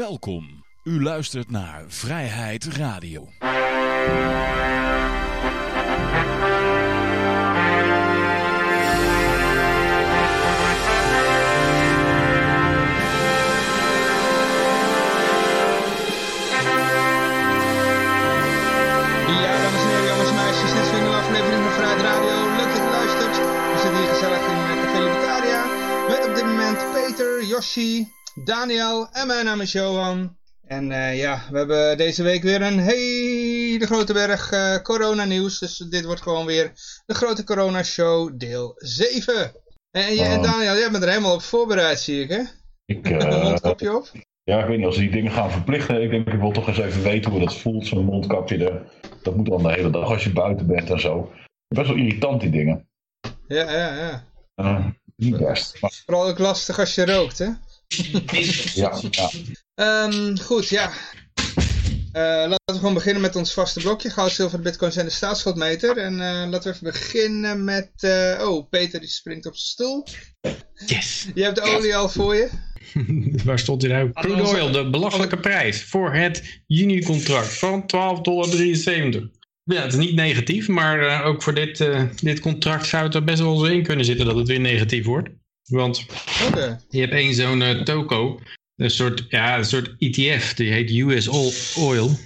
Welkom. U luistert naar Vrijheid Radio. Ja, dames en heren, jongens en meisjes, dit is weer een aflevering van Vrijheid Radio. Leuk dat je luistert. We zitten hier gezellig in eh, Café Libertaria. Met op dit moment Peter, Yoshi, Daniel en mijn naam is Johan. En eh, ja, we hebben deze week weer een hele grote berg eh corona nieuws. Dus dit wordt gewoon weer de grote corona show deel 7. En, je, en Oh. Daniel, jij bent er helemaal op voorbereid zie ik hè? Ik, eh, mondkapje op. ja, ik weet niet, als ze die dingen gaan verplichten, ik denk ik wil toch eens even weten hoe dat voelt, zo'n mondkapje er. Dat moet dan de hele dag als je buiten bent en zo. Best wel irritant die dingen. Ja, ja, ja. Eh, niet best. Maar Vooral ook lastig als je rookt hè. Ja, ja. Ehm, goed, ja. Eh, laten we gewoon beginnen met ons vaste blokje. Goud, zilver, bitcoins en de staatsschuldmeter. En eh, laten we even beginnen met... eh, oh, Peter die springt op zijn stoel. Yes. Je hebt de olie al voor je. Waar stond hij nou? Crude oil, de belachelijke prijs voor het juni-contract van 12,73 dollar. Ja, het is niet negatief, maar eh, ook voor dit, eh, dit contract zou het er best wel zo in kunnen zitten dat het weer negatief wordt. Want je hebt één zo'n eh, toko, een soort, ja, een soort ETF, die heet US Oil.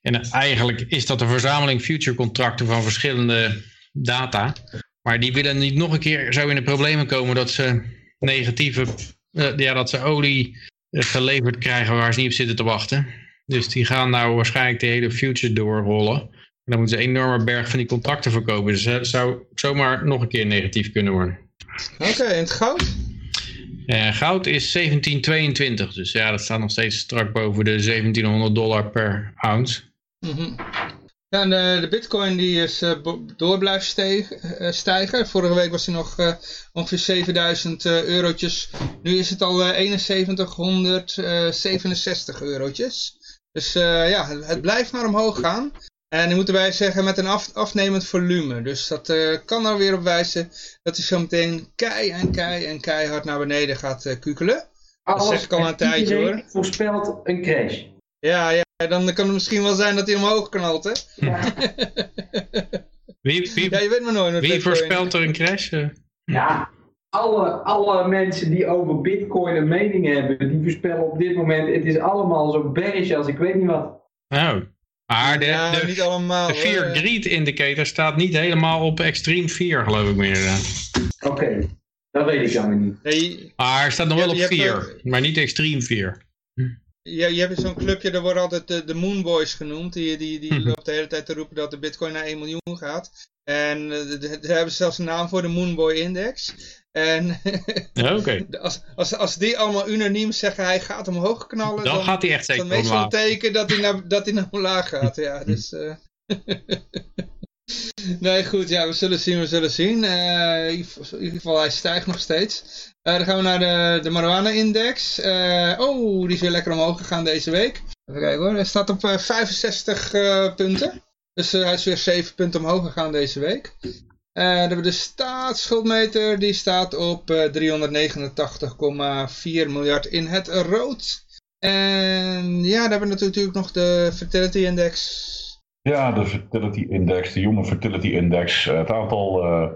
En eigenlijk is dat een verzameling future contracten van verschillende data. Maar die willen niet nog een keer zo in de problemen komen dat ze negatieve, eh, ja, dat ze olie eh, geleverd krijgen waar ze niet op zitten te wachten. Dus die gaan nou waarschijnlijk de hele future doorrollen. En dan moeten ze een enorme berg van die contracten verkopen. Dus het zou zomaar nog een keer negatief kunnen worden. Oké, en het goud? Eh, goud is 1722, dus ja, dat staat nog steeds strak boven de 1700 dollar per ounce. Mhm. Ja, en de, de bitcoin die is eh, door blijft eh, stijgen. Vorige week was hij nog eh, ongeveer 7000 eh, eurotjes. Nu is het al eh 7167 eurotjes. Dus eh, ja, het, het blijft maar omhoog gaan. En nu moeten wij zeggen met een af, afnemend volume. Dus dat eh, kan er weer op wijzen dat hij zo meteen kei en kei en keihard naar beneden gaat eh, kukelen. Dat zeg ik al en een tijdje, hoor. voorspelt een crash. Ja, ja, dan kan het misschien wel zijn dat hij omhoog knalt, hè? Ja, Wie, wie, Ja, je weet maar nooit. wie Bitcoin. voorspelt er een crash? Eh, ja. Alle, alle mensen die over bitcoin een mening hebben, die voorspellen op dit moment, het is allemaal zo bearish als ik weet niet wat. Oh. Maar de, Ja, de, niet allemaal. de. Fear Greed Indicator staat niet helemaal op extreem 4, geloof ik meer. eh. Oké, dat weet ik dan weer niet. Nee, Maar hij staat nog wel op hebt- je 4, hebt, maar niet extreem 4. je, je hebt zo'n clubje, daar worden altijd de, de Moonboys genoemd. Die, die, die Mhm. loopt de hele tijd te roepen dat de bitcoin naar 1 miljoen gaat. En eh, de- de- daar hebben ze zelfs een naam voor, de Moonboy Index. En Ja, als, als, als die allemaal unaniem zeggen hij gaat omhoog knallen, dan dan, gaat hij echt zeker dat meestal een omlaag. teken dat hij naar, dat hij naar omlaag gaat. Ja, dus... eh. Nee, goed, ja, we zullen zien, we zullen zien. Eh, in, ieder geval, hij stijgt nog steeds. Eh, dan gaan we naar de, de marijuana-index. Oh, die is weer lekker omhoog gegaan deze week. Even kijken hoor, hij staat op eh, 65 eh, punten. Dus hij is weer 7 punten omhoog gegaan deze week. Eh, dan hebben we de staatsschuldmeter, die staat op eh 389,4 miljard in het rood. En ja, dan hebben we natuurlijk nog de fertility index. ja, de fertility index, de human fertility index, eh, het aantal eh,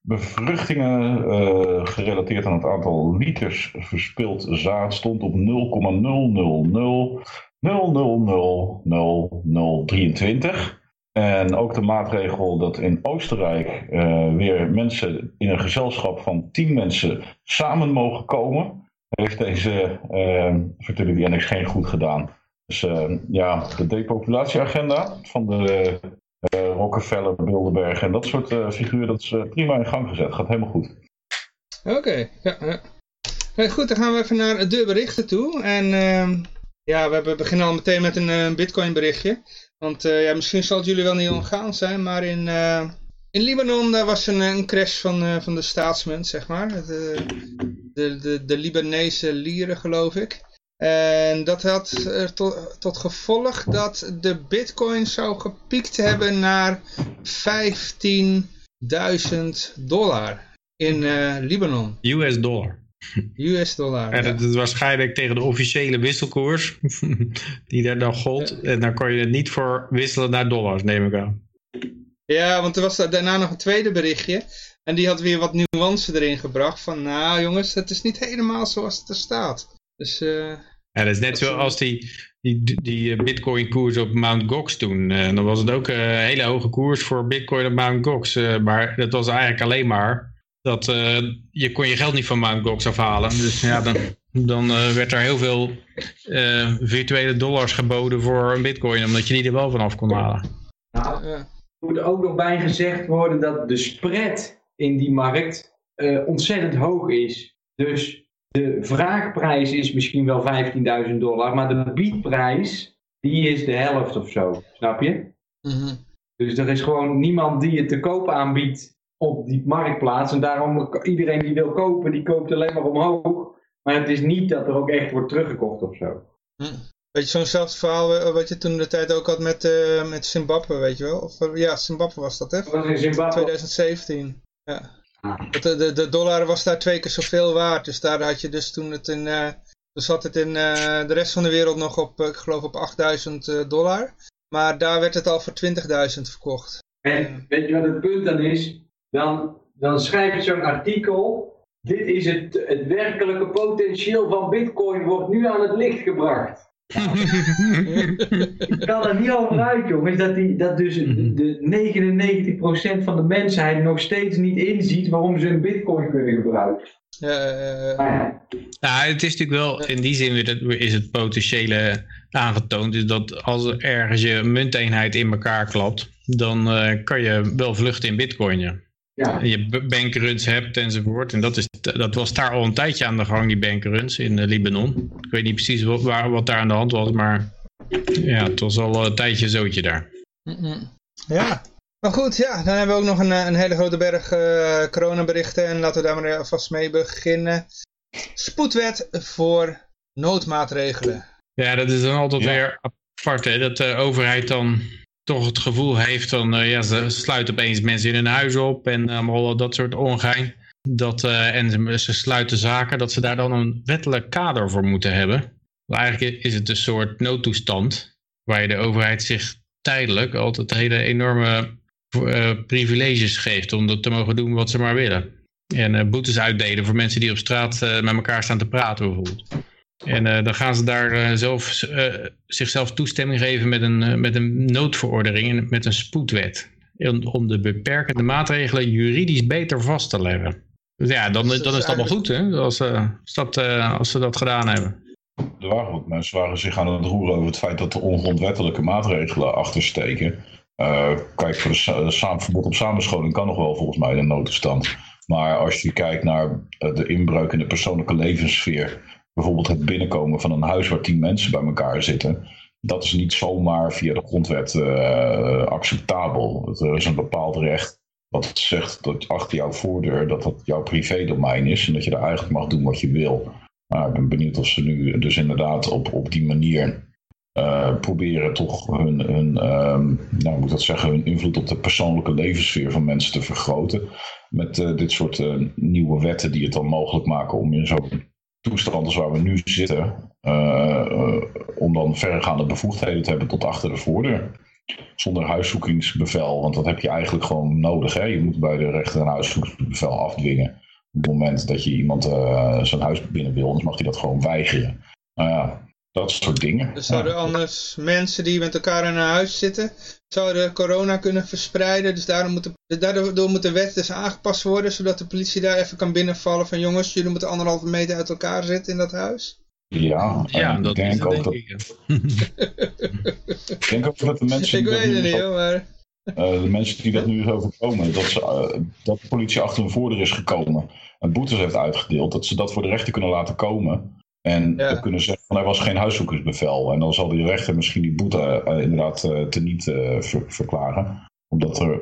bevruchtingen eh, gerelateerd aan het aantal liters verspild zaad stond op 0,000000023. En ook de maatregel dat in Oostenrijk eh, weer mensen in een gezelschap van 10 mensen samen mogen komen, heeft deze fertility index geen goed gedaan. Dus eh, ja, de depopulatieagenda van de eh, Rockefeller, Bilderberg en dat soort figuren, dat is prima in gang gezet. Gaat helemaal goed. Oké, ja, ja. Goed, dan gaan we even naar de berichten toe. En ehm, ja, we beginnen al meteen met een bitcoin berichtje. Want eh, ja, misschien zal het jullie wel niet ontgaan zijn, maar in, eh, in Libanon daar was een, een crash van, eh, van de staatsmunt, zeg maar. De, de, de, Libanese lieren, geloof ik. En dat had er tot, tot gevolg dat de bitcoin zou gepiekt hebben naar 15.000 dollar in eh, Libanon. US dollar. US dollar. En dat is waarschijnlijk tegen de officiële wisselkoers die daar dan gold. En dan kon je het niet voor wisselen naar dollars, neem ik aan. Ja, want er was da- daarna nog een tweede berichtje. En die had weer wat nuance erin gebracht. Van nou jongens, het is niet helemaal zoals het er staat. Dus eh, Ja, dat is net zoals die, die, die eh, bitcoin koers op Mount Gox toen. Eh, dan was het ook een hele hoge koers voor bitcoin op Mount Gox. Maar dat was eigenlijk alleen maar dat eh, je kon je geld niet van Gox afhalen. Dus ja, dan, dan eh, werd er heel veel eh, virtuele dollars geboden voor een bitcoin. Omdat je die er wel vanaf kon halen. Nou, ja. er moet ook nog bij gezegd worden dat de spread in die markt eh, ontzettend hoog is. Dus de vraagprijs is misschien wel 15.000 dollar, maar de biedprijs die is de helft of zo. Snap je? mhm. Dus er is gewoon niemand die het te koop aanbiedt op die marktplaats. En daarom iedereen die wil kopen, die koopt alleen maar omhoog. Maar het is niet dat er ook echt wordt teruggekocht of zo. Hm. Weet je, zo'nzelfde verhaal eh, wat je toen de tijd ook had met, eh, met Zimbabwe, weet je wel? Of, eh, ja, Zimbabwe was dat, hè? Dat was in Zimbabwe. 2017. Ja. Dat De, de, de dollar was daar twee keer zoveel waard. Dus daar had je dus toen het in... toen zat het in de rest van de wereld nog op, ik geloof op 8000 eh, dollar. Maar daar werd het al voor 20.000 verkocht. En weet je wat het punt dan is? Dan, dan schrijf je zo'n artikel. Dit is het, het werkelijke potentieel van bitcoin wordt nu aan het licht gebracht. Ik kan er niet over uit, jongens, dat, die, dat dus de 99% van de mensheid nog steeds niet inziet waarom ze een bitcoin kunnen gebruiken. Ja, Nou, het is natuurlijk wel, in die zin weer dat- is het potentiële aangetoond. Dus dat als er ergens je munteenheid in elkaar klapt, dan eh, kan je wel vluchten in bitcoin. Ja. Ja. Je bankruns hebt enzovoort. En dat, is, dat was daar al een tijdje aan de gang, die bankruns in eh, Libanon. Ik weet niet precies wat, waar, wat daar aan de hand was, maar ja, het was al een tijdje zootje daar. ja. Maar goed, ja, dan hebben we ook nog een, eh, een hele grote berg eh, coronaberichten. En laten we daar maar alvast mee beginnen. Spoedwet voor noodmaatregelen. Ja, dat is dan altijd Ja. weer apart, hè? dat de overheid dan toch het gevoel heeft van, eh, ja, ze sluiten opeens mensen in hun huis op en allemaal dat soort ongein. Dat, eh, en ze, sluiten zaken, dat ze daar dan een wettelijk kader voor moeten hebben. Maar eigenlijk is het een soort noodtoestand, waar je de overheid zich tijdelijk altijd hele enorme eh, privileges geeft om dat te mogen doen wat ze maar willen. En eh, boetes uitdelen voor mensen die op straat eh, met elkaar staan te praten bijvoorbeeld. En eh, dan gaan ze daar eh, zelf, eh, zichzelf toestemming geven met een, met een noodverordening en met een spoedwet. Om, om de beperkende maatregelen juridisch beter vast te leggen. Dus ja, dan, Dus dat dan is het allemaal goed hè, als, eh, als, dat, eh, als ze dat gedaan hebben. Er waren wat mensen waren zich aan het roeren over het feit dat er ongrondwettelijke maatregelen achter steken. Eh, kijk, voor de verbod op samenscholing kan nog wel volgens mij in een noodtoestand. Maar als je kijkt naar de inbreuk in de persoonlijke levenssfeer, bijvoorbeeld het binnenkomen van een huis waar tien mensen bij elkaar zitten, dat is niet zomaar via de grondwet eh, acceptabel. Er is een bepaald recht wat zegt dat achter jouw voordeur dat dat jouw privédomein is en dat je daar eigenlijk mag doen wat je wil. Maar ik ben benieuwd of ze nu dus inderdaad op, op die manier eh, proberen toch hun, hun, ehm, nou, moet dat zeggen, hun invloed op de persoonlijke levenssfeer van mensen te vergroten. Met eh, dit soort eh, nieuwe wetten die het dan mogelijk maken om in zo'n toestand als waar we nu zitten, eh, om dan verregaande bevoegdheden te hebben tot achter de voordeur. Zonder huiszoekingsbevel, want dat heb je eigenlijk gewoon nodig. Hè? Je moet bij de rechter een huiszoekingsbevel afdwingen. Op het moment dat je iemand eh, zijn huis binnen wil, anders mag hij dat gewoon weigeren. Nou ja, dat soort dingen. Dus zouden Ja. anders mensen die met elkaar in een huis zitten, zouden corona kunnen verspreiden. Dus daarom moet de, daardoor moet de wet dus aangepast worden, zodat de politie daar even kan binnenvallen van jongens, jullie moeten anderhalve meter uit elkaar zitten in dat huis. Ja, Ja, en dat ik is denk het, ook denk dat, ik. denk ook dat de mensen Ik die dat weet nu het niet hoor, maar... Eh, de mensen die dat nu overkomen, dat, ze, eh, dat de politie achter hun voordeur is gekomen en boetes heeft uitgedeeld, dat ze dat voor de rechter kunnen laten komen. En Ja. dan kunnen zeggen van er was geen huiszoekersbevel. En dan zal die rechter misschien die boete eh, inderdaad eh, teniet eh, ver- verklaren. Omdat er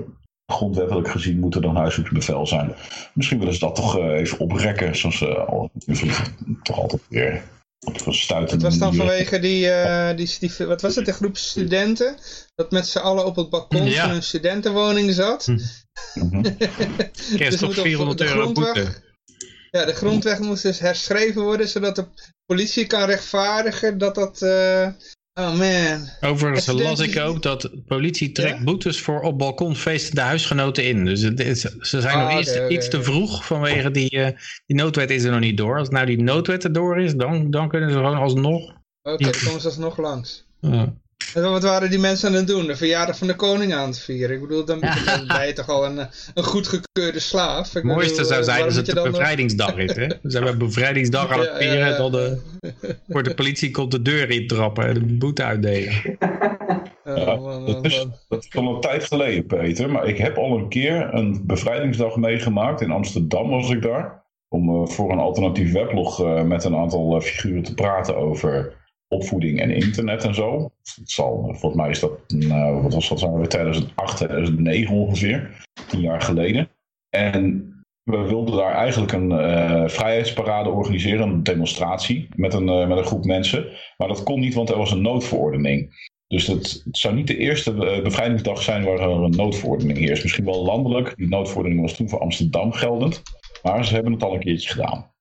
grondwettelijk gezien moet er dan huiszoekersbevel zijn. Misschien willen ze dat toch even oprekken, zoals ze al, toch altijd weer een Het was dan vanwege die, eh, die, die, wat was het, de groep studenten, dat met z'n allen op het balkon Ja. van hun studentenwoning zat. Dus we toch moeten op 400 de euro boete. Ja, de grondwet moest dus herschreven worden, zodat de politie kan rechtvaardigen dat dat... eh, oh man. Overigens las ik ook dat de politie trekt Ja? boetes voor op balkon feestende huisgenoten in. Dus het is, ze zijn Ah, nog iets, oké, oké, iets te vroeg vanwege die, eh, die noodwet is er nog niet door. Als nou die noodwet er door is, dan, dan kunnen ze gewoon alsnog... Oké, dan komen ze alsnog langs. En wat waren die mensen aan het doen? De verjaardag van de koning aan het vieren. Ik bedoel, dan, ben je toch al een, een goedgekeurde slaaf. Ik Het mooiste bedoel, zou eh, zijn als het de bevrijdingsdag is. Hè? Dus we hebben bevrijdingsdag aan het Ja, ja, vieren. ja. Dan de, wordt de politie komt de deur intrappen en de boete uitdelen. Oh, Ja, dat, is, dat is al een tijd geleden, Peter. Maar ik heb al een keer een bevrijdingsdag meegemaakt. In Amsterdam was ik daar. Om eh, voor een alternatief weblog eh, met een aantal eh, figuren te praten over opvoeding en internet en zo. Het zal, volgens mij is dat, nou, wat was dat, zijn we 2008, 2009 ongeveer. Tien jaar geleden. En we wilden daar eigenlijk een eh, vrijheidsparade organiseren, een demonstratie met een, eh, met een groep mensen. Maar dat kon niet, want er was een noodverordening. Dus het, het zou niet de eerste eh, bevrijdingsdag zijn waar er een noodverordening heerst. Misschien wel landelijk. Die noodverordening was toen voor Amsterdam geldend. Maar ze hebben het al een keertje gedaan.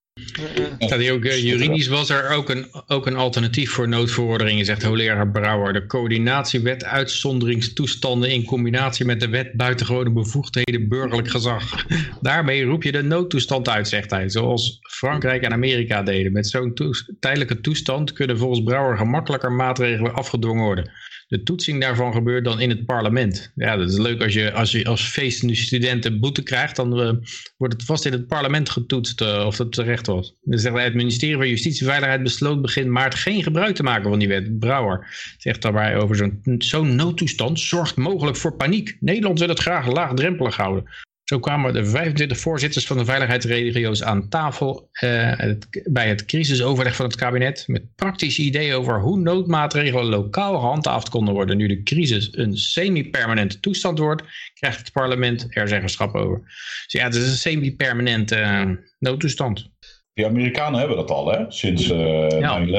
Eh, juridisch was er ook een, ook een alternatief voor noodverordeningen, zegt hoogleraar Brouwer. De coördinatiewet uitzonderingstoestanden in combinatie met de wet buitengewone bevoegdheden burgerlijk gezag. Daarmee roep je de noodtoestand uit, zegt hij. Zoals Frankrijk en Amerika deden. Met zo'n tijdelijke toestand kunnen volgens Brouwer gemakkelijker maatregelen afgedwongen worden. De toetsing daarvan gebeurt dan in het parlement. Ja, dat is leuk als je als, je als feestende student een boete krijgt, dan eh, wordt het vast in het parlement getoetst eh, of dat terecht was. Dan zegt hij, het ministerie van Justitie en Veiligheid besloot begin maart geen gebruik te maken van die wet. Brouwer zegt daarbij over zo'n zo'n noodtoestand zorgt mogelijk voor paniek. Nederland wil het graag laagdrempelig houden. Zo kwamen de 25 voorzitters van de veiligheidsregio's aan tafel eh, het- bij het crisisoverleg van het kabinet met praktische ideeën over hoe noodmaatregelen lokaal gehandhaafd konden worden. Nu de crisis een semi-permanente toestand wordt, krijgt het parlement er zeggenschap over. Dus ja, het is een semi-permanente eh, noodtoestand. Die Amerikanen hebben dat al, hè? Sinds 9-11,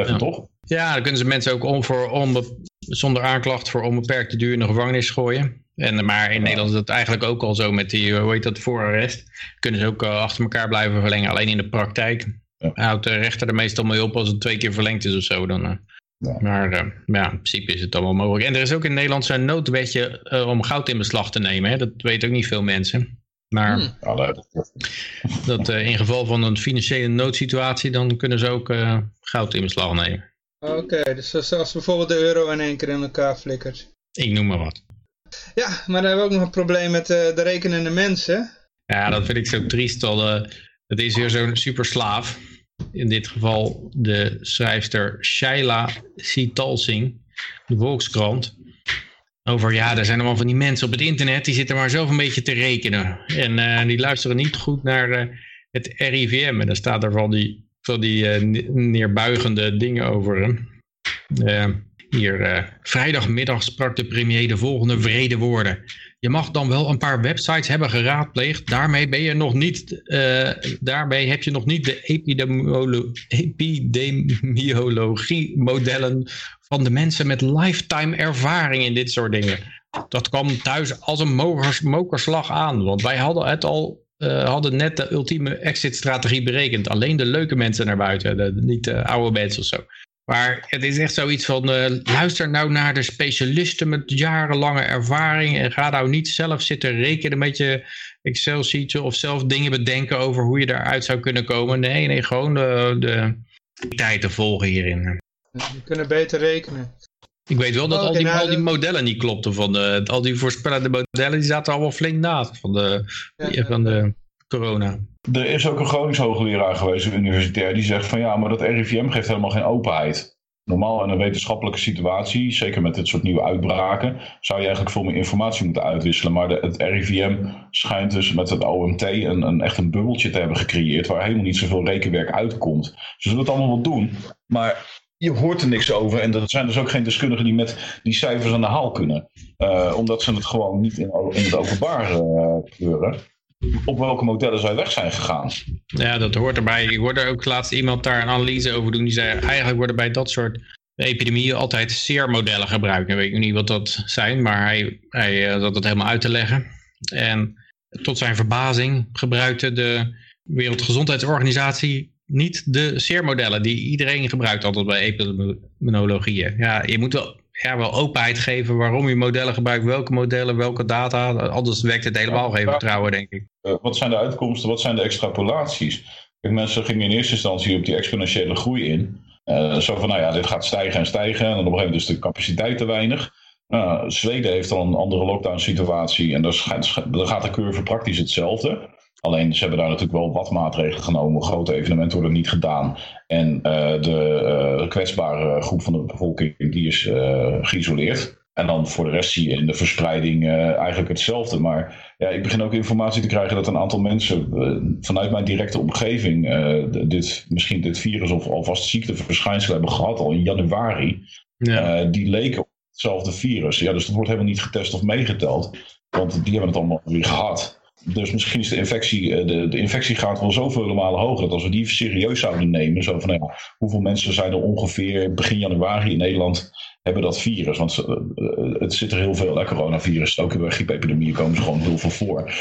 ja. toch? Ja, dan kunnen ze mensen ook om voor onbe- zonder aanklacht voor onbeperkte duur in de gevangenis gooien. En, maar in Nederland is dat eigenlijk ook al zo met die, hoe heet dat, voorarrest. Kunnen ze ook eh, achter elkaar blijven verlengen. Alleen in de praktijk Ja. houdt de rechter er meestal mee op als het twee keer verlengd is of zo. Dan, eh. Ja. Maar eh, ja, in principe is het allemaal mogelijk. En er is ook in Nederland zo'n noodwetje eh, om goud in beslag te nemen. Hè? Dat weten ook niet veel mensen. Maar Hmm. Dat, dat eh, in geval van een financiële noodsituatie, dan kunnen ze ook eh, goud in beslag nemen. Oké, dus zoals bijvoorbeeld de euro in één keer in elkaar flikkert. Ik noem maar wat. Ja, maar dan hebben we ook nog een probleem met eh, de rekenende mensen. Ja, dat vind ik zo triest. Al, eh, het is weer zo'n superslaaf. In dit geval de schrijfster Shaila Sitalsing, de Volkskrant. Over, ja, er zijn allemaal van die mensen op het internet, die zitten maar zelf een beetje te rekenen. En eh, die luisteren niet goed naar het RIVM. En daar staat er van die, van die ne- neerbuigende dingen over hem. Hier, eh, vrijdagmiddag sprak de premier de volgende vrede woorden. Je mag dan wel een paar websites hebben geraadpleegd. Daarmee ben je nog niet. eh, daarmee heb je nog niet de epidemiolo- epidemiologie-modellen van de mensen met lifetime ervaring in dit soort dingen. Dat kwam thuis als een mogers- mokerslag aan. Want wij hadden het al. eh, hadden net de ultieme exit-strategie berekend. Alleen de leuke mensen naar buiten, niet de oude mensen of zo. Maar het is echt zoiets van, eh, luister nou naar de specialisten met jarenlange ervaring en ga nou niet zelf zitten rekenen met je Excel-sheetje of zelf dingen bedenken over hoe je daaruit zou kunnen komen. Nee, nee, gewoon de, de tijden volgen hierin. Die kunnen beter rekenen. Ik weet wel dat al, die, nou, al die de- modellen niet klopten. Van de, al die voorspellende modellen die zaten allemaal flink naast van de, Ja, van de corona. Er is ook een Gronings hoogleraar geweest, een universitair, die zegt van ja, maar dat RIVM geeft helemaal geen openheid. Normaal in een wetenschappelijke situatie, zeker met dit soort nieuwe uitbraken, zou je eigenlijk veel meer informatie moeten uitwisselen. Maar het RIVM schijnt dus met het OMT een, een, echt een bubbeltje te hebben gecreëerd waar helemaal niet zoveel rekenwerk uitkomt. Ze zullen het allemaal wel doen, maar je hoort er niks over. En er zijn dus ook geen deskundigen die met die cijfers aan de haal kunnen. Eh, omdat ze het gewoon niet in, het openbaar kleuren. Op welke modellen zij weg zijn gegaan. Ja, dat hoort erbij. Ik hoorde ook laatst iemand daar een analyse over doen. Die zei, eigenlijk worden bij dat soort epidemieën altijd SEER-modellen gebruikt. Ik weet niet wat dat zijn, maar hij, hij eh, zat het helemaal uit te leggen. En tot zijn verbazing gebruikte de Wereldgezondheidsorganisatie niet de SEER-modellen die iedereen gebruikt altijd bij epidemiologieën. Ja, je moet wel, ja, wel openheid geven waarom je modellen gebruikt, welke modellen, welke data. Anders werkt het helemaal geen vertrouwen, denk ik. Uh, wat zijn de uitkomsten, wat zijn de extrapolaties? Mensen gingen in eerste instantie op die exponentiële groei in. Uh, zo van, nou ja, dit gaat stijgen en stijgen. En dan op een gegeven moment is de capaciteit te weinig. Uh, Zweden heeft al een andere lockdown situatie. En dan gaat de curve praktisch hetzelfde. Alleen ze hebben daar natuurlijk wel wat maatregelen genomen. Grote evenementen worden niet gedaan. En uh, de uh, kwetsbare groep van de bevolking die is uh, geïsoleerd. En dan voor de rest zie je in de verspreiding eigenlijk hetzelfde. Maar ja, ik begin ook informatie te krijgen dat een aantal mensen vanuit mijn directe omgeving dit, misschien dit virus of alvast ziekteverschijnselen hebben gehad al in januari. Ja. die leken op hetzelfde virus. Ja, dus dat wordt helemaal niet getest of meegeteld. Want die hebben het allemaal weer gehad. Dus misschien is de infectie, eh, de, de infectiegraad wel zoveel malen hoger dat als we die serieus zouden nemen, zo van nou ja, hoeveel mensen zijn er ongeveer begin januari in Nederland hebben dat virus? Want uh, het zit er heel veel, hè, coronavirus. Ook bij griepepidemieën komen ze gewoon heel veel voor.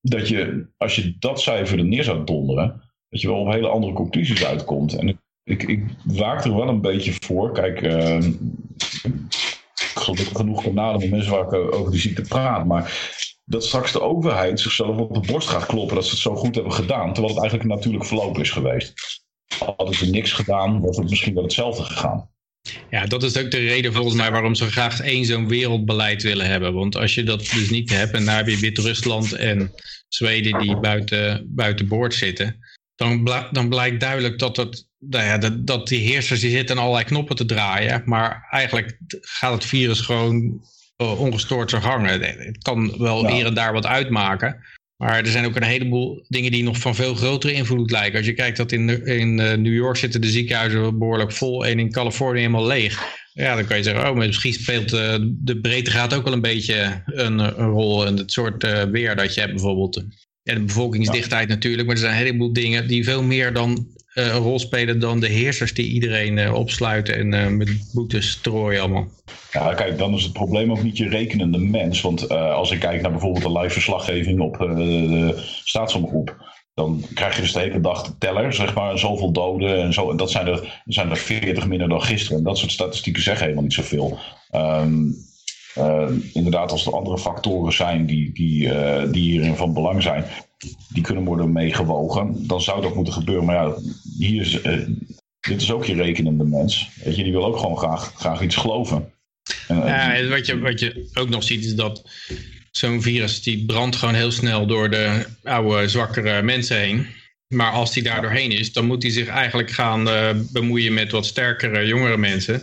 Dat je, als je dat cijfer er neer zou donderen, dat je wel op hele andere conclusies uitkomt. En ik, ik waak er wel een beetje voor. Kijk, uh, ik geloof genoeg kanalen met mensen waar ik over die ziekte praat. Maar dat straks de overheid zichzelf op de borst gaat kloppen dat ze het zo goed hebben gedaan, terwijl het eigenlijk een natuurlijk verloop is geweest. Hadden ze niks gedaan, was het misschien wel hetzelfde gegaan. Ja, dat is ook de reden volgens mij waarom ze graag één zo'n wereldbeleid willen hebben. Want als je dat dus niet hebt, en daar heb je Wit-Rusland en Zweden die buiten, buiten boord zitten, dan, dan blijkt duidelijk dat, het, nou ja, dat, dat die heersers die zitten allerlei knoppen te draaien. Maar eigenlijk gaat het virus gewoon ongestoord zijn hangen. Het kan wel ja. hier en daar wat uitmaken. Maar er zijn ook een heleboel dingen die nog van veel grotere invloed lijken. Als je kijkt dat in, in uh, New York zitten de ziekenhuizen behoorlijk vol en in Californië helemaal leeg. Ja, dan kan je zeggen, oh, misschien speelt uh, de breedtegraad ook wel een beetje een, een rol in het soort uh, weer dat je hebt bijvoorbeeld. En de bevolkingsdichtheid ja. natuurlijk, maar er zijn een heleboel dingen die veel meer dan een rol spelen dan de heersers die iedereen uh, opsluiten en uh, met boetes strooien allemaal. Ja, kijk, dan is het probleem ook niet je rekenende mens. Want als ik kijk naar bijvoorbeeld de live verslaggeving op de staatsomroep, dan krijg je dus de hele dag de teller, zeg maar, zoveel doden en zo. En dat zijn er, zijn er 40 minder dan gisteren. En dat soort statistieken zeggen helemaal niet zoveel. Uh, inderdaad, als er andere factoren zijn die, die, die hierin van belang zijn, die kunnen worden meegewogen, dan zou dat moeten gebeuren. Maar ja, hier is, uh, dit is ook je rekenende mens. Weet je, die wil ook gewoon graag, graag iets geloven. En, ja, wat, je, wat je ook nog ziet is dat zo'n virus die brandt gewoon heel snel door de oude, zwakkere mensen heen. Maar als die daar doorheen is, dan moet hij zich eigenlijk gaan bemoeien met wat sterkere, jongere mensen.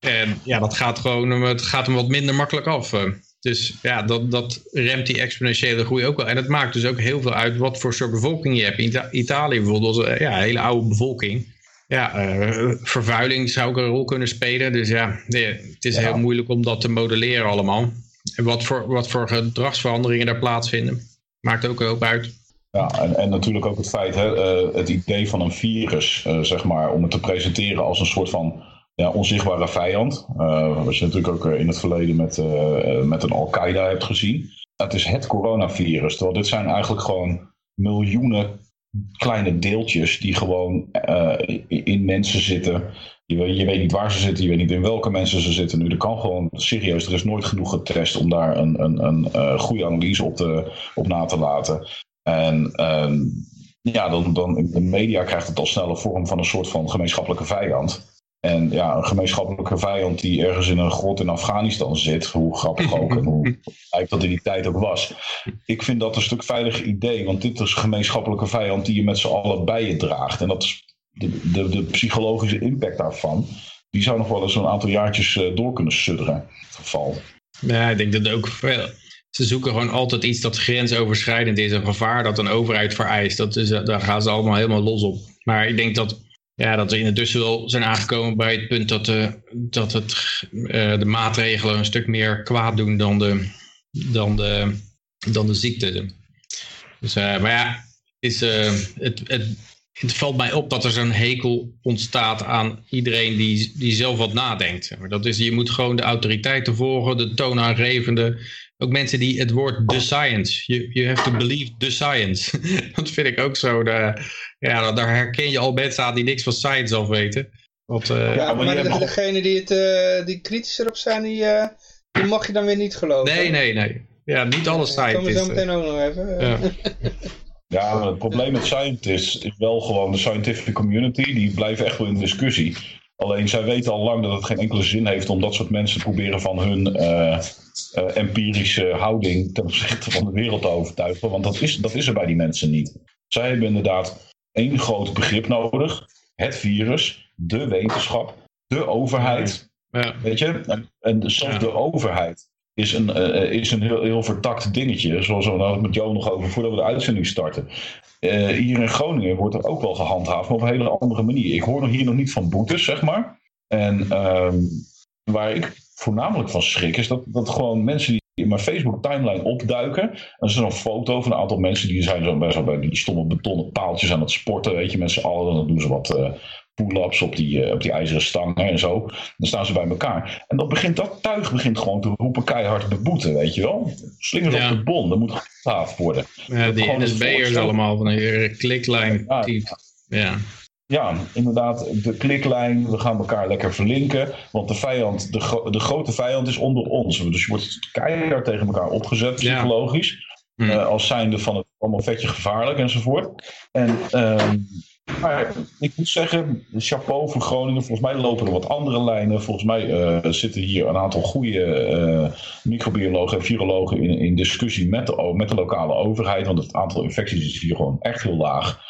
En ja, dat gaat gewoon het gaat hem wat minder makkelijk af. Eh. Dus ja, dat, dat remt die exponentiële groei ook wel. En het maakt dus ook heel veel uit wat voor soort bevolking je hebt. In Italië bijvoorbeeld, eh, ja, een hele oude bevolking. Ja, uh, vervuiling zou ook een rol kunnen spelen. Dus ja, nee, het is ja. heel moeilijk om dat te modelleren allemaal. En wat voor, wat voor gedragsveranderingen daar plaatsvinden. Maakt ook heel uit. Ja, en, en natuurlijk ook het feit, hè, uh, het idee van een virus, zeg maar, om het te presenteren als een soort van ja, onzichtbare vijand. Uh, wat je natuurlijk ook eh, in het verleden met, uh, met een Al-Qaeda hebt gezien. Het is het coronavirus. Terwijl dit zijn eigenlijk gewoon miljoenen kleine deeltjes die gewoon in mensen zitten. Je, je, weet niet waar ze zitten, je weet niet in welke mensen ze zitten nu. Er kan gewoon serieus, er is nooit genoeg getest om daar een, een, een goede analyse op, te, op na te laten. En uh, ja, dan, dan de media krijgt het al snel een vorm van een soort van gemeenschappelijke vijand. En ja, een gemeenschappelijke vijand die ergens in een grot in Afghanistan zit, hoe grappig ook en hoe lijkt dat in die tijd ook was. Ik vind dat een stuk veiliger idee, want dit is een gemeenschappelijke vijand die je met z'n allen bij je draagt. En dat is de, de, de psychologische impact daarvan, die zou nog wel eens een aantal jaartjes uh, door kunnen sudderen, het geval. Ja, ik denk dat ook veel. Ze zoeken gewoon altijd iets dat grensoverschrijdend is, een gevaar dat een overheid vereist. Dat is, daar gaan ze allemaal helemaal los op. Maar ik denk dat ja, dat we intussen wel zijn aangekomen bij het punt dat, de, dat het, uh, de maatregelen een stuk meer kwaad doen dan de, dan de, dan de ziekte. Dus, uh, maar ja, is, uh, het, het, het valt mij op dat er zo'n hekel ontstaat aan iedereen die, die zelf wat nadenkt. Dat is, je moet gewoon de autoriteiten volgen, de toonaangevende. Ook mensen die het woord the science. You, you have to believe the science. dat vind ik ook zo. De, ja, daar herken je al mensen aan die niks van science af weten. Want, eh, Ja, maar degene die, het, eh, die kritisch erop zijn, die, eh, die mag je dan weer niet geloven. nee, nee, nee. Ja, niet alle Daar komen we zo meteen ook nog even. Ja. Ja, maar het probleem met scientists is wel gewoon de scientific community. Die blijven echt wel in discussie. Alleen zij weten al lang dat het geen enkele zin heeft om dat soort mensen te proberen van hun eh, eh, empirische houding ten opzichte van de wereld te overtuigen. Want dat is, dat is er bij die mensen niet. Zij hebben inderdaad één groot begrip nodig. Het virus, de wetenschap, de overheid. Ja. Weet je? En, en zelfs Ja. de overheid is een, eh, is een heel, heel vertakt dingetje. Zoals we nou met Jo nog over voordat we de uitzending starten. Eh, hier in Groningen wordt er ook wel gehandhaafd, maar op een hele andere manier. Ik hoor hier nog niet van boetes, zeg maar. En ehm, waar ik voornamelijk van schrik, is dat, dat gewoon mensen die in mijn Facebook timeline opduiken. En is een foto van een aantal mensen die zijn zo best wel bij die stomme betonnen paaltjes aan het sporten. Weet je, met z'n allen. Dan doen ze wat eh pull-ups op die, eh, op die ijzeren stangen en zo. Dan staan ze bij elkaar. En dat, begint, dat tuig begint gewoon te roepen keihard de boete, weet je wel. Slingers Ja. op de bon, dat moet gehandhaafd worden. Ja, die een NSB'ers allemaal van die kliklijn. Ja, type. Ja. Ja, inderdaad, de kliklijn, we gaan elkaar lekker verlinken. Want de vijand, de, gro- de grote vijand is onder ons. Dus je wordt keihard tegen elkaar opgezet, Ja. psychologisch. Hm. Eh, als zijnde van het allemaal vetje gevaarlijk enzovoort. En, ehm, maar ik moet zeggen, chapeau voor Groningen. Volgens mij lopen er wat andere lijnen. Volgens mij eh, zitten hier een aantal goede eh, microbiologen en virologen in, in discussie met de, met de lokale overheid. Want het aantal infecties is hier gewoon echt heel laag.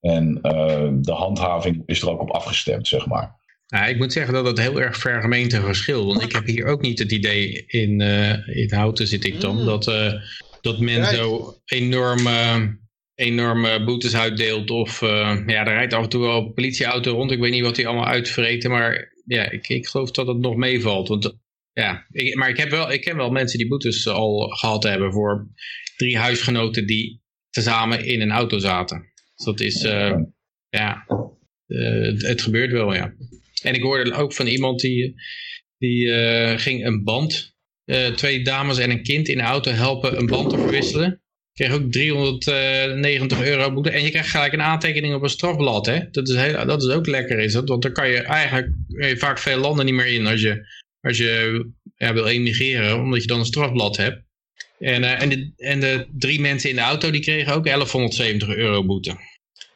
En eh, de handhaving is er ook op afgestemd, zeg maar. Ja, ik moet zeggen dat het heel erg ver gemeente verschilt. Want ik heb hier ook niet het idee, in, eh, in Houten zit ik dan, Mm. dat, eh, dat men zo enorme, enorme boetes uitdeelt. Of eh, ja, er rijdt af en toe wel een politieauto rond. Ik weet niet wat die allemaal uitvreten. Maar ja, ik, ik geloof dat het nog meevalt. Want ja, ik, maar ik, heb wel, ik ken wel mensen die boetes al gehad hebben voor drie huisgenoten die tezamen in een auto zaten. Dus dat is, eh, ja, eh, het, gebeurt wel, ja. En ik hoorde ook van iemand die, die ging een band, twee dames en een kind in de auto helpen een band te verwisselen. Kreeg ook 390 euro boete. En je krijgt gelijk een aantekening op een strafblad. Hè? Dat, is heel, dat is ook lekker, is dat? Want dan kan je eigenlijk je vaak veel landen niet meer in als je, als je ja, wil emigreren, omdat je dan een strafblad hebt. En, eh, en, de, en de drie mensen in de auto die kregen ook 1170 euro boete.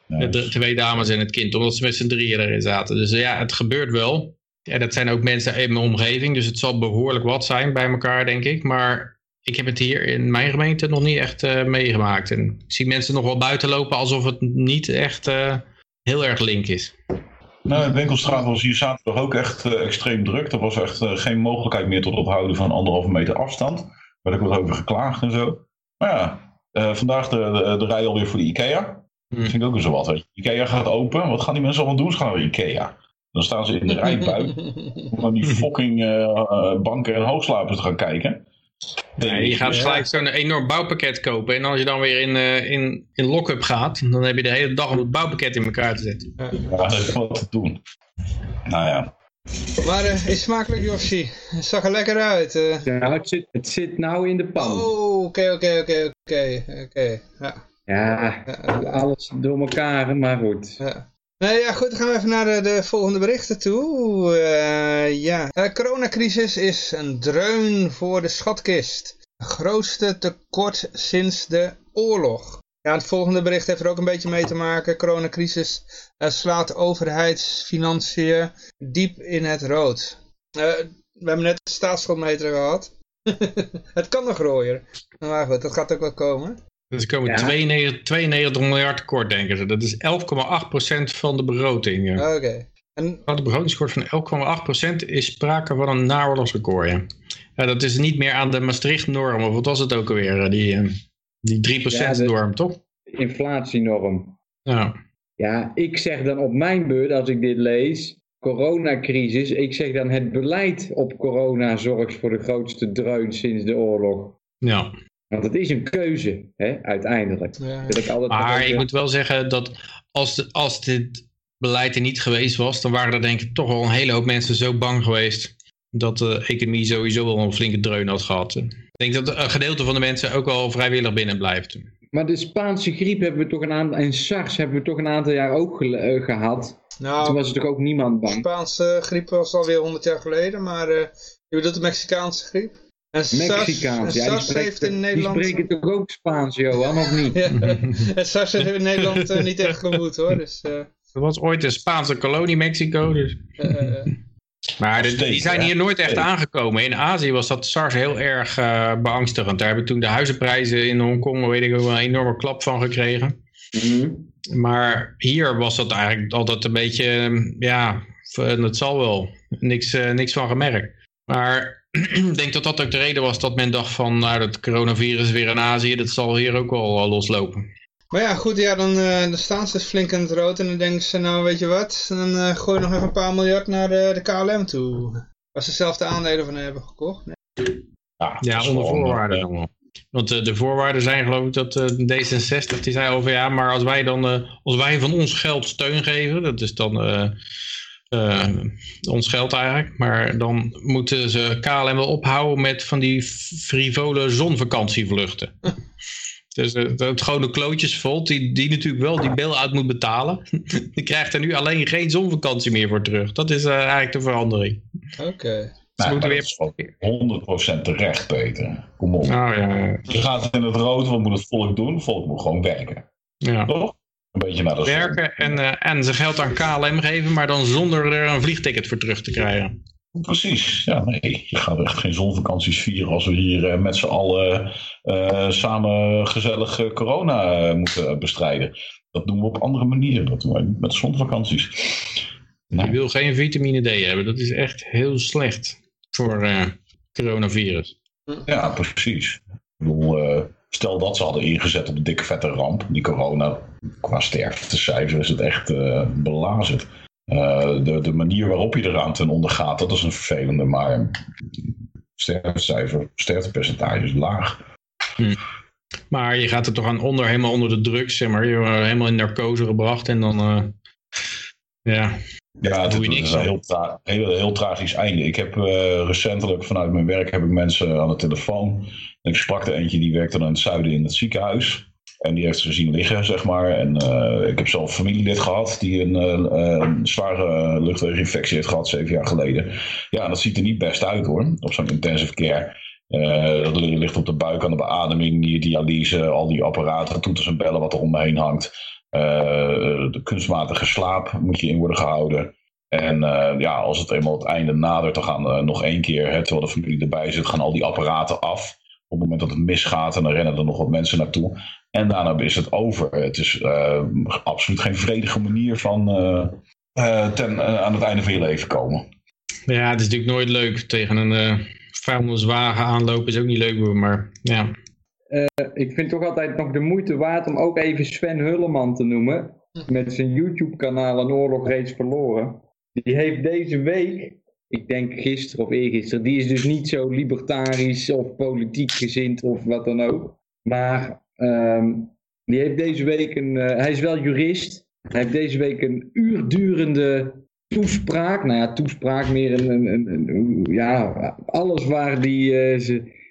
De, twee dames en het kind, omdat ze met z'n drieën erin zaten. Dus eh, ja, het gebeurt wel. Ja, dat zijn ook mensen in mijn omgeving, dus het zal behoorlijk wat zijn bij elkaar, denk ik. Maar ik heb het hier in mijn gemeente nog niet echt eh, meegemaakt. En ik zie mensen nog wel buiten lopen alsof het niet echt eh, heel erg link is. Nou, de winkelstraat was hier zaterdag ook echt eh, extreem druk. Er was echt eh, geen mogelijkheid meer tot ophouden van anderhalve meter afstand. Daar werd ook wat over geklaagd en zo. Maar ja, eh, vandaag de, de, de rij alweer voor de IKEA. Hm. Dat vind ik ook zo wat. Weet je. IKEA gaat open. Wat gaan die mensen allemaal doen? Ze gaan naar IKEA. Dan staan ze in de rij buiten om naar die fucking banken en hoogslapers te gaan kijken. Nee, je gaat gelijk zo'n enorm bouwpakket kopen. En als je dan weer in, eh, in, in lock-up gaat, dan heb je de hele dag om het bouwpakket in elkaar te zetten. Ja, dat is wat te doen. Nou ja. Maar eh, is smakelijk, Yoshi. Het zag er lekker uit. eh. Ja, het zit, het zit nou in de pan. Oh, oké, oké, oké, oké, oké. Ja, Ja, ja, ja. alles door elkaar, maar goed. Ja. Nee, ja, goed, dan gaan we even naar de, de volgende berichten toe. Eh, ja, de coronacrisis is een dreun voor de schatkist. Grootste tekort sinds de oorlog. Ja, het volgende bericht heeft er ook een beetje mee te maken. Coronacrisis eh, slaat overheidsfinanciën diep in het rood. Eh, we hebben net de staatsschuldmeter gehad. het kan nog rooier. Maar goed, dat gaat ook wel komen. Dus er komen Ja. 92, 92 miljard tekort, denken ze. Dat is 11,8% van de begroting. Ja. Oké. En Van de begrotingskort van 11,8% is sprake van een naoorlogsrecord. Ja. Ja, dat is niet meer aan de Maastricht-norm, of wat was het ook alweer? eh, Die, eh, die 3%-norm, toch? Inflatienorm. Ja. Ja, ik zeg dan op mijn beurt, als ik dit lees, coronacrisis, ik zeg dan het beleid op corona zorgt voor de grootste dreun sinds de oorlog. ja. Want het is een keuze, hè, uiteindelijk. Ja. Ik altijd Maar ik moet wel zeggen dat als, de, als dit beleid er niet geweest was, dan waren er denk ik toch wel een hele hoop mensen zo bang geweest dat de economie sowieso wel een flinke dreun had gehad. Ik denk dat een gedeelte van de mensen ook wel vrijwillig binnen blijft. Maar de Spaanse griep hebben we toch een aantal, en SARS hebben we toch een aantal jaar ook eh, gehad. Toen Nou, was er toch ook niemand bang. Spaanse griep was alweer 100 jaar geleden, maar eh, je bedoelt de Mexicaanse griep? En Mexicaans, ja, die, SARS heeft in die Nederland... spreken toch ook Spaans, Johan, of niet? Ja, en SARS heeft in Nederland eh, niet echt gemoed hoor, dus... eh, Er was ooit een Spaanse kolonie Mexico. Dus. eh, Maar de- Steeds, die zijn hier nooit echt Steeds. aangekomen. In Azië was dat SARS heel erg beangstigend. Daar hebben toen de huizenprijzen in Hongkong, weet ik ook wel, een enorme klap van gekregen. Mhm. Maar hier was dat eigenlijk altijd een beetje, ja, dat zal wel. Niks, niks van gemerkt. Maar ik denk dat dat ook de reden was dat men dacht van, nou, dat coronavirus weer in Azië, dat zal hier ook wel eh, loslopen. Maar ja, goed, ja, dan, eh, dan staan ze flink in het rood en dan denken ze, nou weet je wat, dan eh gooi je nog even een paar miljard naar de, de KLM toe. Waar ze zelf de aandelen van hebben gekocht. Nee. Ja, Ja, onder voorwaarden eh, dan wel. Want eh, de voorwaarden zijn geloof ik dat eh, D66, die zei over ja, maar als wij dan, eh, als wij van ons geld steun geven, dat is dan eh, eh, ons geld eigenlijk, maar dan moeten ze KLM wel ophouden met van die frivole zonvakantievluchten. Dus eh, het gewone klootjesvolk, die, die natuurlijk wel die bail-out moet betalen, die krijgt er nu alleen geen zonvakantie meer voor terug. Dat is eh, eigenlijk de verandering. Oké. Ze nou, moeten dat weer... is gewoon 100% terecht, Peter. Kom op. Oh, ja, Je gaat in het rood, wat moet het volk doen? Het volk moet gewoon werken. ja. Toch? Een beetje naar de zon. werken en, eh, en zijn geld aan KLM geven, maar dan zonder er een vliegticket voor terug te krijgen. Precies, ja nee, je gaat echt geen zonvakanties vieren als we hier eh, met z'n allen eh, samen gezellig eh, corona eh, moeten bestrijden. Dat doen we op andere manieren, dat doen we niet met zonvakanties. Je Nou, wil geen vitamine D hebben, dat is echt heel slecht voor eh, coronavirus. ja, precies. Ik bedoel, eh, stel dat ze hadden ingezet op de dikke vette ramp, die corona, qua sterftecijfer is het echt eh belazerd. Eh, de, de manier waarop je eraan ten onder gaat, dat is een vervelende, maar sterftecijfer, sterftepercentage is laag. Maar je gaat er toch aan onder, helemaal onder de drugs, zeg maar. Je wordt helemaal in narcose gebracht en dan, eh, ja, Ja, het Doe is je niks een heel, tra heel, heel tragisch einde. Ik heb eh, recentelijk vanuit mijn werk heb ik mensen aan de telefoon. En ik sprak er eentje die werkte dan in het zuiden in het ziekenhuis. En die heeft ze gezien liggen, zeg maar. En eh, ik heb zelf een familielid gehad die een, eh, zware luchtweginfectie heeft gehad zeven jaar geleden. Ja, dat ziet er niet best uit hoor, op zo'n intensive care. Dat ligt op de buik aan de beademing, dialyse, al die apparaten, toeters en bellen wat er omheen hangt. Eh, de kunstmatige slaap moet je in worden gehouden. En eh, ja, als het eenmaal het einde nadert, dan gaan eh, nog één keer, hè, terwijl de familie erbij zit, gaan al die apparaten af. Op het moment dat het misgaat, en dan rennen er nog wat mensen naartoe. En daarna is het over. Het is absoluut geen vredige manier van ten, aan het einde van je leven komen. ja, het is natuurlijk nooit leuk. Tegen een eh vuilniswagen aanlopen is ook niet leuk, maar ja. Ik vind toch altijd nog de moeite waard om ook even Sven Hulleman te noemen. Met zijn YouTube-kanaal Een Oorlog Reeds Verloren. Die heeft deze week, ik denk gisteren of eergisteren, die is dus niet zo libertarisch of politiek gezind of wat dan ook. Maar ehm, die heeft deze week een, eh, hij is wel jurist. Hij heeft deze week een uur durende toespraak. Nou ja, toespraak meer een, een, ja, alles waar hij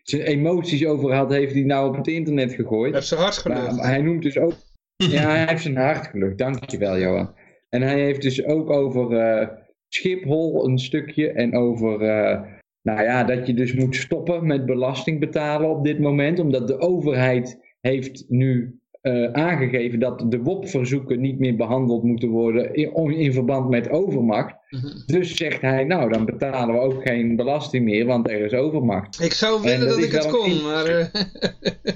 zijn emoties over had, heeft hij nou op het internet Hij gegooid. heeft zijn hart Maar gelucht. hij noemt dus ook. Ja, hij heeft zijn hart gelukt. Dankjewel, Johan. En hij heeft dus ook over eh, Schiphol een stukje. En over. eh, nou ja, dat je dus moet stoppen met belasting betalen op dit moment. Omdat de overheid heeft nu eh, aangegeven dat de WOP-verzoeken niet meer behandeld moeten worden in, in verband met overmacht. Mhm. Dus zegt hij, nou dan betalen we ook geen belasting meer, want er is overmacht. Ik zou En willen dat ik het een kon, maar... eh,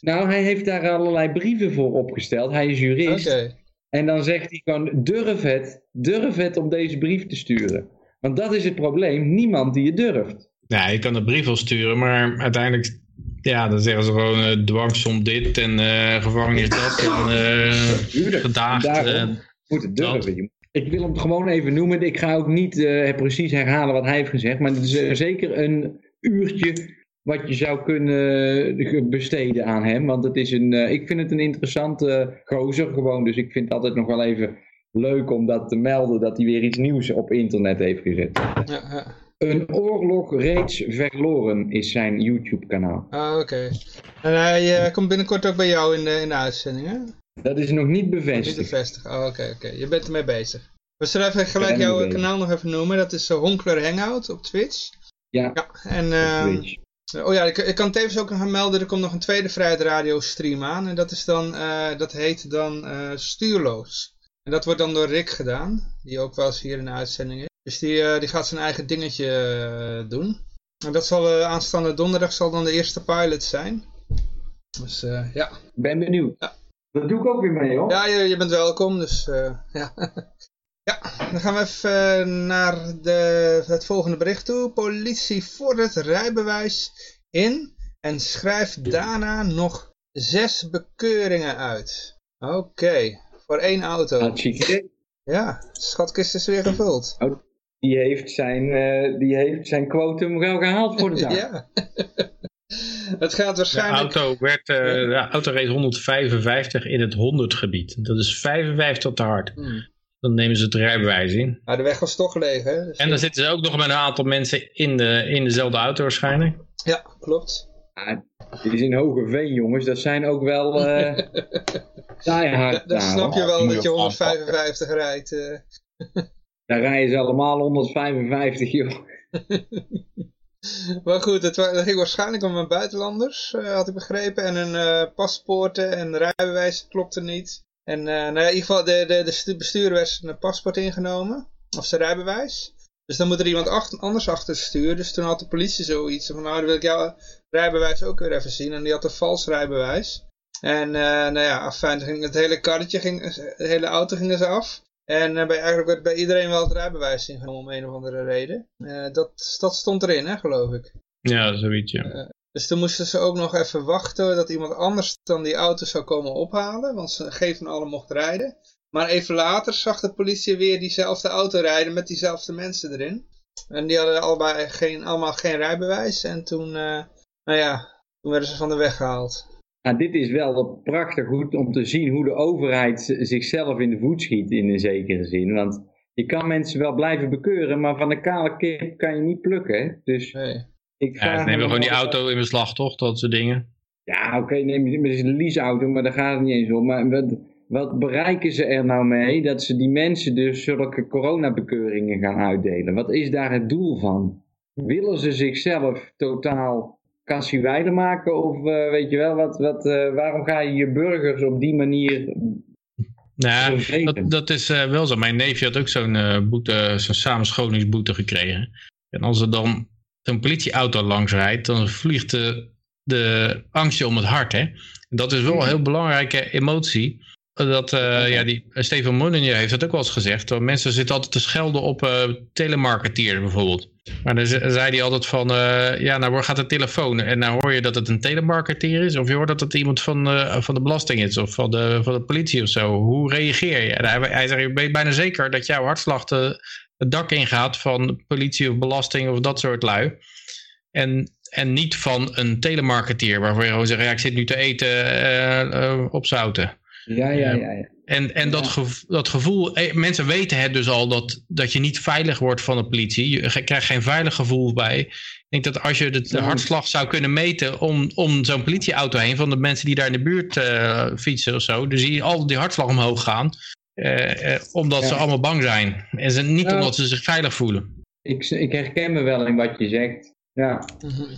Nou, hij heeft daar allerlei brieven voor opgesteld. Hij is jurist. Oké. En dan zegt hij gewoon, durf het, durf het om deze brief te sturen. Want dat is het probleem, niemand die het durft. Ja, je kan een brief wel sturen, maar uiteindelijk, ja, dan zeggen ze gewoon eh, dwangsom dit en eh, gevangenis dat en eh gedaagd. Eh, moet het durven. Ik wil hem gewoon even noemen. Ik ga ook niet eh, precies herhalen wat hij heeft gezegd. Maar het is zeker een uurtje wat je zou kunnen besteden aan hem. Want het is een, eh, ik vind het een interessante gozer gewoon. Dus ik vind het altijd nog wel even leuk om dat te melden dat hij weer iets nieuws op internet heeft gezet. Ja, ja. Een oorlog reeds verloren is zijn YouTube kanaal. Ah, oké. En hij eh, komt binnenkort ook bij jou in de, in de uitzending, hè? Dat is nog niet Niet bevestigd. bevestigd. Oh, oké, oké. Je bent ermee bezig. We zullen even gelijk jouw kanaal nog even noemen. Dat is uh, Honkler Hangout op Twitch. Ja, Ja, en... op ehm, Twitch. Oh ja, ik, ik kan tevens ook nog gaan melden, er komt nog een tweede Vrijheid Radio stream aan. En dat, is dan, eh, dat heet dan eh, Stuurloos. En dat wordt dan door Rick gedaan, die ook wel eens hier in de uitzending is. Dus die, eh, die gaat zijn eigen dingetje eh, doen. En dat zal eh, aanstaande donderdag zal dan de eerste pilot zijn. Dus ja. Ben benieuwd. Ja. Dat doe ik ook weer mee hoor. Ja, je, je bent welkom, dus ja. ja, dan gaan we even naar de, het volgende bericht toe. Politie vordert rijbewijs in en schrijft daarna nog zes bekeuringen uit. Oké, voor één auto. Idee. Ja, de schatkist is weer gevuld. Die heeft zijn, eh, die heeft zijn quotum wel gehaald voor de dag. Ja. het gaat De waarschijnlijk... auto, werd, eh, de auto reed 155 in het 100 gebied. Dat is 55 te hard. Hmm. Dan nemen ze het rijbewijs in. Maar de weg was toch leeg, hè? Dus- En dan zitten ze ook nog met een aantal mensen in, de, in dezelfde auto waarschijnlijk. Ja, klopt. Ja, dit is in Hoge Veen jongens, dat zijn ook wel eh Dan daar, snap je wel dat je je ook 155 rijdt. Daar rijden ze allemaal 155 joh. Maar goed, het, ging waarschijnlijk om een buitenlanders, eh, had ik begrepen. En hun eh, paspoorten en rijbewijs klopte niet. En eh, nou ja, in ieder geval, de, de, de stu- bestuurder werd zijn paspoort ingenomen. Of zijn rijbewijs. Dus dan moet er iemand anders achter sturen. Dus toen had de politie zoiets van, nou dan wil ik jouw rijbewijs ook weer even zien. En die had een vals rijbewijs. En nou ja, afijn, ging het hele karretje, ging, de hele auto gingen ze af. En eh, bij, eigenlijk werd bij iedereen wel het rijbewijs ingenomen om een of andere reden. Eh, dat, dat stond erin, hè, geloof ik. Ja, zoiets. Ja. Dus toen moesten ze ook nog even wachten dat iemand anders dan die auto zou komen ophalen. Want ze geen van allen mocht rijden. Maar even later zag de politie weer diezelfde auto rijden met diezelfde mensen erin. En die hadden allebei geen, allemaal geen rijbewijs. En toen, eh, nou ja, toen werden ze van de weg gehaald. Nou, dit is wel prachtig goed om te zien hoe de overheid zichzelf in de voet schiet in een zekere zin. Want je kan mensen wel blijven bekeuren, maar van de kale kip kan je niet plukken. hè. Dus Nee. ik Ja, vraag ze nemen me gewoon die auto in beslag, toch? Dat soort dingen. Ja, oké, neem je- het is een leaseauto, maar daar gaat het niet eens om. Maar wat, wat bereiken ze er nou mee dat ze die mensen dus zulke coronabekeuringen gaan uitdelen? Wat is daar het doel van? Willen ze zichzelf totaal kassiewijder maken? Of eh, weet je wel, wat, wat, eh, waarom ga je je burgers op die manier Nou, vervelen? dat, dat is eh, wel zo. Mijn neefje had ook zo'n boete, zo'n samenscholingsboete gekregen. En als er dan zo'n politieauto langs rijdt, dan vliegt de, de angstje om het hart. Hè? Dat is wel een heel belangrijke emotie. Dat, ja, die, Steven Molyneux heeft dat ook wel eens gezegd. Mensen zitten altijd te schelden op telemarketeer bijvoorbeeld. Maar dan ze- zei hij altijd van, eh, ja, nou gaat de telefoon. En nou hoor je dat het een telemarketeer is. Of je hoort dat het iemand van, eh, van de belasting is. Of van de, van de politie of zo. Hoe reageer je? Hij, hij zegt, je weet bijna zeker dat jouw hartslag de- het dak ingaat van politie of belasting of dat soort lui. En, en niet van een telemarketeer waarvoor je gewoon zegt, ja, ik zit nu te eten eh, op zouten. Ja, ja, ja. ja. En, en dat, dat gevoel, eh, mensen weten het dus al dat, dat je niet veilig wordt van de politie. Je krijgt geen veilig gevoel bij. Ik denk dat als je de, hartslag zou kunnen meten om, om zo'n politieauto heen, van de mensen die daar in de buurt eh, fietsen of zo, dan zie je al die hartslag omhoog gaan. eh, eh, omdat ze allemaal bang zijn. En ze, niet omdat ze zich veilig voelen. Ik, ik herken me wel in wat je zegt. Ja.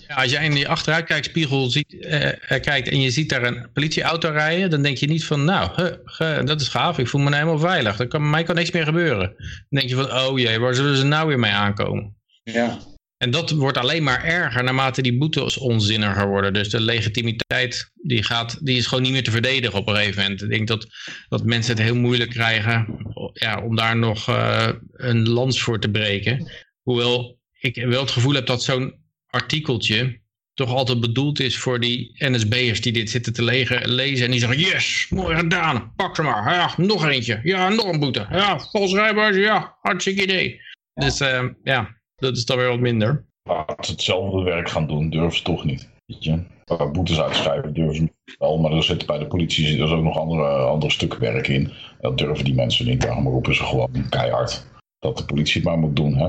Ja, als jij in die achteruitkijkspiegel ziet, eh, eh, kijkt en je ziet daar een politieauto rijden, dan denk je niet van, nou, huh, dat is gaaf, ik voel me nou helemaal veilig. Er kan, mij kan niks meer gebeuren. Dan denk je van, oh jee, waar zullen ze nou weer mee aankomen? ja. En dat wordt alleen maar erger naarmate die boetes onzinniger worden. Dus de legitimiteit die gaat, die is gewoon niet meer te verdedigen op een gegeven moment. Ik denk dat, dat mensen het heel moeilijk krijgen ja, om daar nog eh, een lans voor te breken. Hoewel ik wel het gevoel heb dat zo'n artikeltje toch altijd bedoeld is voor die NSB'ers die dit zitten te lege- lezen. En die zeggen, yes, mooi gedaan, pak ze maar. Ja, nog eentje. Ja, nog een boete. Ja, vals rijbewijs, ja, hartstikke idee. Dus eh, ja, dat is dan weer wat minder. laat ze hetzelfde werk gaan doen, durven ze toch niet. Weet je? Uh, boetes uitschrijven durven ze wel, maar er zit bij de politie er ook nog andere, andere stukken werk in. Dat durven die mensen niet, daarom roepen ze gewoon keihard dat de politie het maar moet doen. Hè?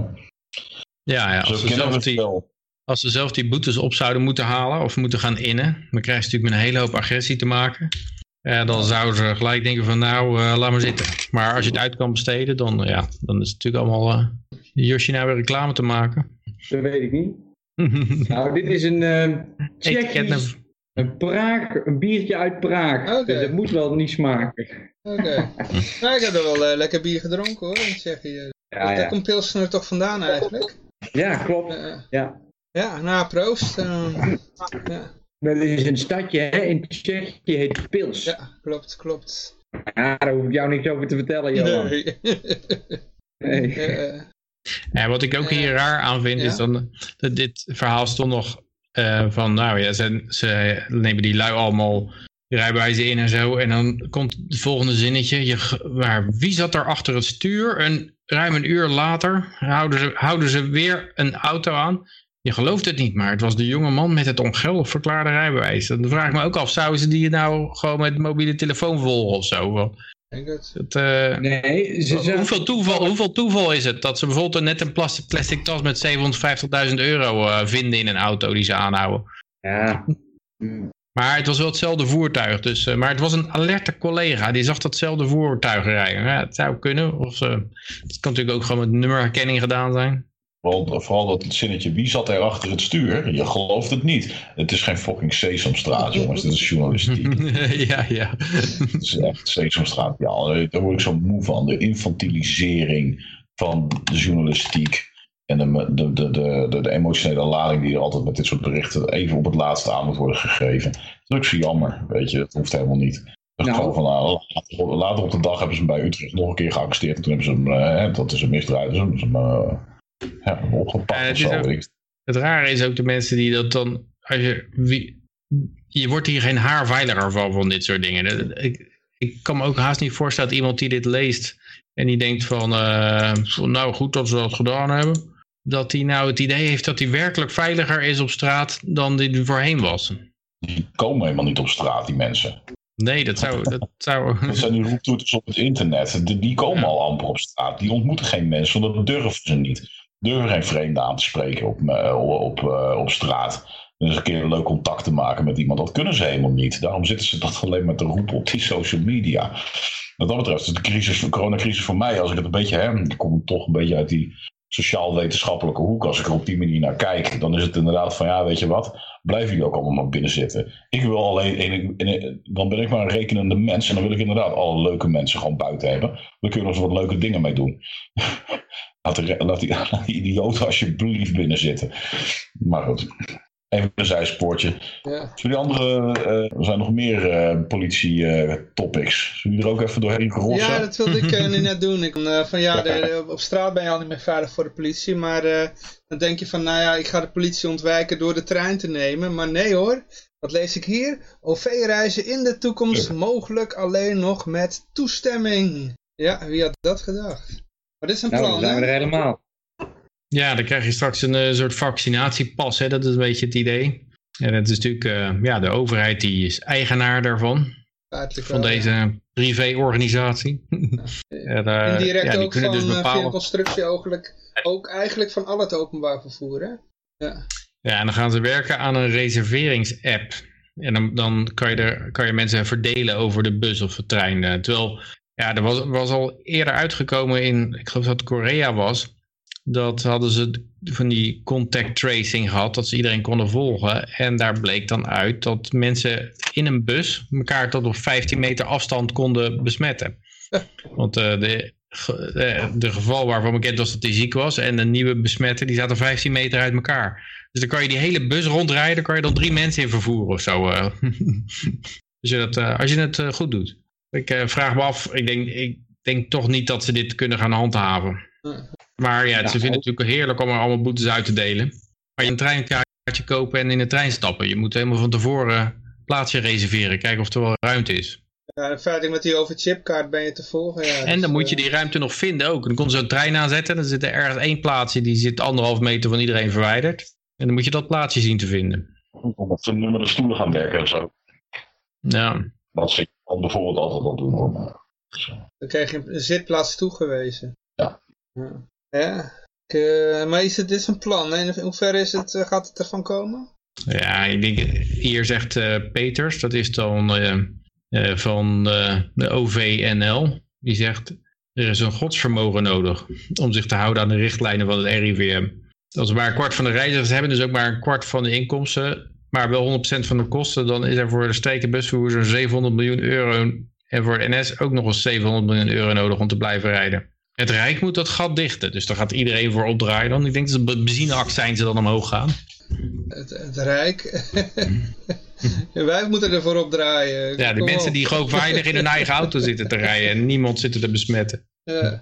Ja, ja ze kennen zelf het die, wel. Als ze zelf die boetes op zouden moeten halen of moeten gaan innen, dan krijgen ze natuurlijk met een hele hoop agressie te maken. Ja, dan zouden ze gelijk denken van nou, eh, laat maar zitten. Maar als je het uit kan besteden, dan, ja, dan is het natuurlijk allemaal... eh Josje nou weer reclame te maken. Dat weet ik niet. Nou, dit is een uh, Tsjechisch, een, Praag, een biertje uit Praag. Oké. Dus dat moet wel niet smaken. Oké. nou, ik heb er wel lekker bier gedronken hoor, in Tsjechië. Ja, Daar ja. komt Pilsner toch vandaan eigenlijk? ja klopt. Ja. Ja, nou, proost. eh, ja, Dat is een stadje hè, in Tsjechië, heet Pils. Ja. ja, klopt, klopt. daar hoef ik jou niks over te vertellen, Johan. Nee. Nee. Eh, Ja, wat ik ook hier raar aan vind, Ja? is dan dat dit verhaal stond nog eh, van, nou ja, ze, ze nemen die lui allemaal rijbewijzen in en zo. En dan komt het volgende zinnetje, je, maar wie zat er achter het stuur? En ruim een uur later houden ze, houden ze weer een auto aan. Je gelooft het niet, maar het was de jonge man met het ongeldig verklaarde rijbewijs. Dan vraag ik me ook af, zouden ze die nou gewoon met mobiele telefoon volgen of zo? Het, eh, Nee, ze zijn... Hoeveel toeval, hoeveel toeval is het dat ze bijvoorbeeld net een plas- plastic tas met 750.000 euro eh, vinden in een auto die ze aanhouden? Ja. Maar het was wel hetzelfde voertuig. Dus, eh, maar het was een alerte collega. Die zag datzelfde voertuig rijden. Ja, het zou kunnen. Of, het kan natuurlijk ook gewoon met nummerherkenning gedaan zijn. Vooral, vooral dat zinnetje, wie zat er achter het stuur? Je gelooft het niet. Het is geen fucking Sesamstraat, jongens. Dit is journalistiek. ja, ja. Het is echt Sesamstraat. Ja, daar word ik zo moe van. De infantilisering van de journalistiek. En de, de, de, de, de, de emotionele lading die er altijd met dit soort berichten even op het laatste aan moet worden gegeven. Dat is ook zo jammer, weet je. Dat hoeft helemaal niet. Nou. Van, nou, later, later op de dag hebben ze hem bij Utrecht nog een keer gearresteerd. En toen hebben ze hem, eh, hè, dat is een misdrijf, dus hebben ze hem eh, ja, opgepakt Eh, het zo. ook-. Het rare is ook de mensen die dat dan... Als je, wie, je wordt hier geen haar veiliger van, van dit soort dingen. Dat- Ik, ik kan me ook haast niet voorstellen dat iemand die dit leest... en die denkt van... eh, nou, goed dat ze dat gedaan hebben... dat hij nou het idee heeft dat hij werkelijk veiliger is op straat... dan die voorheen was. Die komen helemaal niet op straat, die mensen. Nee, dat zou... Dat zou Dat zijn die roeptoeters op het internet. Die, die komen al amper op straat. Die ontmoeten geen mensen, want dat durven ze niet. Durven geen vreemden aan te spreken op, eh, op, eh, op straat. En eens een keer een leuk contact te maken met iemand. Dat kunnen ze helemaal niet. Daarom zitten ze dat alleen maar te roepen op die social media. Wat dat betreft is de crisis, de coronacrisis voor mij, als ik het een beetje heb, ik kom toch een beetje uit die sociaal-wetenschappelijke hoek. Als ik er op die manier naar kijk, dan is het inderdaad van ja, weet je wat, blijven jullie ook allemaal binnen zitten. Ik wil alleen, dan ben ik maar een rekenende mens en dan wil ik inderdaad alle leuke mensen gewoon buiten hebben. Dan kunnen we er wat leuke dingen mee doen. laat, die, laat die idioten alsjeblieft binnen zitten. Maar goed, even een zijspoortje. Ja. Zullen die andere, eh, er zijn nog meer eh politie-topics. Zullen die er ook even doorheen gerossen? Ja, dat wilde ik eh, nu net doen. Ik, eh, van, ja, de- op straat ben je al niet meer veilig voor de politie. Maar eh, dan denk je van, nou ja, ik ga de politie ontwijken door de trein te nemen. Maar nee hoor, wat lees ik hier? OV-reizen in de toekomst Ja. mogelijk alleen nog met toestemming. Ja, wie had dat gedacht? Maar dit is een Nou, dan plan, zijn we er helemaal. Ja, dan krijg je straks een eh, soort vaccinatiepas. Hè? Dat is een beetje het idee. En het is natuurlijk, eh, ja, de overheid die is eigenaar daarvan. Van wel, ja. deze privéorganisatie. En, eh, Indirect ja, die ook kunnen van, dus eh, via bepalen. constructie ook, ook eigenlijk van al het openbaar vervoer, hè? Ja. Ja, en dan gaan ze werken aan een reserveringsapp. En dan, dan kan, je er, kan je mensen verdelen over de bus of de trein. eh, Terwijl, ja, er was, was al eerder uitgekomen in, ik geloof dat het Korea was. Dat hadden ze van die contact tracing gehad, dat ze iedereen konden volgen. En daar bleek dan uit dat mensen in een bus elkaar tot op 15 meter afstand konden besmetten. Want eh, de, eh, de geval waarvan bekend was dat hij ziek was en de nieuwe besmetten, die zaten 15 meter uit elkaar. Dus dan kan je die hele bus rondrijden, kan je dan drie mensen in vervoeren of zo. eh. als, je dat, als je het goed doet. Ik eh, vraag me af, ik denk, ik denk toch niet dat ze dit kunnen gaan handhaven. Maar ja, ze vinden het natuurlijk heerlijk om er allemaal boetes uit te delen. Maar je een treinkaartje kopen en in de trein stappen. Je moet helemaal van tevoren een plaatsje reserveren, kijken of er wel ruimte is. Ja, feitelijk met die overchipkaart ben je te volgen. Ja, En dus, dan moet je eh, die ruimte nog vinden ook. Dan kon zo'n trein aanzetten. Dan zit er ergens één plaatsje. Die zit anderhalf meter van iedereen verwijderd. En dan moet je dat plaatsje zien te vinden. Omdat ze nu met de stoelen gaan werken en zo. Ja. Dat ze dan bijvoorbeeld altijd al doen. hoor. Dan krijg je een zitplaats toegewezen. Ja. Ja. Ik, eh, maar is het, dit is een plan. hè? In hoeverre is het, eh, gaat het ervan komen? Ja, ik denk, hier zegt eh, Peters, dat is dan eh, eh, van eh, de OVNL, die zegt, er is een godsvermogen nodig om zich te houden aan de richtlijnen van het RIVM. Als we maar een kwart van de reizigers hebben, dus ook maar een kwart van de inkomsten, maar wel 100% van de kosten, dan is er voor de streek- en busvervoer zo'n 700 miljoen euro en voor de NS ook nog eens 700 miljoen euro nodig om te blijven rijden. Het Rijk moet dat gat dichten, dus daar gaat iedereen voor opdraaien dan. Ik denk dat de benzineaccijnzen dan omhoog gaan. Het, het Rijk. En Wij moeten ervoor opdraaien. Ja, de mensen op. die gewoon veilig in hun eigen auto zitten te rijden en niemand zitten te besmetten. Ja.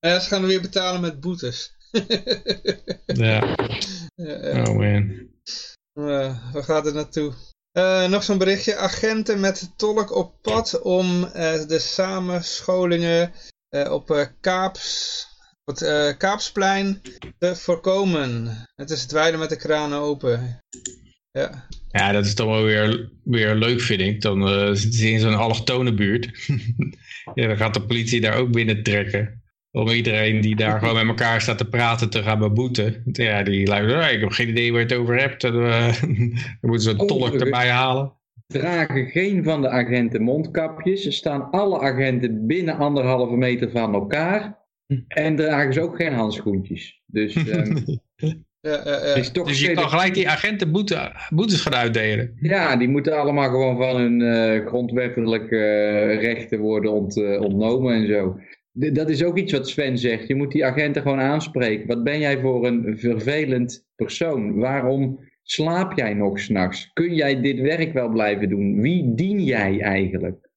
Ja, ze gaan er weer betalen met boetes. Ja. oh man. Uh, waar gaat het naartoe? Eh, nog zo'n berichtje. Agenten met tolk op pad om eh, de samenscholingen op Kaaps, het Kaapsplein te voorkomen. Het is het weiden met de kraan open. Ja. Ja, dat is toch wel weer, weer leuk, vind ik. Dan zitten ze in zo'n allochtone buurt. ja, dan gaat de politie daar ook binnen trekken. Om iedereen die daar gewoon met elkaar staat te praten te gaan beboeten. Ja, die luistert, "Ah, ik heb geen idee waar je het over hebt. En, eh, dan moeten ze een tolk erbij halen. Dragen geen van de agenten mondkapjes. Er staan alle agenten binnen anderhalve meter van elkaar. En dragen ze ook geen handschoentjes. Dus ehm, Ja, ja, ja. het is toch Dus je kan gelijk die agenten boete, boetes gaan uitdelen. Ja, die moeten allemaal gewoon van hun eh, grondwettelijke eh, rechten worden ont, eh, ontnomen en zo. Dat is ook iets wat Sven zegt. Je moet die agenten gewoon aanspreken. Wat ben jij voor een vervelend persoon? Waarom slaap jij nog s'nachts? Kun jij dit werk wel blijven doen? Wie dien jij eigenlijk?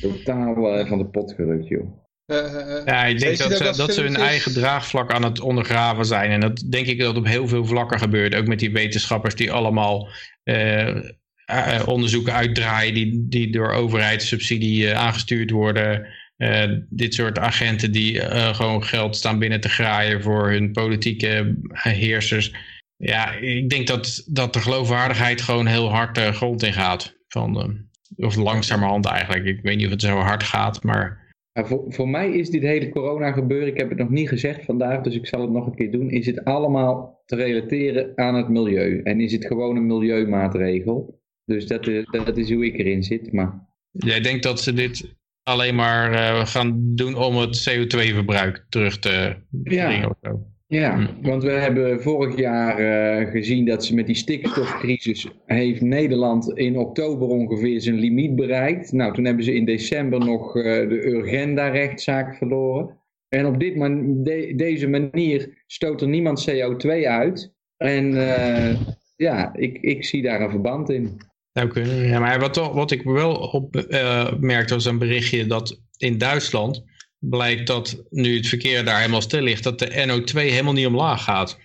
Totaal eh, van de pot gerukt, joh. Eh, eh. Ja, ik denk dat, dat ze, dat dat ze hun eigen draagvlak aan het ondergraven zijn. En dat denk ik dat op heel veel vlakken gebeurt. Ook met die wetenschappers die allemaal onderzoeken uitdraaien die, die door overheidssubsidie eh, aangestuurd worden. Eh, dit soort agenten die eh, gewoon geld staan binnen te graaien voor hun politieke heersers. Ja, ik denk dat, dat de geloofwaardigheid gewoon heel hard de grond in gaat. Van, eh, of langzamerhand eigenlijk. Ik weet niet of het zo hard gaat, maar... Maar voor, voor mij is dit hele corona gebeuren, ik heb het nog niet gezegd vandaag, dus ik zal het nog een keer doen, is het allemaal te relateren aan het milieu. En is het gewoon een milieumaatregel. Dus dat, is- dat is hoe ik erin zit. Maar Jij denkt dat ze dit alleen maar eh, gaan doen om het CO2-verbruik terug te Ja. brengen zo? ja, Hm. want we hebben vorig jaar eh, gezien dat ze met die stikstofcrisis heeft Nederland in oktober ongeveer zijn limiet bereikt. Nou, toen hebben ze in december nog eh, de Urgenda-rechtszaak verloren. En op dit man de- deze manier stoot er niemand CO2 uit. En ja, ik, ik zie daar een verband in. Nou kunnen. Ja, maar wat, wat ik wel opmerkte was een berichtje dat in Duitsland blijkt dat nu het verkeer daar helemaal stil ligt, dat de NO2 helemaal niet omlaag gaat.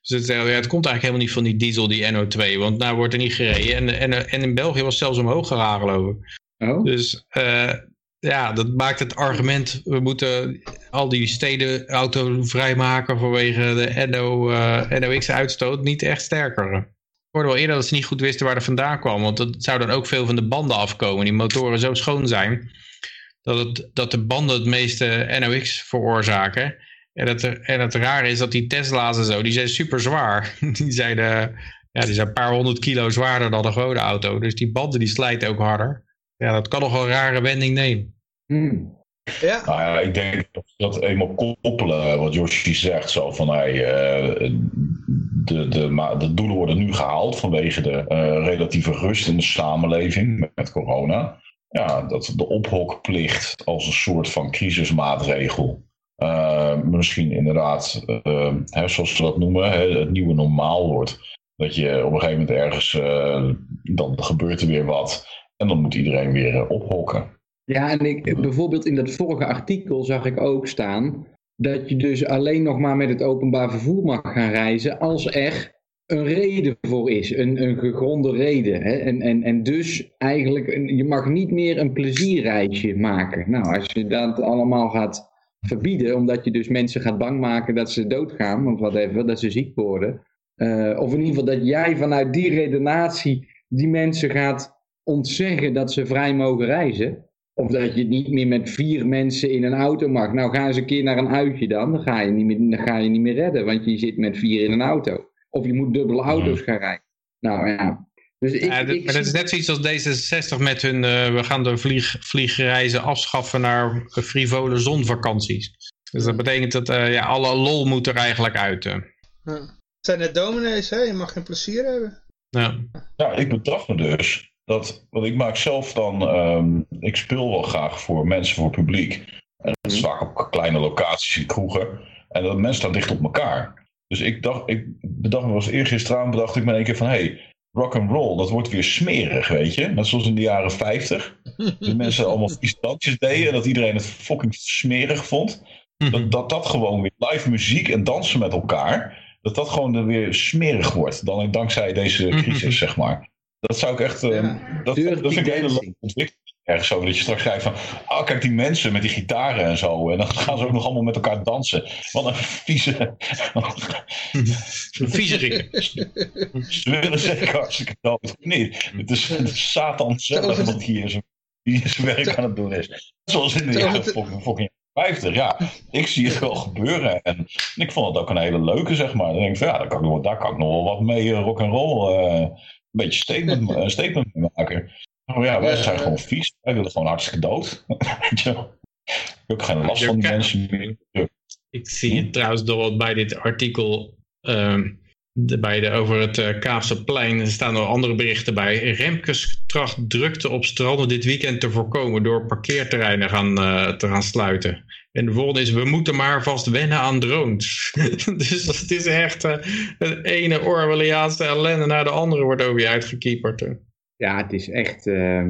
Dus het, eh, ja, het komt eigenlijk helemaal niet van die diesel, die NO2, want nou wordt er niet gereden. En, en, en in België was het zelfs omhoog gegaan, geloof ik. Oh? Dus eh, ja, dat maakt het argument, we moeten al die steden autovrij maken vanwege de NO, eh, NOx-uitstoot niet echt sterker. Hoorde wel eerder dat ze niet goed wisten waar dat vandaan kwam, want dat zou dan ook veel van de banden afkomen. Die motoren zo schoon zijn, dat, het, dat de banden het meeste NOx veroorzaken. En het, en het rare is dat die Tesla's en zo, die zijn super zwaar. Die zijn, eh, ja, die zijn een paar honderd kilo zwaarder dan een gewone auto. Dus die banden die slijten ook harder. Ja, dat kan nog wel een rare wending nemen. Hmm. Ja. Ja, ik denk dat eenmaal koppelen, wat Yoshi zegt, zo van hey, eh, de, de, de doelen worden nu gehaald vanwege de eh, relatieve rust in de samenleving met corona. Ja, dat de ophokplicht als een soort van crisismaatregel eh, misschien inderdaad, eh, hè, zoals ze dat noemen, hè, het nieuwe normaal wordt. Dat je op een gegeven moment ergens, eh, dan gebeurt er weer wat en dan moet iedereen weer eh, ophokken. Ja, en ik, bijvoorbeeld in dat vorige artikel zag ik ook staan dat je dus alleen nog maar met het openbaar vervoer mag gaan reizen als er een reden voor is, een, een gegronde reden. Hè? En, en, en dus eigenlijk, je mag niet meer een plezierreisje maken. Nou, als je dat allemaal gaat verbieden, omdat je dus mensen gaat bang maken dat ze doodgaan, of whatever, dat ze ziek worden. eh, of in ieder geval dat jij vanuit die redenatie die mensen gaat ontzeggen dat ze vrij mogen reizen. Of dat je niet meer met vier mensen in een auto mag. Nou, ga eens een keer naar een uitje dan. Dan ga je niet meer, dan ga je niet meer redden, want je zit met vier in een auto. Of je moet dubbele auto's gaan rijden. Nou ja. Dus ik, Ja, ik maar dat is net zoiets als D66 met hun, eh, we gaan de vlieg, vliegreizen afschaffen naar frivole zonvakanties. Dus dat betekent dat eh, ja, alle lol moet er eigenlijk uit. eh. Ja. Het zijn net dominees, hè? Je mag geen plezier hebben. Ja. Ja, ik betrap me dus dat, want ik maak zelf dan, ehm, ik speel wel graag voor mensen, voor publiek. En dat is vaak op kleine locaties in kroegen. En dat mensen staan dicht op elkaar. Dus ik dacht, ik bedacht me was eergisteravond bedacht ik me in één keer van, hé, hey, rock and roll, dat wordt weer smerig, weet je. Net zoals in de jaren 50. Dat mensen allemaal vieze dansjes deden en dat iedereen het fucking smerig vond. Dat, dat dat gewoon weer live muziek en dansen met elkaar, dat dat gewoon er weer smerig wordt. Dan dankzij deze crisis, zeg maar. Dat zou ik echt, eh, Ja. dat, dat vind ik een hele ontwikkeling. Ergens zo, dat je straks kijkt van, oh kijk die mensen met die gitaren en zo. En dan gaan ze ook nog allemaal met elkaar dansen. Wat een vieze... Viezerik. Ze willen zeker hartstikke dood. Nee, het is, het is Satan zelf wat hier zijn, die zijn werk aan het doen is. Zoals in de jaren fucking, fucking 50. Ja, ik zie het wel gebeuren. En ik vond het ook een hele leuke, zeg maar. Dan denk ik van, ja, daar kan ik nog, daar kan ik nog wel wat mee uh, rock and roll. eh, beetje statement, statement maken. Maar ja, wij zijn gewoon vies. Wij willen gewoon hartstikke dood. Ik heb ook geen last van die mensen meer. Ik zie het trouwens wat bij dit artikel ehm, de, bij de, over het eh Kaapse plein. Er staan nog andere berichten bij. Remkes tracht drukte op stranden dit weekend te voorkomen door parkeerterreinen gaan, eh, te gaan sluiten. En de volgende is, we moeten maar vast wennen aan drones. dus het is echt eh het ene Orwelliaanse ellende naar de andere wordt over je uitgekieperd. Ja, het is echt... eh,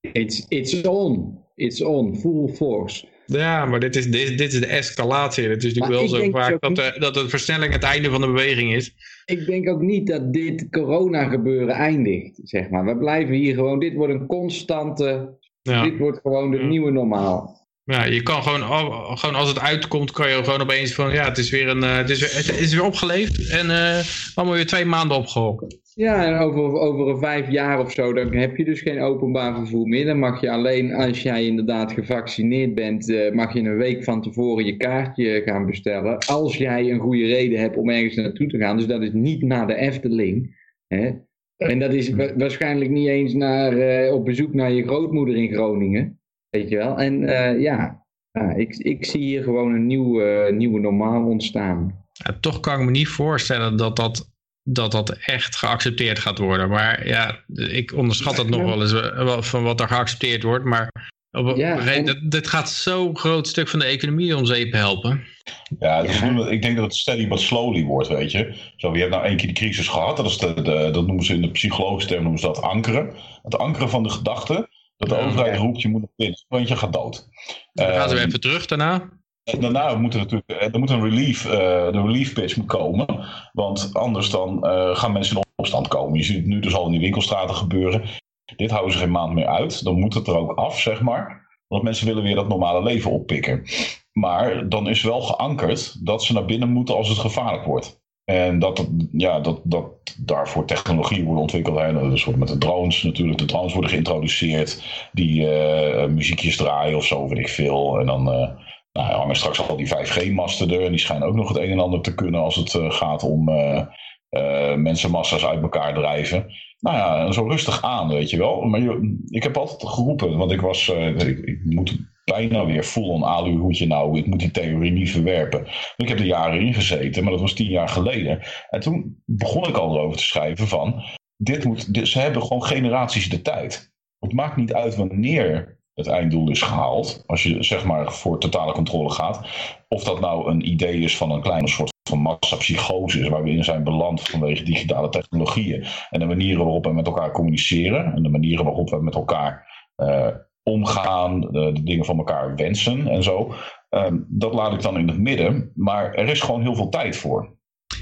it's, it's on. It's on. Full force. Ja, maar dit is, dit, dit is de escalatie. Het is natuurlijk Maar wel zo vaak ook dat, de, dat de versnelling het einde van de beweging is. Ik denk ook niet dat dit corona gebeuren eindigt, zeg maar. We blijven hier gewoon... Dit wordt een constante... Ja. Dit wordt gewoon de Ja. nieuwe normaal. Ja, je kan gewoon, gewoon als het uitkomt, kan je gewoon opeens van, ja, het is weer, een, eh, het is weer, het is weer opgeleefd en eh allemaal weer twee maanden opgehokken. Ja, en over, over vijf jaar of zo, dan heb je dus geen openbaar vervoer meer. Dan mag je alleen, als jij inderdaad gevaccineerd bent, eh, mag je een week van tevoren je kaartje gaan bestellen. Als jij een goede reden hebt om ergens naartoe te gaan. Dus dat is niet naar de Efteling. Hè? En dat is wa- waarschijnlijk niet eens naar, eh, op bezoek naar je grootmoeder in Groningen. Weet je wel? En eh, ja, ja ik, ik zie hier gewoon een nieuw, eh, nieuwe normaal ontstaan. Ja, toch kan ik me niet voorstellen dat dat, dat dat echt geaccepteerd gaat worden. Maar ja, ik onderschat het nog wel eens eh, wel van wat er geaccepteerd wordt. Maar op, Ja, en- dit, dit gaat zo'n groot stuk van de economie om zeep helpen. Ja, dus Ja. doen het- ik denk dat het steady but slowly wordt, weet je. Zo, je hebt nou één keer die crisis gehad, dat, is de, de- dat noemen ze in de psychologische term noemen ze dat ankeren. Het ankeren van de gedachte, dat de overheid roept je moet naar binnen, want je gaat dood. Dan gaan ze weer Ehm, even terug daarna. en daarna moet er natuurlijk eh, er moet een relief, eh, de relief pitch moet komen. Want anders dan eh, gaan mensen in opstand komen. Je ziet het nu dus al in die winkelstraten gebeuren. Dit houden ze geen maand meer uit. Dan moet het er ook af, zeg maar. Want mensen willen weer dat normale leven oppikken. Maar dan is wel geankerd dat ze naar binnen moeten als het gevaarlijk wordt. En dat, ja, dat, dat daarvoor technologie wordt ontwikkeld. Hè. Dus met de drones natuurlijk. De drones worden geïntroduceerd. Die eh, muziekjes draaien of zo, weet ik veel. En dan... eh, nou, hangen straks al die 5G-masten er. En die schijnen ook nog het een en ander te kunnen als het eh, gaat om mensenmassa's uit elkaar drijven. Nou ja, zo rustig aan, weet je wel. Maar je- ik heb altijd geroepen, want ik was, ik, ik moet bijna weer full-on aluhoedje nou. Ik moet die theorie niet verwerpen. Ik heb er jaren in gezeten, maar dat was tien jaar geleden. En toen begon ik al erover te schrijven van, dit moet, ze hebben gewoon generaties de tijd. Het maakt niet uit wanneer het einddoel is gehaald. Als je zeg maar voor totale controle gaat. Of dat nou een idee is van een kleine soort van massapsychose waar we in zijn beland vanwege digitale technologieën. En de manieren waarop we met elkaar communiceren. En de manieren waarop we met elkaar eh, omgaan. De, de dingen van elkaar wensen en zo. Ehm, dat laat ik dan in het midden. Maar er is gewoon heel veel tijd voor.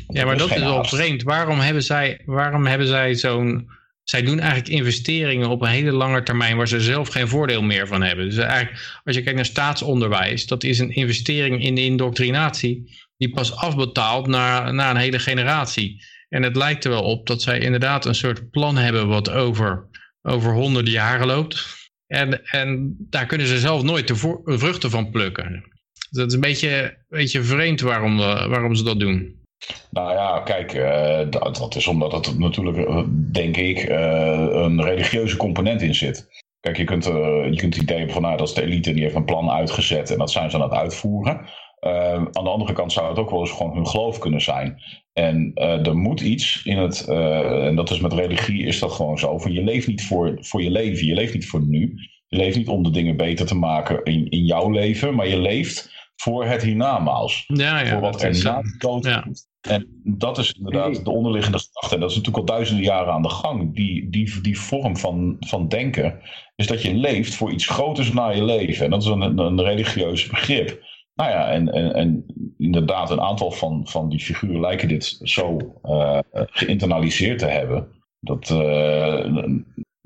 Ja, maar is dat is wel vreemd. Waarom hebben zij, waarom hebben zij zo'n... Zij doen eigenlijk investeringen op een hele lange termijn waar ze zelf geen voordeel meer van hebben. Dus eigenlijk, als je kijkt naar staatsonderwijs, dat is een investering in de indoctrinatie die pas afbetaalt na, na een hele generatie. En het lijkt er wel op dat zij inderdaad een soort plan hebben wat over, over honderden jaren loopt. En, en daar kunnen ze zelf nooit de vruchten van plukken. Dat is een beetje, beetje vreemd waarom, eh, waarom ze dat doen. Nou ja, kijk, eh, dat, is omdat het natuurlijk, eh, denk ik, een religieuze component in zit. Kijk, je kunt, je kunt het idee hebben van, nou, dat is de elite en die heeft een plan uitgezet en dat zijn ze aan het uitvoeren. Eh, aan de andere kant zou het ook wel eens gewoon hun geloof kunnen zijn. En eh, er moet iets in het, eh, en dat is met religie, is dat gewoon zo. Van je leeft niet voor, voor je leven, je leeft niet voor nu. Je leeft niet om de dingen beter te maken in, in jouw leven, maar je leeft voor het hiernamaals. Ja, ja. voor wat er na de dood ja. komt. En dat is inderdaad de onderliggende gedachte. En dat is natuurlijk al duizenden jaren aan de gang. Die, die, die vorm van, van denken is dat je leeft voor iets groters na je leven. En dat is een, een religieus begrip. Nou ja, en, en, en inderdaad, een aantal van, van die figuren lijken dit zo eh, geïnternaliseerd te hebben. Dat,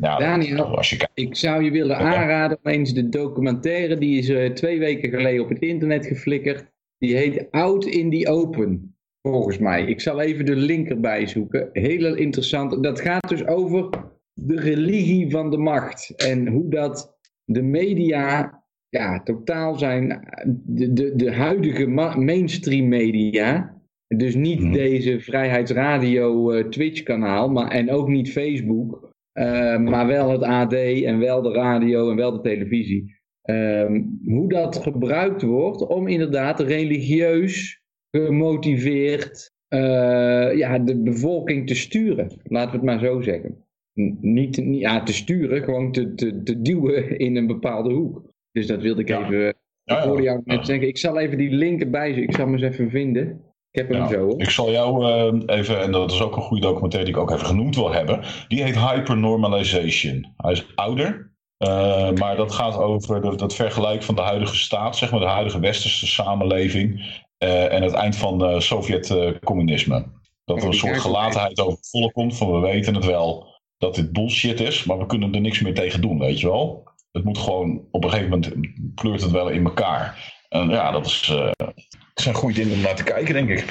ja, Daniel. als je kijkt. Ik zou je willen aanraden om eens de documentaire, die is eh, twee weken geleden op het internet geflikkerd. Die heet Out in the Open, volgens mij. Ik zal even de link erbij zoeken. Heel interessant. Dat gaat dus over de religie van de macht. En hoe dat de media ja, totaal zijn, de, de, de huidige ma- mainstream media, dus niet Mhm. deze Vrijheidsradio eh, Twitch kanaal, maar, en ook niet Facebook, eh, maar wel het AD en wel de radio en wel de televisie. Ehm, hoe dat gebruikt wordt om inderdaad religieus gemotiveerd eh, ja, de bevolking te sturen. Laten we het maar zo zeggen. N- Niet, niet ja, te sturen, gewoon te, te, te duwen in een bepaalde hoek. Dus dat wilde ik Ja. even. Ik Ja, hoorde ja. jou net zeggen. Ik zal even die link erbij zoeken. Ik zal hem eens even vinden. Ik heb hem zo. Hoor. Ik zal jou eh, even, en dat is ook een goede documentaire die ik ook even genoemd wil hebben. Die heet Hypernormalization. Hij is ouder, eh, maar dat gaat over dat, dat vergelijk van de huidige staat, zeg maar de huidige westerse samenleving eh, en het eind van eh Sovjet-communisme. dat er een soort gelatenheid over volk komt van we weten het wel dat dit bullshit is, maar we kunnen er niks meer tegen doen, weet je wel. Het moet gewoon, op een gegeven moment kleurt het wel in elkaar. En ja, dat is, eh, dat zijn goede dingen om naar te kijken, denk ik.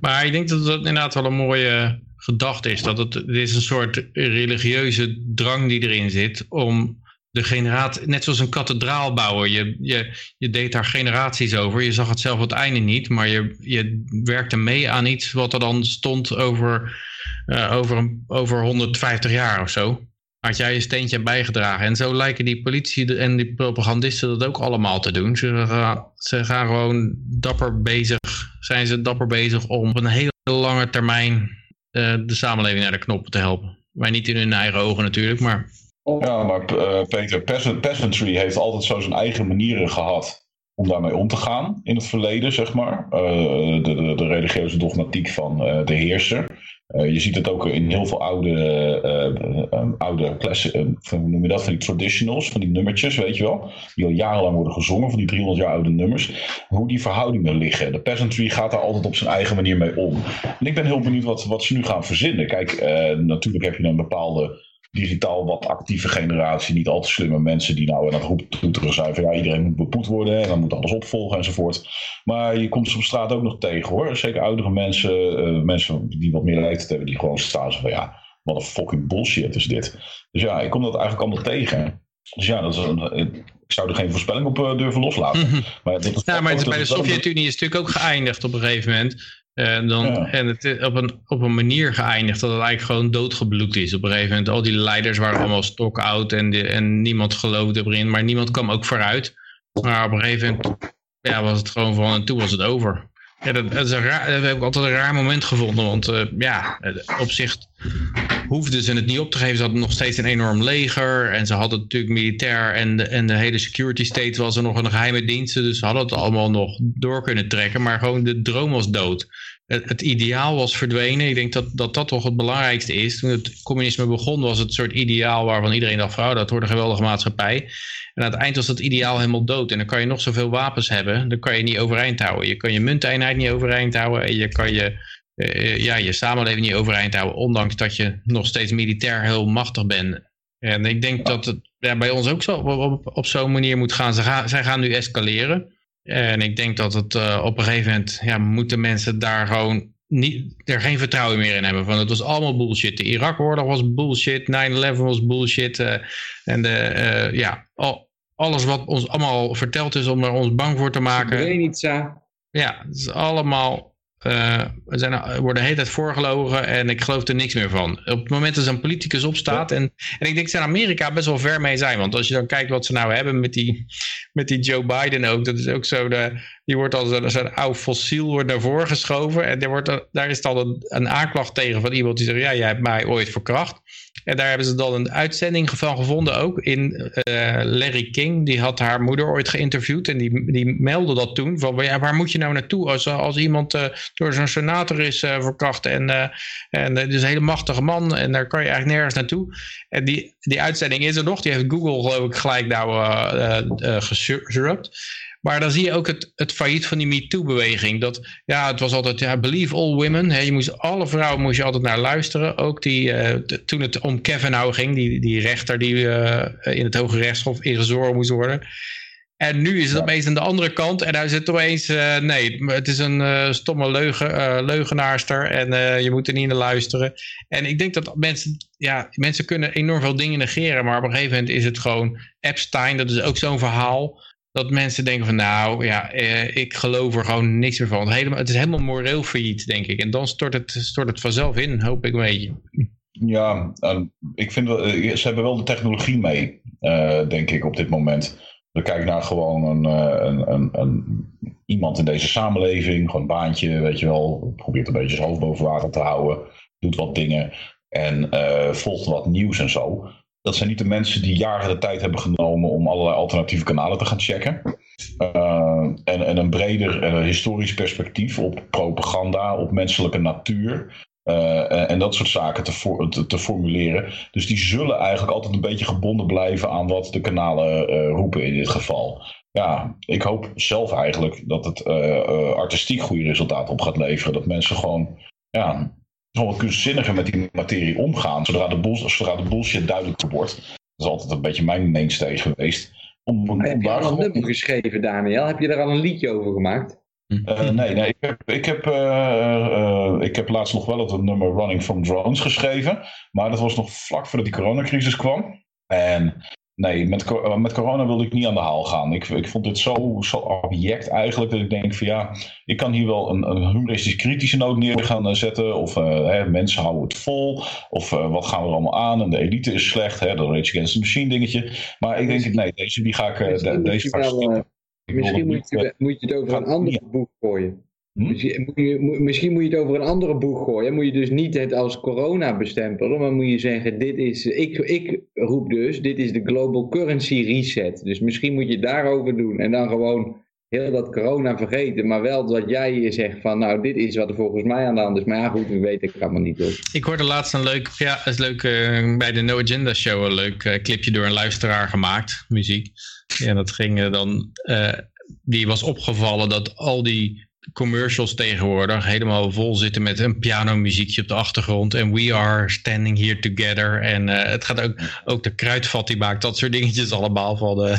Maar ik denk dat dat inderdaad wel een mooie gedachte is. Dat het, het is een soort religieuze drang die erin zit om de generatie, net zoals een kathedraal bouwen. Je, je, je deed daar generaties over. Je zag het zelf het einde niet, maar je, je werkte mee aan iets wat er dan stond over, eh, over, een- over 150 jaar of zo. Had jij je steentje bijgedragen. En zo lijken die politie en die propagandisten dat ook allemaal te doen. Ze gaan, ze gaan gewoon dapper bezig, zijn ze dapper bezig om op een hele lange termijn eh, de samenleving naar de knoppen te helpen. Maar niet in hun eigen ogen natuurlijk, maar Ja, maar eh, Peter, peasant, peasantry heeft altijd zo zijn eigen manieren gehad om daarmee om te gaan in het verleden, zeg maar. Eh, de, de, de religieuze dogmatiek van de heerser. Eh, je ziet het ook in heel veel oude, eh, eh, oude classic, van- hoe noem je dat, van die traditionals, van die nummertjes, weet je wel. Die al jarenlang worden gezongen, van die 300 jaar oude nummers. Hoe die verhoudingen liggen. De peasantry gaat daar altijd op zijn eigen manier mee om. En ik ben heel benieuwd wat, wat ze nu gaan verzinnen. Kijk, natuurlijk heb je een bepaalde digitaal wat actieve generatie, niet al te slimme mensen die nou aan het roeptoeteren zijn van ja, iedereen moet bepoet worden en dan moet alles opvolgen enzovoort. Maar je komt ze op straat ook nog tegen hoor. Zeker oudere mensen, eh, mensen die wat meer leeftijd hebben, die gewoon staan van ja, wat een fucking bullshit is dit. Dus ja, ik kom dat eigenlijk allemaal tegen. Dus ja, dat is een, ik zou er geen voorspelling op eh, durven loslaten. Maar, dat Ja, maar het is dat bij de Sovjet-Unie is het natuurlijk ook geëindigd op een gegeven moment. Eh, dan, Ja. En het is op een, op een manier geëindigd dat het eigenlijk gewoon doodgebloed is. Op een gegeven moment, al die leiders waren allemaal stock-out en, de- en niemand geloofde erin. Maar niemand kwam ook vooruit. Maar op een gegeven moment ja, was het gewoon van en toen was het over. Ja, dat, is een raar, heb ik altijd een raar moment gevonden. Want eh, ja, eh, op zich hoefden ze het niet op te geven. Ze hadden nog steeds een enorm leger. En ze hadden natuurlijk militair. En de, en de hele security state was er nog een geheime diensten. Dus ze hadden het allemaal nog door kunnen trekken. Maar gewoon de droom was dood. Het, ideaal was verdwenen. Ik denk dat, dat dat toch het belangrijkste is. Toen het communisme begon was het soort ideaal waarvan iedereen dacht... Van, oh, dat wordt een geweldige maatschappij. En aan het eind was dat ideaal helemaal dood. En dan kan je nog zoveel wapens hebben. Dan kan je niet overeind houden. Je kan je munteenheid niet overeind houden. En je kan je eh, ja, je samenleving niet overeind houden, ondanks dat je nog steeds militair heel machtig bent. En ik denk dat het ja, bij ons ook zo op, op, op zo'n manier moet gaan. Ze gaan. Zij gaan nu escaleren. En ik denk dat het uh, op een gegeven moment, ja, moeten mensen daar gewoon niet, er geen vertrouwen meer in hebben. Van het was allemaal bullshit. De Irak-oorlog was bullshit, 9-11 was bullshit. Uh, en de, uh, ja, al, alles wat ons allemaal verteld is om er ons bang voor te maken. Srebrenica. Ja, het is allemaal uh, we zijn, worden de hele tijd voorgelogen en ik geloof er niks meer van. Op het moment dat een politicus opstaat, en, en ik denk dat ze in Amerika best wel ver mee zijn. Want als je dan kijkt wat ze nou hebben met die, met die Joe Biden ook, dat is ook zo, de, die wordt als een, een oud fossiel wordt naar voren geschoven. En daar, wordt, daar is dan een, een aanklacht tegen van iemand die zegt, ja, jij hebt mij ooit verkracht. En daar hebben ze dan een uitzending van gevonden ook in uh, Larry King. Die had haar moeder ooit geïnterviewd en die, die meldde dat toen. Van ja, waar moet je nou naartoe als, als iemand uh, door zo'n senator is uh, verkracht. En, en is een hele machtige man en daar kan je eigenlijk nergens naartoe. En die, die uitzending is er nog. Die heeft Google geloof ik gelijk nou gesurpt. Maar dan zie je ook het, het failliet van die MeToo-beweging. Dat, ja, het was altijd, ja, believe all women. Hè. Je moest, alle vrouwen moest je altijd naar luisteren. Ook die, uh, toen het om Kavanaugh ging, die, die rechter die uh, in het Hoge Rechtshof ingezoren moest worden. En nu is het opeens aan de andere kant. En hij zit opeens, uh, nee, het is een stomme leugen, leugenaarster. En je moet er niet naar luisteren. En ik denk dat mensen, ja, mensen kunnen enorm veel dingen negeren. Maar op een gegeven moment is het gewoon Epstein. Dat is ook zo'n verhaal dat mensen denken van nou ja, eh, ik geloof er gewoon niks meer van. Helemaal, het is helemaal moreel failliet, denk ik. En dan stort het, stort het vanzelf in, hoop ik een beetje. Ja, ik vind wel, ze hebben wel de technologie mee, uh, denk ik, op dit moment. We kijken naar gewoon een, een, een, een, iemand in deze samenleving, gewoon een baantje, weet je wel, probeert een beetje zijn hoofd boven water te houden, doet wat dingen en volgt wat nieuws en zo dat zijn niet de mensen die jaren de tijd hebben genomen om allerlei alternatieve kanalen te gaan checken. Uh, en, en, een breder uh, historisch perspectief op propaganda, op menselijke natuur. En, en, dat soort zaken te, te, te, formuleren. Dus die zullen eigenlijk altijd een beetje gebonden blijven aan wat de kanalen roepen in dit geval. Ja, ik hoop zelf eigenlijk dat het artistiek goede resultaten op gaat leveren. Dat mensen gewoon ja, gewoon wat kunstzinniger met die materie omgaan. Zodra de, bull, zodra de bullshit duidelijk wordt. Dat is altijd een beetje mijn mainstay geweest. Om, om heb je al een nummer geschreven, Daniel? Heb je er al een liedje over gemaakt? Uh, nee, nee, ik heb, ik, heb, uh, uh, ik heb laatst nog wel het nummer Running from Drones geschreven. Maar dat was nog vlak voordat die coronacrisis kwam. En Nee, met, eh, met corona wilde ik niet aan de haal gaan. Ik, ik vond dit zo, zo object eigenlijk dat ik denk van ja, ik kan hier wel een, een humoristisch kritische noot neer gaan eh, zetten. Of uh, hè, mensen houden het vol. Of uh, wat gaan we er allemaal aan? En de elite is slecht, hè, dat Rage Against the Machine dingetje. Maar ik denk, nee, deze die ga ik, de, deze ik Misschien moet je, moet je het over een ander boek gooien. Hm? Misschien, moet je, misschien moet je het over een andere boeg gooien. Moet je dus niet het als corona bestempelen, maar moet je zeggen: dit is, ik, ik roep dus, dit is de global currency reset. Dus misschien moet je het daarover doen en dan gewoon heel dat corona vergeten, maar wel dat jij zegt van nou dit is wat er volgens mij aan de hand is. Maar ja goed, we weten ik allemaal niet. Dus. Ik hoorde laatst een leuk, ja is leuk uh, bij de No Agenda Show een leuk uh, clipje door een luisteraar gemaakt, muziek. En dat ging uh, dan, die was opgevallen dat al die commercials tegenwoordig helemaal vol zitten met een pianomuziekje op de achtergrond. En we are standing here together. En uh, het gaat ook, ook de kruidvat die maakt dat soort dingetjes allemaal van de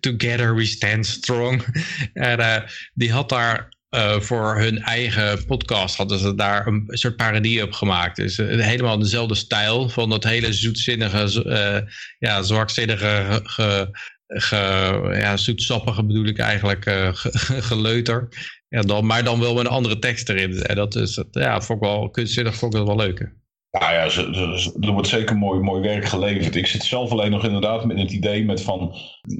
together we stand strong. En uh, die had daar voor hun eigen podcast hadden ze daar een soort parodie op gemaakt. Dus helemaal dezelfde stijl van dat hele zoetzinnige, ja, zwakzinnige ge, ja, zoetsappige bedoel ik eigenlijk, geleuter. Ja, dan, maar dan wel met een andere tekst erin. En dat is, ja, vond ik wel kunstzinnig, vond ik dat wel leuk. Nou ja, er wordt zeker mooi, mooi werk geleverd. Ik zit zelf alleen nog inderdaad met het idee met van,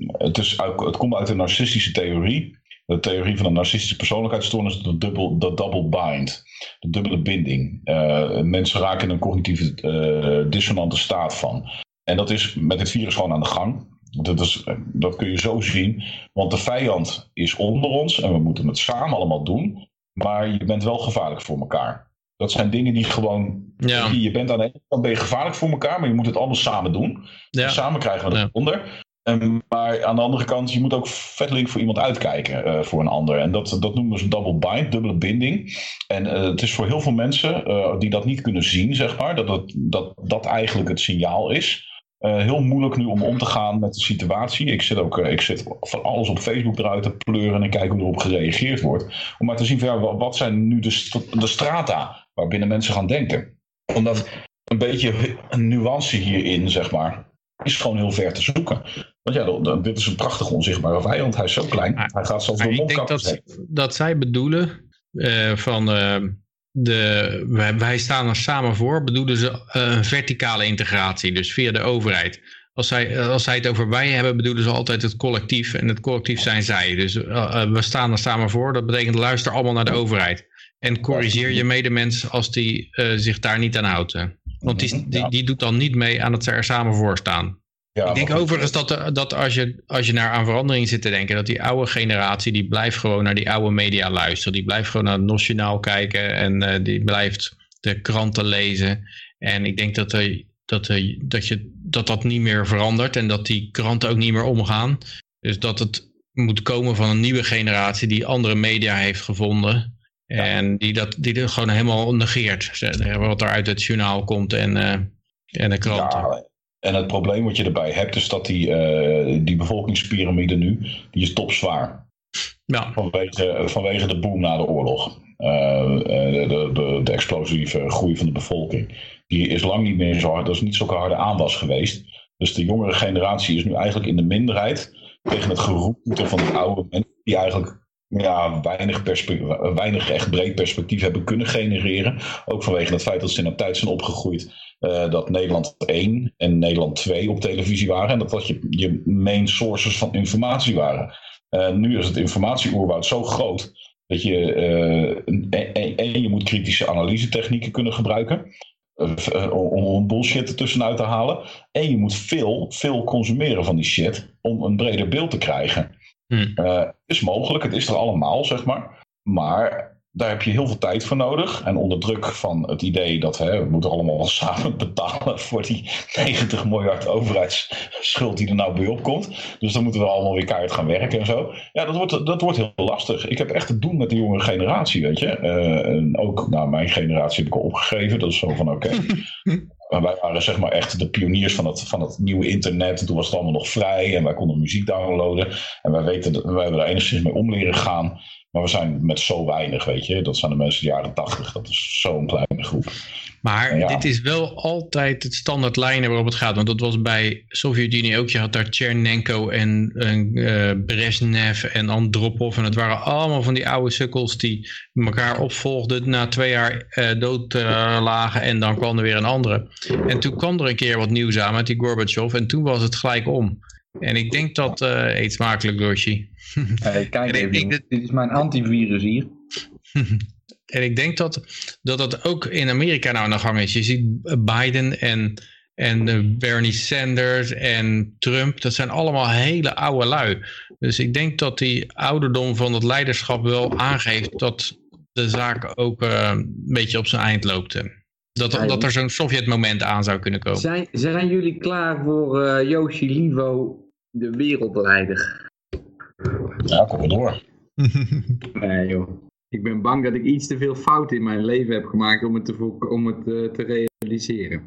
het, is, het komt uit een narcistische theorie. De theorie van een narcistische persoonlijkheidsstoornis, de double, de double bind. De dubbele binding. Uh, mensen raken in een cognitieve uh, dissonante staat van. En dat is met het virus gewoon aan de gang. Dat, is, dat kun je zo zien. Want de vijand is onder ons en we moeten het samen allemaal doen. Maar je bent wel gevaarlijk voor elkaar. Dat zijn dingen die gewoon. Ja. Je bent aan de ene kant ben je gevaarlijk voor elkaar, maar je moet het allemaal samen doen. Ja. Samen krijgen we het ja. onder. Um, maar aan de andere kant, je moet ook vettelink voor iemand uitkijken, uh, voor een ander. En dat, dat noemen ze double bind, dubbele binding. En uh, het is voor heel veel mensen uh, die dat niet kunnen zien, zeg maar, dat dat, dat, dat eigenlijk het signaal is. Heel moeilijk nu om om te gaan met de situatie. Ik zit ook ik zit van alles op Facebook eruit te pleuren en kijken hoe erop gereageerd wordt. Om maar te zien van, ja, wat zijn nu de, de strata waarbinnen mensen gaan denken. Omdat een beetje een nuance hierin, zeg maar, is gewoon heel ver te zoeken. Want ja, dit is een prachtig onzichtbare vijand. Hij is zo klein. hij gaat zelfs door Ik denk dat, dat zij bedoelen uh, van de, wij, staan er samen voor, bedoelen ze uh, een verticale integratie, dus via de overheid. Als zij, als zij het over wij hebben, bedoelen ze altijd het collectief. En het collectief zijn zij. Dus we staan er samen voor. Dat betekent luister allemaal naar de overheid. En corrigeer je medemens als die zich daar niet aan houdt. Want die, die, doet dan niet mee aan dat ze er samen voor staan. Ja, ik denk overigens dat, dat als, je, als je naar aan verandering zit te denken, dat die oude generatie, die blijft gewoon naar die oude media luisteren. Die blijft gewoon naar het nationaal kijken en uh, die blijft de kranten lezen. En ik denk dat, er, dat, er, dat, je, dat dat niet meer verandert en dat die kranten ook niet meer omgaan. Dus dat het moet komen van een nieuwe generatie die andere media heeft gevonden. En die dat die gewoon helemaal negeert. Wat er uit het journaal komt en, uh, en de kranten. Ja, en het probleem wat je erbij hebt is dat die, uh, die bevolkingspyramide nu, die is topzwaar. Ja. Vanwege, vanwege de boom na de oorlog. Uh, de, de, de, explosieve groei van de bevolking. Die is lang niet meer zo hard, dat is niet zo'n harde aanwas geweest. Dus de jongere generatie is nu eigenlijk in de minderheid tegen het geroepen van de oude mensen die eigenlijk ja, weinig, weinig echt breed perspectief hebben kunnen genereren. Ook vanwege het feit dat ze in een tijd zijn opgegroeid uh, dat Nederland 1 en Nederland 2 op televisie waren. En dat dat je, je main sources van informatie waren. Uh, nu is het informatieoerwoud zo groot dat je, uh, en, je moet kritische analyse technieken kunnen gebruiken. om bullshit ertussenuit te halen. En je moet veel, veel consumeren van die shit om een breder beeld te krijgen. Hmm. is mogelijk, het is er allemaal, zeg maar. Maar daar heb je heel veel tijd voor nodig. En onder druk van het idee dat hè, we moeten allemaal samen betalen voor die 90 miljard overheidsschuld die er nou bij opkomt. Dus dan moeten we allemaal weer keihard gaan werken en zo. Ja, dat wordt, dat wordt heel lastig. Ik heb echt te doen met de jonge generatie, weet je. Uh, en ook nou, mijn generatie heb ik al opgegeven. Dat is zo van oké. Maar wij waren zeg maar echt de pioniers van het, van het nieuwe internet. En toen was het allemaal nog vrij en wij konden muziek downloaden. En wij weten, wij hebben er enigszins mee om leren gaan. Maar we zijn met zo weinig, weet je. Dat zijn de mensen de jaren tachtig. Dat is zo'n kleine groep. Maar dit is wel altijd het standaard lijnen waarop het gaat. Want dat was bij Sovjet-Unie ook. Je had daar Chernenko en, en uh, Brezhnev en Andropov. En het waren allemaal van die oude sukkels die elkaar opvolgden. Na twee jaar uh, dood uh, lagen en dan kwam er weer een andere. En toen kwam er een keer wat nieuws aan met die Gorbachev. En toen was het gelijk om. En ik denk dat, uh, eet smakelijk Doshi. Hey, kijk even, dit is mijn antivirus hier. en ik denk dat, dat dat ook in Amerika nou aan de gang is. Je ziet Biden en, en Bernie Sanders en Trump, dat zijn allemaal hele oude lui. Dus ik denk dat die ouderdom van het leiderschap wel aangeeft dat de zaak ook uh, een beetje op zijn eind loopt. Dat, dat er zo'n Sovjet-moment aan zou kunnen komen. Zijn, zijn jullie klaar voor uh, Yoshi Livo de wereldleider. Ja, kom maar door. nee joh. Ik ben bang dat ik iets te veel fouten in mijn leven heb gemaakt om het te, om het, uh, te realiseren.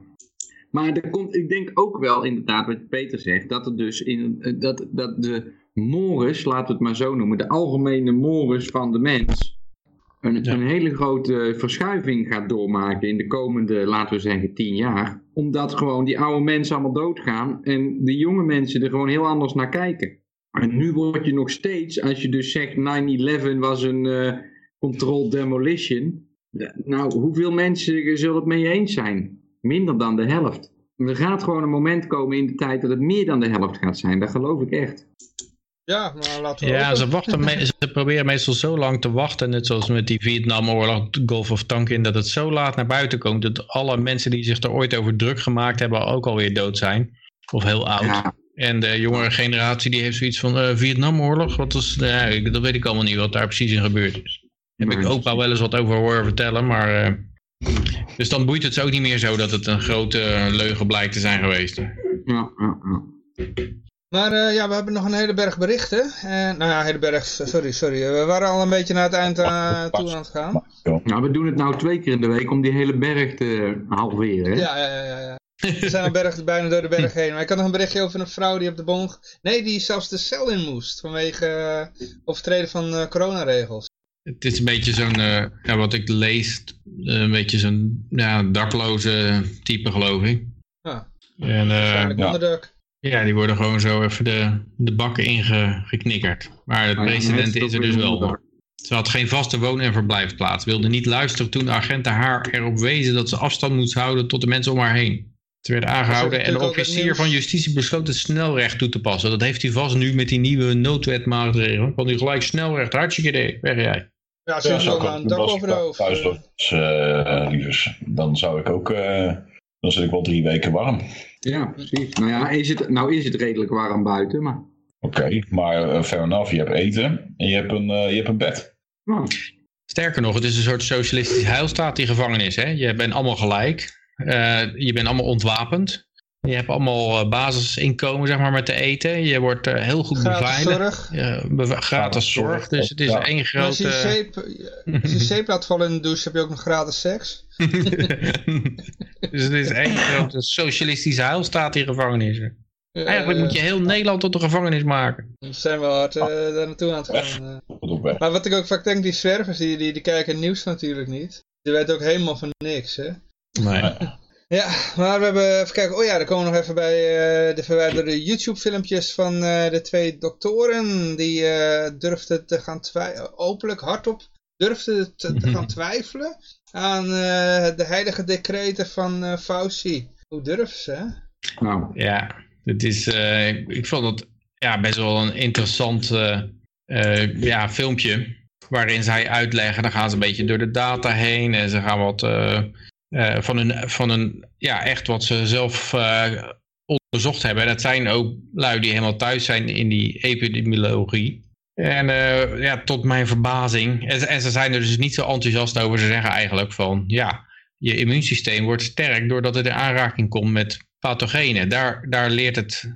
Maar er komt, ik denk ook wel inderdaad wat Peter zegt, dat er dus in, eh, dat, dat de mores, laten we het maar zo noemen, de algemene mores van de mens, een, een, hele grote verschuiving gaat doormaken in de komende, laten we zeggen, tien jaar. Omdat gewoon die oude mensen allemaal doodgaan en de jonge mensen er gewoon heel anders naar kijken. En nu word je nog steeds, als je dus zegt 9-11 was een uh, controlled demolition. Nou, hoeveel mensen zullen het mee eens zijn? Minder dan de helft. Er gaat gewoon een moment komen in de tijd dat het meer dan de helft gaat zijn. Dat geloof ik echt. Ja, maar laten we Ja, ze, wachten ze proberen meestal zo lang te wachten, net zoals met die Vietnamoorlog, Gulf of Tonkin, dat het zo laat naar buiten komt dat alle mensen die zich er ooit over druk gemaakt hebben ook alweer dood zijn. Of heel oud. En de jongere generatie die heeft zoiets van uh, Vietnamoorlog, wat is, uh, dat weet ik allemaal niet wat daar precies in gebeurd is. Daar heb ik ook wel eens wat over horen vertellen, maar... Uh, dus dan boeit het ze ook niet meer zo dat het een grote leugen blijkt te zijn geweest. Ja, ja, ja. Maar eh, ja, we hebben nog een hele berg berichten. En, nou ja, hele berg, sorry, sorry. We waren al een beetje naar het eind uh, toe aan het gaan. Nou, we doen het nou twee keer in de week om die hele berg te halveren. Hè? Ja, ja, ja, ja. We zijn een berg, bijna door de berg heen. Maar ik had nog een berichtje over een vrouw die op de bon... Nee, die zelfs de cel in moest. Vanwege uh, overtreden van uh, coronaregels. Het is een beetje zo'n, uh, ja, wat ik lees, een beetje zo'n ja, dakloze type geloof ik. Ja, en, ja. Ja, die worden gewoon zo even de, de bakken ingeknikkerd. Maar het precedent is er dus wel. Ze had geen vaste woon- en verblijfplaats. Wilde niet luisteren toen de agenten haar erop wezen dat ze afstand moest houden tot de mensen om haar heen. Ze werd aangehouden en de officier van justitie besloot het snelrecht toe te passen. Dat heeft hij vast nu met die nieuwe noodwetmaatregelen. Kan hij gelijk snelrecht, hartstikke idee, weg jij. Ja, ze ja, ook een dak over de hoofd. Thuis was, uh, lievers, dan zou ik ook, uh, dan zit ik wel drie weken warm. Ja, precies. Nou ja, is het, nou is het redelijk warm buiten, maar... Oké, okay, maar uh, fair enough, je hebt eten en je hebt een, je hebt een bed. Nou. Sterker nog, het is een soort socialistische heilstaat die gevangenis. Hè? Je bent allemaal gelijk. Uh, je bent allemaal ontwapend. Je hebt allemaal uh, basisinkomen zeg maar, met te eten. Je wordt uh, heel goed gratis beveiligd. Zorg. Ja, gratis zorg. Dus het is ja. één grote... Als je, zeep, als je zeep laat vallen in de douche, heb je ook nog gratis seks. dus het is één grote socialistische heilstaat die gevangenissen. Eigenlijk moet je heel Nederland tot een gevangenis maken. We zijn wel hard daar naartoe aan het gaan. Maar wat ik ook vaak denk, die zwervers, die, die, die kijken nieuws natuurlijk niet. Die weten ook helemaal van niks, hè. Nee. Ja, maar we hebben, even kijken, oh ja, dan komen we nog even bij uh, de verwijderde YouTube filmpjes van uh, de twee doktoren die uh, durfden te gaan twijfelen, openlijk hardop durfden te, te gaan twijfelen aan de heilige decreten van Fauci. Hoe durven ze, hè? Nou. Ja, het is, ik, ik vond het ja, best wel een interessant ja, filmpje waarin zij uitleggen, dan gaan ze een beetje door de data heen en ze gaan wat uh, van, een, van een, ja, echt wat ze zelf uh, onderzocht hebben. En dat zijn ook lui die helemaal thuis zijn in die epidemiologie. En uh, ja, tot mijn verbazing, en, en, ze zijn er dus niet zo enthousiast over, ze zeggen eigenlijk van, ja, je immuunsysteem wordt sterk doordat het in aanraking komt met pathogenen. Daar, daar leert het,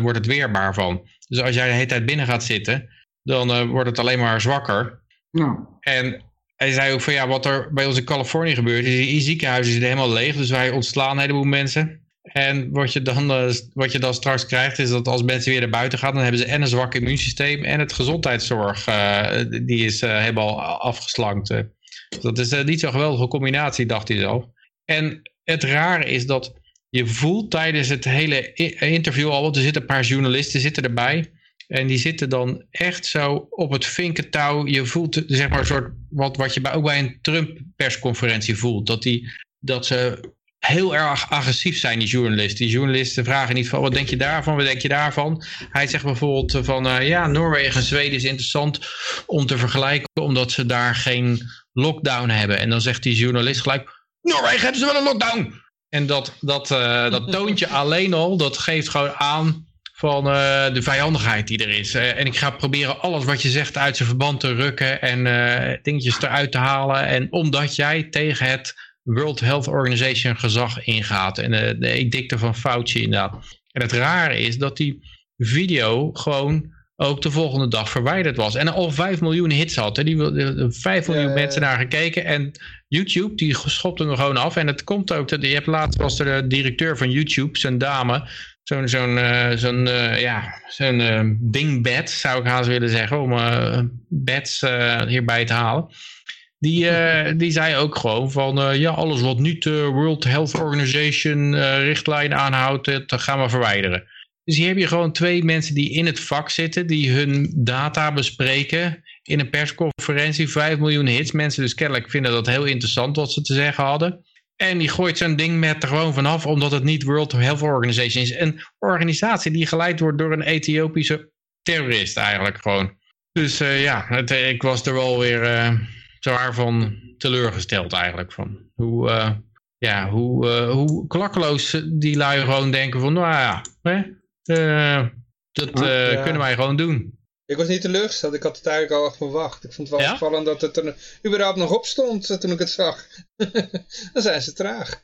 wordt het weerbaar van. Dus als jij de hele tijd binnen gaat zitten, dan wordt het alleen maar zwakker. Nou. En hij zei ook van ja, wat er bij ons in Californië gebeurt, is die ziekenhuizen zitten helemaal leeg. Dus wij ontslaan een heleboel mensen. En wat je, dan, uh, wat je dan straks krijgt, is dat als mensen weer naar buiten gaan, dan hebben ze en een zwak immuunsysteem en het gezondheidszorg, uh, die is uh, helemaal afgeslankt. Dus dat is niet zo'n geweldige combinatie, dacht hij zelf. En het rare is dat je voelt tijdens het hele interview al, want er zitten een paar journalisten zitten erbij. En die zitten dan echt zo op het vinkentouw. Je voelt zeg maar een soort, wat, wat je bij, ook bij een Trump persconferentie voelt. Dat, die, dat ze heel erg agressief zijn, die journalisten. Die journalisten vragen niet van, wat denk je daarvan, wat denk je daarvan? Hij zegt bijvoorbeeld van, uh, ja, Noorwegen en Zweden is interessant om te vergelijken, omdat ze daar geen lockdown hebben. En dan zegt die journalist gelijk, Noorwegen hebben ze wel een lockdown! En dat, dat, uh, dat toontje alleen al, dat geeft gewoon aan van uh, de vijandigheid die er is. En ik ga proberen alles wat je zegt uit zijn verband te rukken en dingetjes eruit te halen. En omdat jij tegen het World Health Organization gezag ingaat en de, de edicten van Fauci inderdaad. En het rare is dat die video gewoon ook de volgende dag verwijderd was. En al 5 miljoen hits had. Hè. Die, 5 miljoen mensen naar gekeken. En YouTube, die schopte hem gewoon af. En het komt ook, dat, je hebt laatst was er de directeur van YouTube, zijn dame zo'n zo'n uh, zo'n uh, ja, zo'n dingbed, zou ik haast willen zeggen, om beds hierbij te halen. Die, die zei ook gewoon van, ja, alles wat niet de World Health Organization richtlijn aanhoudt, dat gaan we verwijderen. Dus hier heb je gewoon twee mensen die in het vak zitten, die hun data bespreken in een persconferentie, 5 miljoen hits. Mensen dus kennelijk vinden dat heel interessant wat ze te zeggen hadden. En die gooit zijn ding met er gewoon vanaf, omdat het niet World Health Organization is. Een organisatie die geleid wordt door een Ethiopische terrorist eigenlijk gewoon. Dus ja, het, ik was er wel weer zwaar van teleurgesteld eigenlijk. Van hoe, uh, ja, hoe, hoe klakkeloos die lui gewoon denken van, nou ja, hè, dat kunnen wij gewoon doen. Ik was niet teleurgesteld, ik had het eigenlijk al echt verwacht. Ik vond het wel ja? opvallend dat het er überhaupt nog op stond toen ik het zag. Dan zijn ze traag.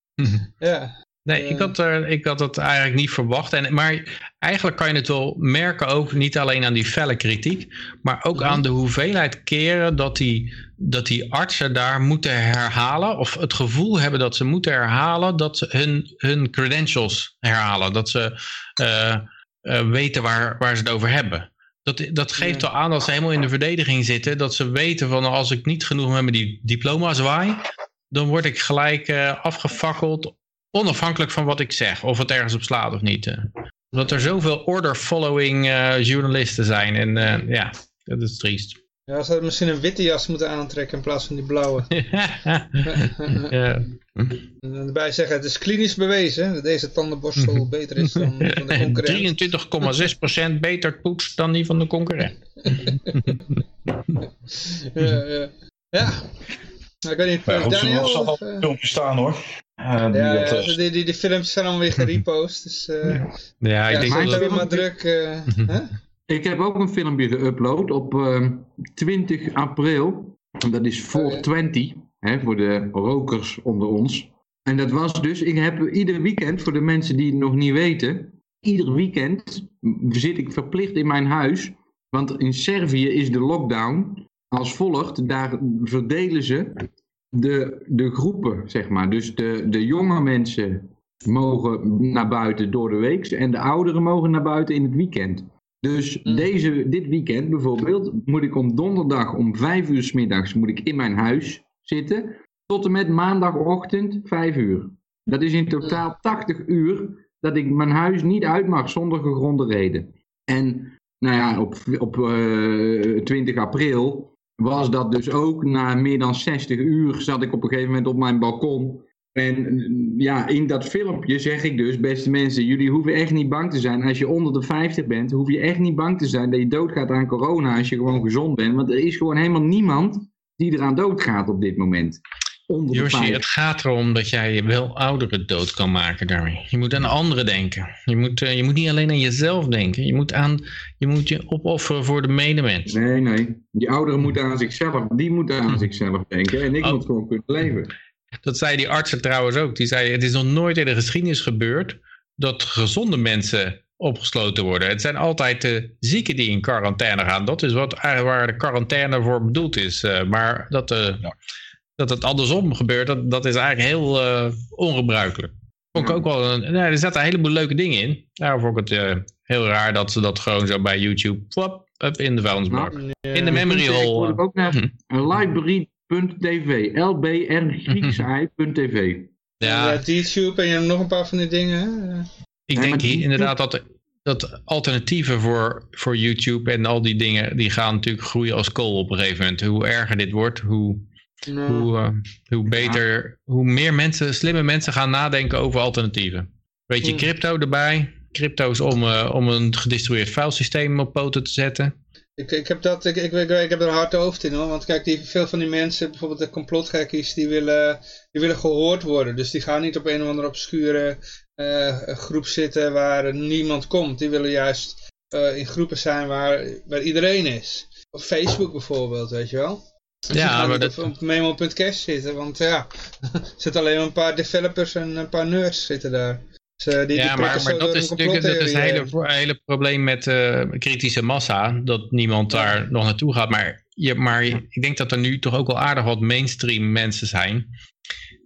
ja. Nee, ik, had er, ik had het eigenlijk niet verwacht. En, maar eigenlijk kan je het wel merken ook, niet alleen aan die felle kritiek, maar ook aan de hoeveelheid keren dat die, dat die artsen daar moeten herhalen, of het gevoel hebben dat ze moeten herhalen, dat ze hun, hun credentials herhalen. Dat ze uh, uh, weten waar, waar ze het over hebben. Dat, dat geeft al aan dat ze helemaal in de verdediging zitten. Dat ze weten van als ik niet genoeg met die diploma zwaai, dan word ik gelijk uh, afgefakkeld onafhankelijk van wat ik zeg, of het ergens op slaat of niet. Omdat er zoveel order-following uh, journalisten zijn. En uh, ja, dat is triest. Ja, ze hadden misschien een witte jas moeten aantrekken in plaats van die blauwe. ja. En daarbij zeggen, het is klinisch bewezen dat deze tandenborstel beter is dan van de concurrent. 23,6% beter poets dan die van de concurrent. ja, ja. ja. Nou, ik weet niet, Maar goed, er Daniel? of, eh, een filmpje staan hoor. Eh, die ja, dat, ja, eh, die, die, die filmpjes zijn allemaal weer gerepost. Dus uh, Ja, ik ja, denk dat het- weer maar druk. eh, hè? Ik heb ook een filmpje geüpload op eh, 20 april. En dat is 420, hè, voor de rokers onder ons. En dat was dus, ik heb ieder weekend, voor de mensen die het nog niet weten, ieder weekend zit ik verplicht in mijn huis. Want in Servië is de lockdown als volgt. Daar verdelen ze de, de groepen, zeg maar. Dus de, de jonge mensen mogen naar buiten door de week en de ouderen mogen naar buiten in het weekend. Dus Mm. deze, dit weekend bijvoorbeeld moet ik om donderdag om vijf uur s middags moet ik in mijn huis zitten. Tot en met maandagochtend vijf uur. Dat is in totaal 80 uur dat ik mijn huis niet uit mag zonder gegronde reden. En nou ja, op, op eh, 20 april was dat dus ook na meer dan 60 uur zat ik op een gegeven moment op mijn balkon. En ja, in dat filmpje zeg ik dus, beste mensen, jullie hoeven echt niet bang te zijn. Als je onder de 50 bent, hoef je echt niet bang te zijn dat je doodgaat aan corona als je gewoon gezond bent. Want er is gewoon helemaal niemand die eraan doodgaat op dit moment. Onder de Yoshi, 50. het gaat erom dat jij wel ouderen dood kan maken daarmee. Je moet aan anderen denken. Je moet, eh, je moet niet alleen aan jezelf denken. Je moet, aan, je moet je opofferen voor de medemens. Nee, nee. Die ouderen moeten aan zichzelf, die moeten aan zichzelf denken. En ik Oh. moet gewoon kunnen leven. Dat zei die artsen trouwens ook. Die zei, het is nog nooit in de geschiedenis gebeurd dat gezonde mensen opgesloten worden. Het zijn altijd de zieken die in quarantaine gaan. Dat is wat, waar de quarantaine voor bedoeld is. Eh, maar dat, eh, dat het andersom gebeurt, dat, dat is eigenlijk heel eh, ongebruikelijk. Vond ik ook wel een, nou, er zaten een heleboel leuke dingen in. Daarom vond ik het eh, heel raar dat ze dat gewoon zo bij YouTube flap, up in de vuilnisbak. Ja. in de memory hole. Tegenwoordig ook naar Hm. library.tv. lbr-i.tv. Ja, Ja, YouTube en je hebt nog een paar van die dingen. Hè? Ik Ja, denk hier inderdaad dat, dat alternatieven voor, voor YouTube en al die dingen, die gaan natuurlijk groeien als kool op een gegeven moment. Hoe erger dit wordt, hoe, Hoe, eh, hoe beter, hoe meer mensen, slimme mensen gaan nadenken over alternatieven. Weet je, crypto erbij. Crypto is om, eh, om een gedistribueerd filesysteem op poten te zetten. Ik, ik, heb dat, ik, ik, ik, ik heb er een hard hoofd in hoor. Want kijk, die, veel van die mensen, bijvoorbeeld de complotgekkies, die willen, die willen gehoord worden. Dus die gaan niet op een of andere obscure eh, groep zitten waar niemand komt. Die willen juist eh, in groepen zijn waar, waar iedereen is. Op Facebook bijvoorbeeld, weet je wel. Ja, maar dat- op, memo.cash zitten. Want ja, er zitten alleen maar een paar developers en een paar nerds zitten daar. Dus, eh, die, die ja, maar, maar dat is natuurlijk dat is het hele, heen. hele probleem met eh, kritische massa. Dat niemand daar nog naartoe gaat. Maar, je, maar ik denk dat er nu toch ook wel aardig wat mainstream mensen zijn.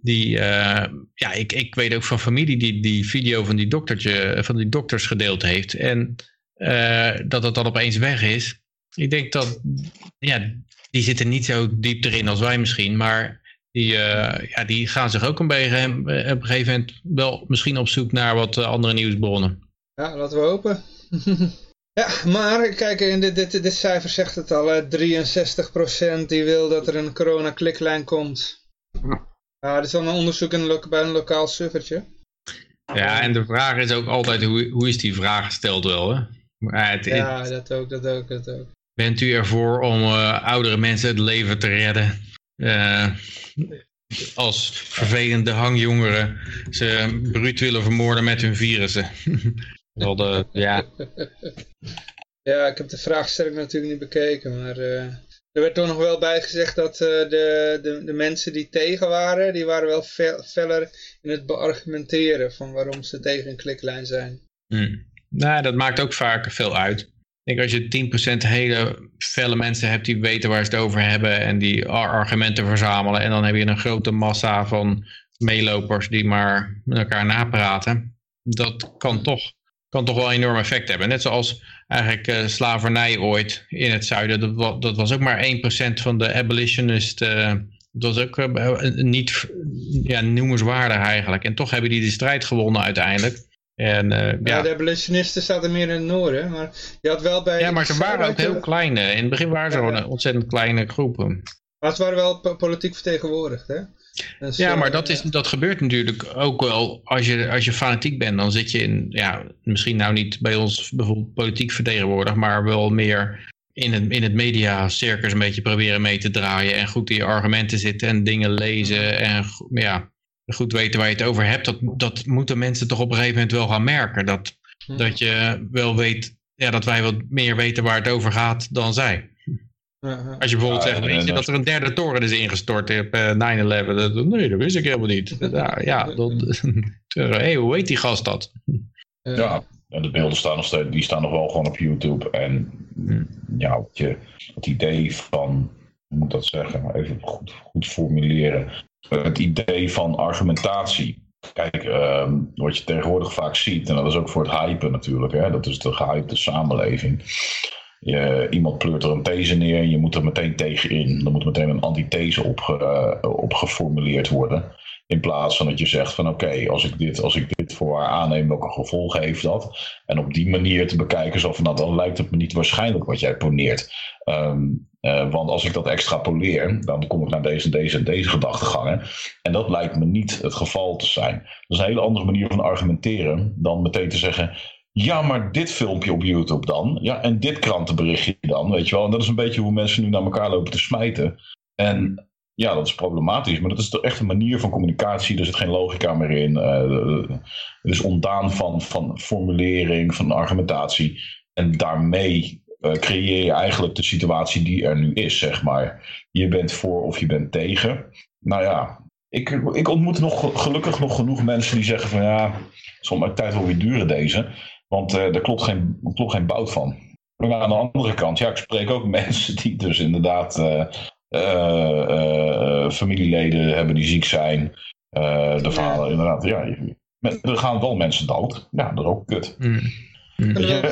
Die, eh, ja, ik, ik weet ook van familie die die video van die, doktertje, van die dokters gedeeld heeft. En eh, dat het dan opeens weg is. Ik denk dat, ja, die zitten niet zo diep erin als wij misschien. Maar die, eh, ja, die gaan zich ook een beetje, eh, op een gegeven moment wel misschien op zoek naar wat eh, andere nieuwsbronnen. Ja, laten we hopen. ja, maar kijk, in dit, dit, dit cijfer zegt het al, hè, 63% die wil dat er een corona-kliklijn komt. Ja. Dit is dan een onderzoek in bij een lokaal servertje. Ja, en de vraag is ook altijd, hoe, hoe is die vraag gesteld wel? Hè? Maar het, Ja, dat ook, dat ook, dat ook. Bent u ervoor om eh, oudere mensen het leven te redden? Eh, als vervelende hangjongeren ze bruut willen vermoorden met hun virussen. Wel de, ja, Ja, ik heb de vraagstelling natuurlijk niet bekeken, maar... eh, er werd toch nog wel bij gezegd dat de, de, de mensen die tegen waren, die waren wel fel, feller in het beargumenteren van waarom ze tegen een kliklijn zijn. Hmm. Nou, dat maakt ook vaak veel uit. Ik denk als je 10% hele felle mensen hebt die weten waar ze het over hebben en die ar- argumenten verzamelen en dan heb je een grote massa van meelopers die maar met elkaar napraten. Dat kan toch, kan toch wel een enorm effect hebben. Net zoals eigenlijk eh, slavernij ooit in het zuiden. Dat, wa- dat was ook maar 1% van de abolitionist. eh, dat was ook eh, niet ja, noemenswaardig eigenlijk. En toch hebben die de strijd gewonnen uiteindelijk. En, eh, Ja, ja. de abolitionisten zaten meer in het noorden, maar je had wel bij... ja, maar ze waren ook heel klein. eh. In het begin waren ze Ja, gewoon ja. ontzettend kleine groepen. Maar ze waren wel po- politiek vertegenwoordigd, hè? Dus, Ja, eh, maar dat, is, dat gebeurt natuurlijk ook wel als je, als je fanatiek bent. Dan zit je in, ja, misschien nou niet bij ons bijvoorbeeld politiek vertegenwoordigd, maar wel meer in het, in het mediacircus een beetje proberen mee te draaien. En goed in je argumenten zitten en dingen lezen. En ja, goed weten waar je het over hebt. Dat, dat moeten mensen toch op een gegeven moment wel gaan merken. Dat, Hm. dat je wel weet, ja, dat wij wat meer weten waar het over gaat dan zij. ja. Als je bijvoorbeeld Ja, zegt, weet je dat er een derde toren is ingestort op eh, 9-11? Dat- Nee, dat wist ik helemaal niet. Ja, ja dat, hé, hey, hoe weet die gast dat? Eh, Ja, en de beelden staan nog steeds, die staan nog wel gewoon op YouTube. En Hmm. ja, wat je, het idee van, hoe moet ik dat zeggen, even goed, goed formuleren. Het idee van argumentatie. Kijk, ehm, wat je tegenwoordig vaak ziet, en dat is ook voor het hypen natuurlijk, hè, dat is de gehypte samenleving. Je, iemand pleurt er een these neer en je moet er meteen tegen in. Dan moet meteen een antithese opge, eh, opgeformuleerd worden. In plaats van dat je zegt van oké, als ik dit, als ik voor waar aanneem, welke gevolgen heeft dat? En op die manier te bekijken, zo van nou, dan lijkt het me niet waarschijnlijk wat jij poneert. Ehm, eh, want als ik dat extrapoleer, dan kom ik naar deze en deze en deze gedachtegangen. En dat lijkt me niet het geval te zijn. Dat is een hele andere manier van argumenteren dan meteen te zeggen. Ja, maar dit filmpje op YouTube dan. Ja, en dit krantenberichtje dan, weet je wel. En dat is een beetje hoe mensen nu naar elkaar lopen te smijten. En ja, dat is problematisch, maar dat is toch echt een manier van communicatie. Er zit geen logica meer in. Eh, het is ontdaan van, van formulering, van argumentatie. En daarmee eh, creëer je eigenlijk de situatie die er nu is, zeg maar. Je bent voor of je bent tegen. Nou ja, ik, ik ontmoet nog, gelukkig nog genoeg mensen die zeggen van ja, mijn tijd wel weer duren deze. Want eh er klopt geen, klopt geen bout van. Maar aan de andere kant, ja, ik spreek ook mensen die dus inderdaad familieleden hebben die ziek zijn. Eh, de verhalen, inderdaad, ja, je- met- er gaan wel mensen dood. Ja, dat is ook kut.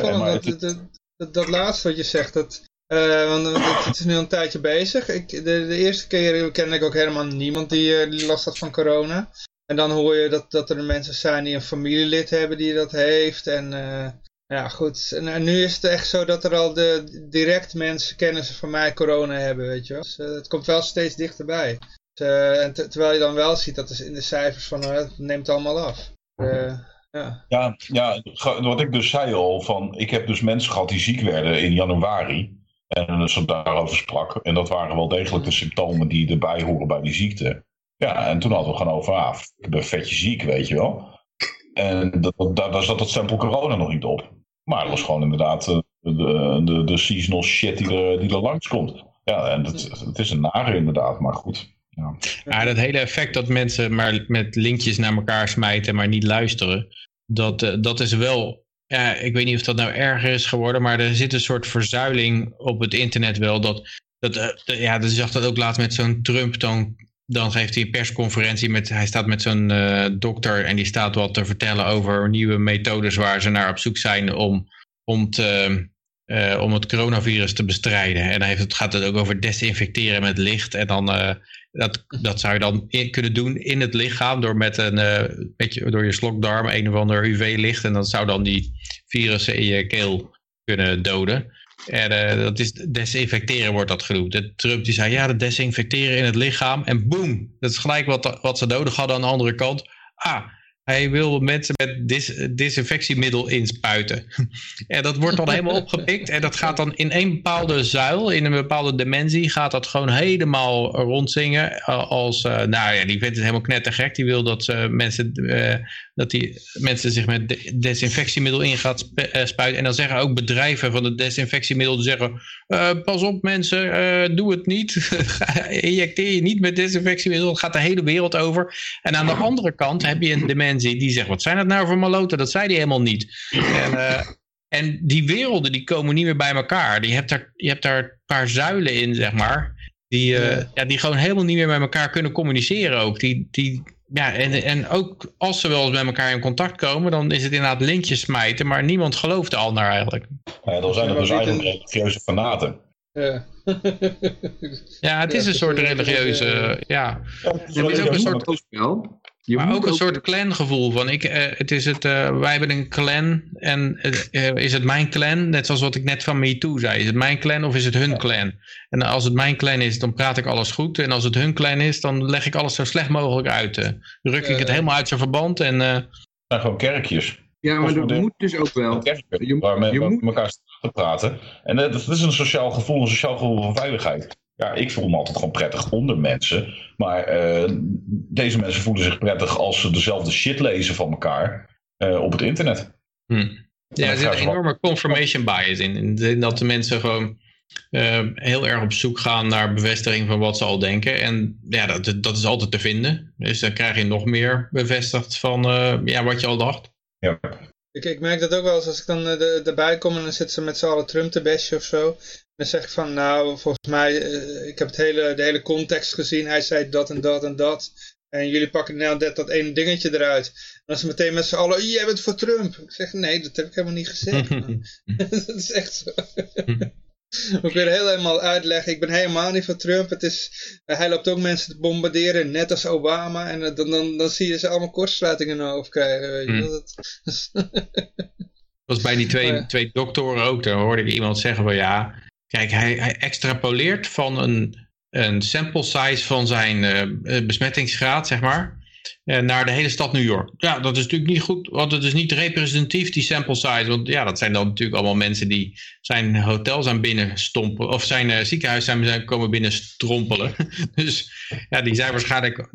Ja, maar dat, het- dat, dat, dat laatste wat je zegt, dat, eh, want het, het is nu een tijdje bezig. Ik, de, de eerste keer kende ik ook helemaal niemand die, eh, die last had van corona. En dan hoor je dat, dat er mensen zijn die een familielid hebben die dat heeft. En eh, ja, goed. En, nu is het echt zo dat er al de, direct mensen, kennissen van mij, corona hebben, weet je wel. Dus, eh, het komt wel steeds dichterbij. Dus, eh, en te- terwijl je dan wel ziet dat is in de cijfers van, eh, het neemt allemaal af. Ja. Ja, ja, wat ik dus zei al, van, ik heb dus mensen gehad die ziek werden in januari. En ze daarover sprak. En dat waren wel degelijk de symptomen die erbij horen bij die ziekte. Ja, en toen hadden we gewoon over, ah, ik ben vetje ziek, weet je wel. En dat, dat, daar, daar zat het stempel corona nog niet op. Maar dat was gewoon inderdaad eh, de, de, de seasonal shit die er, die er langskomt. Ja, en het, het is een nare inderdaad, maar goed. Ja. Dat hele effect dat mensen maar met linkjes naar elkaar smijten, maar niet luisteren. Dat, eh, dat is wel, ja, ik weet niet of dat nou erger is geworden, maar er zit een soort verzuiling op het internet wel. Dat, dat, eh, ja, je zag dat ook laatst met zo'n Trump, dan, dan geeft hij een persconferentie met, hij staat met zo'n eh, dokter en die staat wat te vertellen over nieuwe methodes waar ze naar op zoek zijn om, om te, eh, om het coronavirus te bestrijden. En dan het, gaat het ook over desinfecteren met licht. En dan, eh, dat, dat zou je dan kunnen doen in het lichaam door met een eh, beetje door je slokdarm een of ander UV-licht. En dat zou dan die virussen in je keel kunnen doden. En dat is desinfecteren wordt dat genoemd. De Trump die zei ja, dat desinfecteren in het lichaam. En boem, dat is gelijk wat, wat ze nodig hadden aan de andere kant. Ah, Hij wil mensen met dis disinfectiemiddel inspuiten. en dat wordt dan helemaal opgepikt. En dat gaat dan in een bepaalde zuil, in een bepaalde dimensie, gaat dat gewoon helemaal rondzingen. eh, Als, eh, nou ja, die vindt het helemaal knettergek. Die wil dat, eh, mensen, dat die mensen zich met de- desinfectiemiddel in gaat sp- spuiten. En dan zeggen ook bedrijven van de desinfectiemiddel, die zeggen, pas op mensen, doe het niet. Injecteer je niet met desinfectiemiddel. Dat gaat de hele wereld over. En aan de andere kant heb je een dimensie die zegt, wat zijn dat nou voor maloten? Dat zei die helemaal niet. En, eh, en die werelden die komen niet meer bij elkaar. Die hebt daar, je hebt daar een paar zuilen in, zeg maar. Die, eh, ja. die gewoon helemaal niet meer met elkaar kunnen communiceren ook. Die, die, ja, en, en ook als ze wel eens met elkaar in contact komen, dan is het inderdaad lintjes smijten. Maar niemand gelooft de ander eigenlijk. Ja, dan zijn er dus eigenlijk religieuze fanaten. Ja. Ja, het is een soort een religieuze, ja. Ja, het is ook een soort. Je Maar ook een soort clangevoel van ik, eh, het is het, eh, wij hebben een clan en eh, eh, is het mijn clan? Net zoals wat ik net van MeToo zei. Is het mijn clan of is het hun clan? En als het mijn clan is, dan praat ik alles goed. En als het hun clan is, dan leg ik alles zo slecht mogelijk uit. ruk ik het helemaal uit zijn verband en eh, Het zijn gewoon kerkjes. Ja, maar dat moet dus ook wel. Kerkjes Je- waar men je met moet- elkaar staat te praten. En dat is een sociaal gevoel, een sociaal gevoel van veiligheid. Ja, ik voel me altijd gewoon prettig onder mensen. Maar eh, deze mensen voelen zich prettig als ze dezelfde shit lezen van elkaar eh, op het internet. hm. ja, er zit een enorme confirmation bias in. In de zin dat de mensen gewoon eh, heel erg op zoek gaan naar bevestiging van wat ze al denken. En ja, dat, dat is altijd te vinden. Dus dan krijg je nog meer bevestigd van eh, ja, wat je al dacht. Ja. Ik, ik merk dat ook wel eens als ik dan de- erbij kom en dan zitten ze met z'n allen Trump te bashen of zo. Dan zeg ik van nou, volgens mij, eh, ik heb het hele, de hele context gezien. Hij zei dat en dat en dat. En jullie pakken nou net dat ene dingetje eruit. En dan is het meteen met z'n allen, jij bent voor Trump. Ik zeg nee, dat heb ik helemaal niet gezegd. dat is echt zo. We kunnen heel helemaal uitleggen, ik ben helemaal niet voor Trump. Het is, hij loopt ook mensen te bombarderen, net als Obama. En eh, dan, dan, dan zie je ze allemaal kortsluitingen in hun hoofd krijgen. Weet je. Hmm. Dat- was bij die twee, Oh ja. twee doktoren ook. Daar hoorde ik iemand zeggen van ja, kijk, hij, hij extrapoleert van een, een sample size van zijn eh, eh, besmettingsgraad, zeg maar, eh, naar de hele stad New York. Ja, dat is natuurlijk niet goed, want het is niet representatief, die sample size. Want ja, dat zijn dan natuurlijk allemaal mensen die zijn hotel zijn binnenstompen, of zijn eh, ziekenhuis zijn, komen binnenstrompelen. dus ja, die zijn waarschijnlijk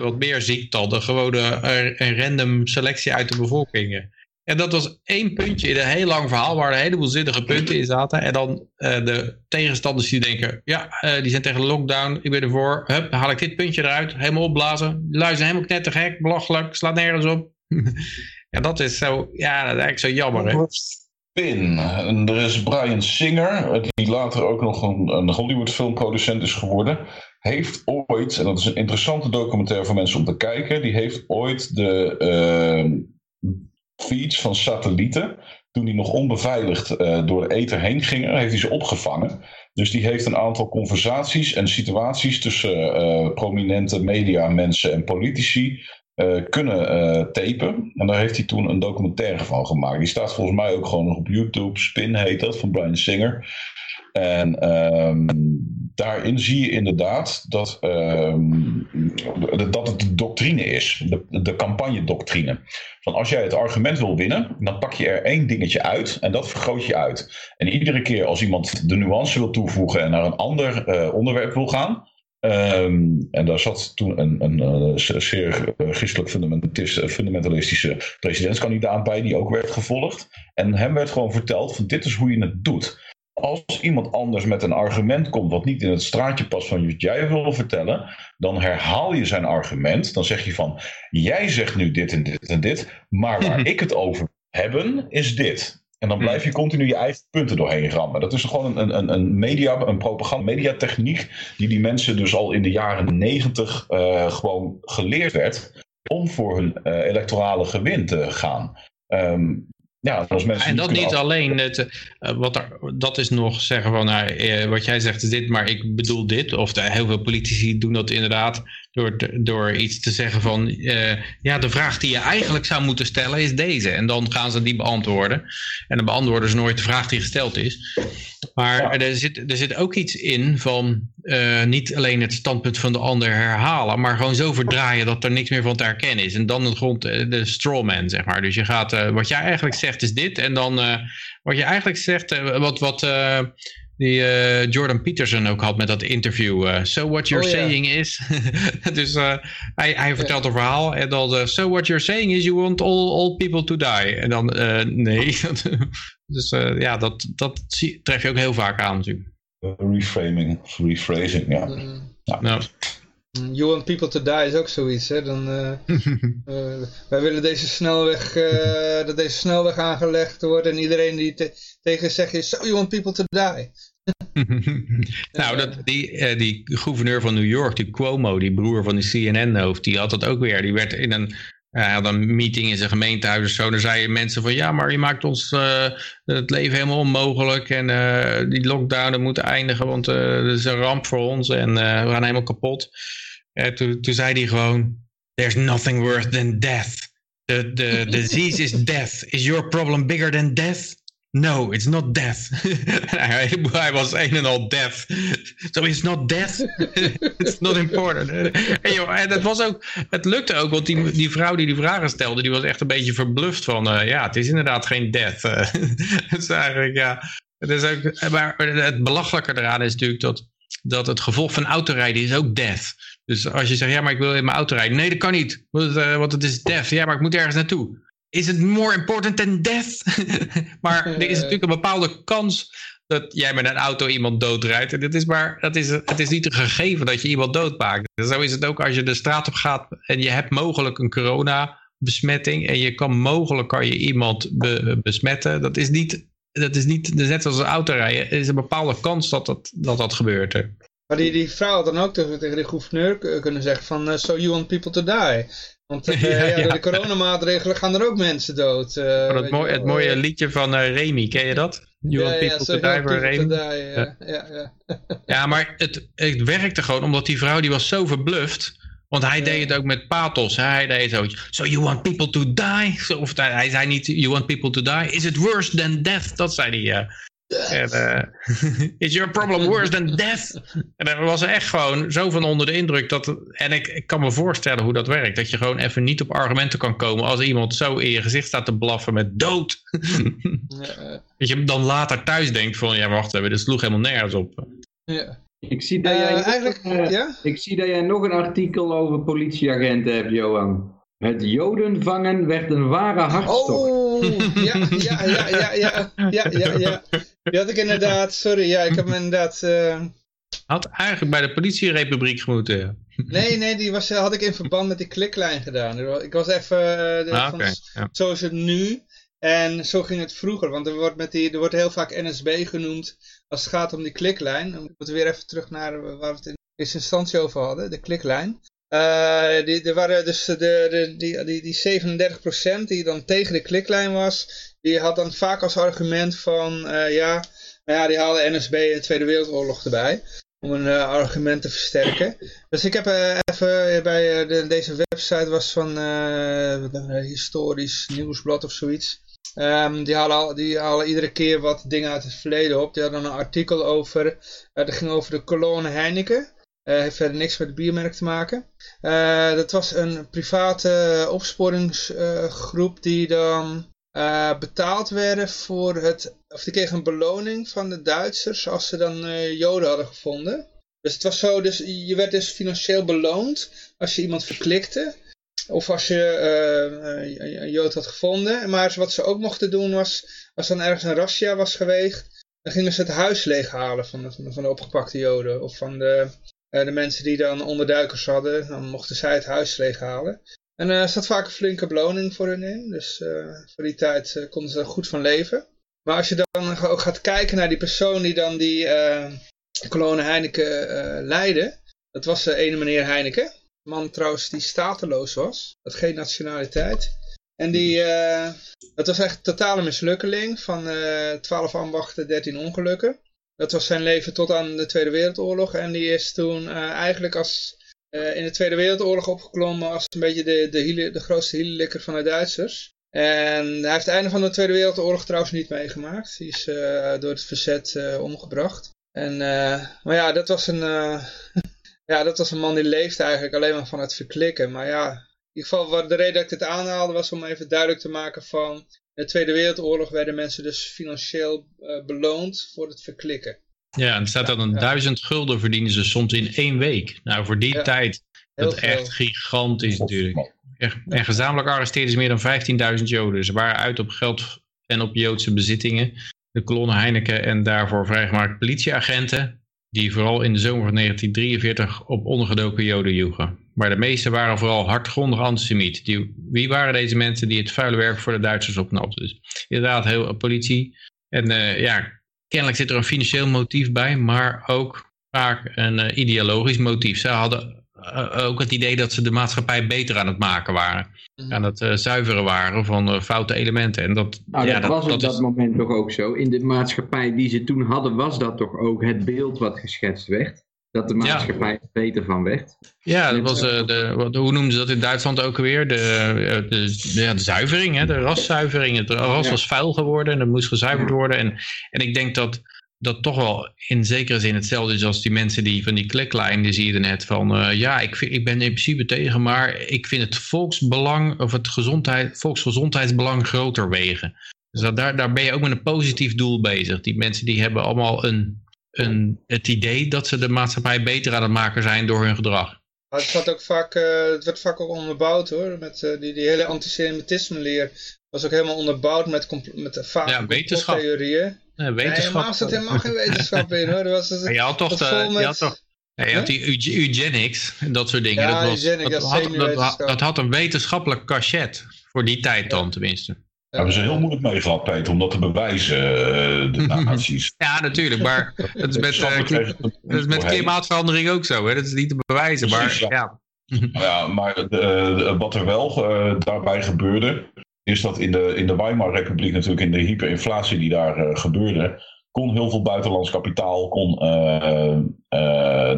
wat meer ziek dan gewone een random selectie uit de bevolking. En dat was één puntje in een heel lang verhaal waar een heleboel zinnige punten in zaten. En dan eh, de tegenstanders die denken, ja, eh, die zijn tegen de lockdown, ik ben ervoor. Hup, haal ik dit puntje eruit, helemaal opblazen. Die luisteren helemaal knettergek, belachelijk, slaat nergens op. ja, dat is zo, ja, dat is eigenlijk zo jammer, hè. Er is Brian Singer, die later ook nog een, een Hollywood filmproducent is geworden. Heeft ooit, en dat is een interessante documentaire voor mensen om te kijken, die heeft ooit de eh, feeds van satellieten, toen die nog onbeveiligd eh, door de ether heen gingen, heeft hij ze opgevangen. Dus die heeft een aantal conversaties en situaties tussen eh, prominente media, mensen en politici eh, kunnen tapen. En daar heeft hij toen een documentaire van gemaakt. Die staat volgens mij ook gewoon nog op YouTube. Spin heet dat, van Brian Singer. En ehm, daarin zie je inderdaad dat, ehm, dat het de doctrine is. De, de campagnedoctrine. Van als jij het argument wil winnen, dan pak je er één dingetje uit en dat vergroot je uit. En iedere keer als iemand de nuance wil toevoegen en naar een ander eh, onderwerp wil gaan, Ehm, en daar zat toen een, een, eh, ze- zeer eh, christelijk fundamentalist- eh, fundamentalistische presidentskandidaat bij, die ook werd gevolgd. En hem werd gewoon verteld: van dit is hoe je het doet. Als iemand anders met een argument komt wat niet in het straatje past van wat jij wil vertellen, dan herhaal je zijn argument. Dan zeg je van: jij zegt nu dit en dit en dit, maar waar ik het over hebben is dit. En dan blijf je continu je eigen punten doorheen rammen. Dat is gewoon een, een, een media, een propaganda, mediatechniek die die mensen dus al in de jaren negentig eh, gewoon geleerd werd om voor hun eh, electorale gewin te gaan. Ehm, ja, En dat niet af- alleen, het, eh, wat er, dat is nog zeggen van, nou, eh, wat jij zegt is dit, maar ik bedoel dit. Of de, heel veel politici doen dat inderdaad. Door, door iets te zeggen van, eh, ja, de vraag die je eigenlijk zou moeten stellen is deze. En dan gaan ze die beantwoorden. En dan beantwoorden ze nooit de vraag die gesteld is. Maar Ja. er, zit, er zit ook iets in van eh, niet alleen het standpunt van de ander herhalen, maar gewoon zo verdraaien dat er niks meer van te herkennen is. En dan de grond, eh, de strawman, zeg maar. Dus je gaat, wat jij eigenlijk zegt is dit. En dan wat je eigenlijk zegt, wat, wat die eh, Jordan Peterson ook had met dat interview. eh, so what you're Oh, ja. saying is. dus eh, hij, hij vertelt een verhaal en dan. eh, so what you're saying is you want all, all people to die. En dan eh, nee. dus eh, ja, dat, dat zie, tref je ook heel vaak aan natuurlijk. Reframing, of rephrasing, ja. Mm, Nou, You want people to die is ook zoiets, hè. Dan, eh, eh, wij willen deze snelweg, eh, dat deze snelweg aangelegd wordt en iedereen die te- tegen zegt is, so you want people to die. nou, dat, die, eh, die gouverneur van New York, die Cuomo, die broer van die CNN-hoofd, die had dat ook weer. Die werd in een, hij had een meeting in zijn gemeentehuis of zo. Daar zeiden mensen van, ja, maar je maakt ons eh, het leven helemaal onmogelijk. En eh, die lockdown moet eindigen, want eh dat is een ramp voor ons. En we gaan helemaal kapot. En toen, zei hij gewoon, there's nothing worse than death. The disease is death. Is your problem bigger than death? No, it's not death. hij, was een en al death. So it's not death. it's not important. en, joh, het, was ook, het lukte ook, want die, die vrouw die die vragen stelde, die was echt een beetje verbluft van, eh, ja, het is inderdaad geen death. Het is eigenlijk, ja. Het is ook, maar het belachelijke eraan is natuurlijk dat, dat het gevolg van autorijden is ook death. Dus als je zegt, ja, maar ik wil in mijn auto rijden. Nee, dat kan niet, want, eh, want het is death. Ja, maar ik moet ergens naartoe. Is het more important than death? maar er is natuurlijk een bepaalde kans dat jij met een auto iemand doodrijdt. En dat is maar, dat is, het is niet een gegeven dat je iemand doodmaakt. Zo is het ook als je de straat op gaat en je hebt mogelijk een coronabesmetting en je kan mogelijk kan je iemand be- besmetten. Dat is niet, dat is niet net als een autorijden. Er is een bepaalde kans dat dat, dat, dat gebeurt. hè. Maar die, die vrouw had dan ook tegen, de gouverneur kunnen zeggen van, eh, so you want people to die. Want eh, Ja, ja, ja. door de coronamaatregelen gaan er ook mensen dood. eh, dat mooi, je het mooie liedje van eh, Remy, ken je dat? You want people to die Remy? die, ja, ja, ja. Ja, maar het, het werkte gewoon omdat die vrouw die was zo verbluft. Want hij Ja. deed het ook met pathos. Hè? Hij deed zo. So you want people to die? Of hij, hij zei niet you want people to die. Is it worse than death? Dat zei hij. En, eh, is your problem worse than death? En dan was er echt gewoon zo van onder de indruk. Dat, en ik, ik kan me voorstellen hoe dat werkt. Dat je gewoon even niet op argumenten kan komen. Als iemand zo in je gezicht staat te blaffen met dood. Ja, eh, Dat je dan later thuis denkt van ja wacht even. Dit sloeg helemaal nergens op. ja. Ik zie, dat Eh, jij nog, eigenlijk, eh, ja? ik zie dat jij nog een artikel over politieagenten hebt, Johan. Het joden vangen werd een ware hartstocht. Oh, ja, ja, ja, ja, ja, ja, ja, ja. Die had ik inderdaad, sorry, ja, ik heb hem inderdaad... eh, Had eigenlijk bij de politierepubliek moeten. ja. nee, nee, die was, had ik in verband met die kliklijn gedaan. Ik was even, eh, de- Ah, van, oké, ja. zo is het nu. En zo ging het vroeger, want er wordt, met die, er wordt heel vaak NSB genoemd als het gaat om die kliklijn. Dan moeten we weer even terug naar waar we het in eerste instantie over hadden, de kliklijn. Eh, die, waren dus de, de, die, die, die 37% die dan tegen de kliklijn was, die had dan vaak als argument van, eh, ja, nou ja, die haalde NSB de Tweede Wereldoorlog erbij. Om een eh, argument te versterken. Dus ik heb even bij de, deze website was van nou, een historisch nieuwsblad of zoiets. Ehm, die, halen, al- die halen iedere keer wat dingen uit het verleden op. Die hadden een artikel over, dat ging over de kolonne Heineken. Eh, heeft verder niks met het biermerk te maken. Eh, dat was een private opsporingsgroep die dan eh, betaald werden voor het, of die kregen een beloning van de Duitsers als ze dan Joden hadden gevonden. Dus het was zo, dus je werd dus financieel beloond als je iemand verklikte. Of als je eh, een- Jood had gevonden. Maar wat ze ook mochten doen was, als dan ergens een razzia was geweest, dan gingen ze het huis leeghalen van de, van de, opgepakte Joden. Of van de, de mensen die dan onderduikers hadden, dan mochten zij het huis leeghalen. En eh, er zat vaak een flinke beloning voor hun in. Dus eh, voor die tijd eh, konden ze er goed van leven. Maar als je dan ook gaat kijken naar die persoon die dan die eh kolonne Heineken eh leidde. Dat was de ene meneer Heineken. Man trouwens die stateloos was. Had geen nationaliteit. En die, eh, dat was echt totale mislukkeling. Van eh 12 ambachten, 13 ongelukken. Dat was zijn leven tot aan de Tweede Wereldoorlog. En die is toen eh, eigenlijk als eh, in de Tweede Wereldoorlog opgeklommen als een beetje de, de, de grootste hielelikker van de Duitsers. En hij heeft het einde van de Tweede Wereldoorlog trouwens niet meegemaakt. Die is eh, door het verzet omgebracht. En, maar ja, dat was een... ja, dat was een man die leefde eigenlijk alleen maar van het verklikken. Maar ja, in ieder geval de reden dat ik dit aanhaalde was om even duidelijk te maken van... In de Tweede Wereldoorlog werden mensen dus financieel eh, beloond voor het verklikken. Ja, en er staat dat een ja. duizend gulden verdienen ze soms in één week. Nou, voor die Ja, tijd, Heel dat veel. echt gigantisch natuurlijk. Echt, en gezamenlijk arresteerden ze meer dan 15.000 Joden. Ze waren uit op geld en op Joodse bezittingen. De kolonne Heineken en daarvoor vrijgemaakt politieagenten. Die vooral in de zomer van 1943 op ondergedoken Joden joegen. Maar de meeste waren vooral hardgrondig antisemiet. Die, wie waren deze mensen die het vuile werk voor de Duitsers opknapten? Dus inderdaad, heel politie. En eh, ja, kennelijk zit er een financieel motief bij, maar ook vaak een eh, ideologisch motief. Ze hadden eh, ook het idee dat ze de maatschappij beter aan het maken waren. Mhm. Aan het eh, zuiveren waren van eh, foute elementen. En dat, Nou, ja, dat, was op dat dat is- moment toch ook zo. In de maatschappij die ze toen hadden, was dat toch ook het beeld wat geschetst werd. Dat de maatschappij er beter van werd. Ja, dat was, eh, de, wat, hoe noemden ze dat in Duitsland ook alweer? De, eh, de, de, ja, de zuivering, hè? de raszuivering. Het ras Ja. was vuil geworden en dat moest gezuiverd worden. En, en ik denk dat dat toch wel in zekere zin hetzelfde is als die mensen die van die kliklijn, die zie je net van, eh, ja, ik, vind, ik ben in principe tegen, maar ik vind het volksbelang of het gezondheid, volksgezondheidsbelang groter wegen. Dus dat, daar, daar ben je ook met een positief doel bezig. Die mensen die hebben allemaal een, een, het idee dat ze de maatschappij beter aan het maken zijn door hun gedrag. Maar het, ook vaak, eh, het werd vaak ook onderbouwd hoor. Met, eh, die, die hele antisemitisme leer was ook helemaal onderbouwd met, met de vage Ja, wetenschap. Nee, Nee, wetenschap. helemaal zat helemaal geen wetenschap in hoor. Er was het, je had toch, de, je had toch ja, je had die euge- eugenics en dat soort dingen. Ja, dat, was, dat, ja, had, dat had een wetenschappelijk cachet. Voor die tijd dan tenminste. Hebben ze heel moeilijk mee gehad, Peter, om dat te bewijzen, eh, de nazi's. Ja, natuurlijk, maar het is met, Snap eh, dat is met klimaatverandering ook zo. Hè? Dat is niet te bewijzen. Precies, maar ja. Ja, maar de, de- wat er wel eh, daarbij gebeurde, is dat in de, in de Weimar-republiek natuurlijk in de hyperinflatie die daar gebeurde, kon heel veel buitenlands kapitaal, kon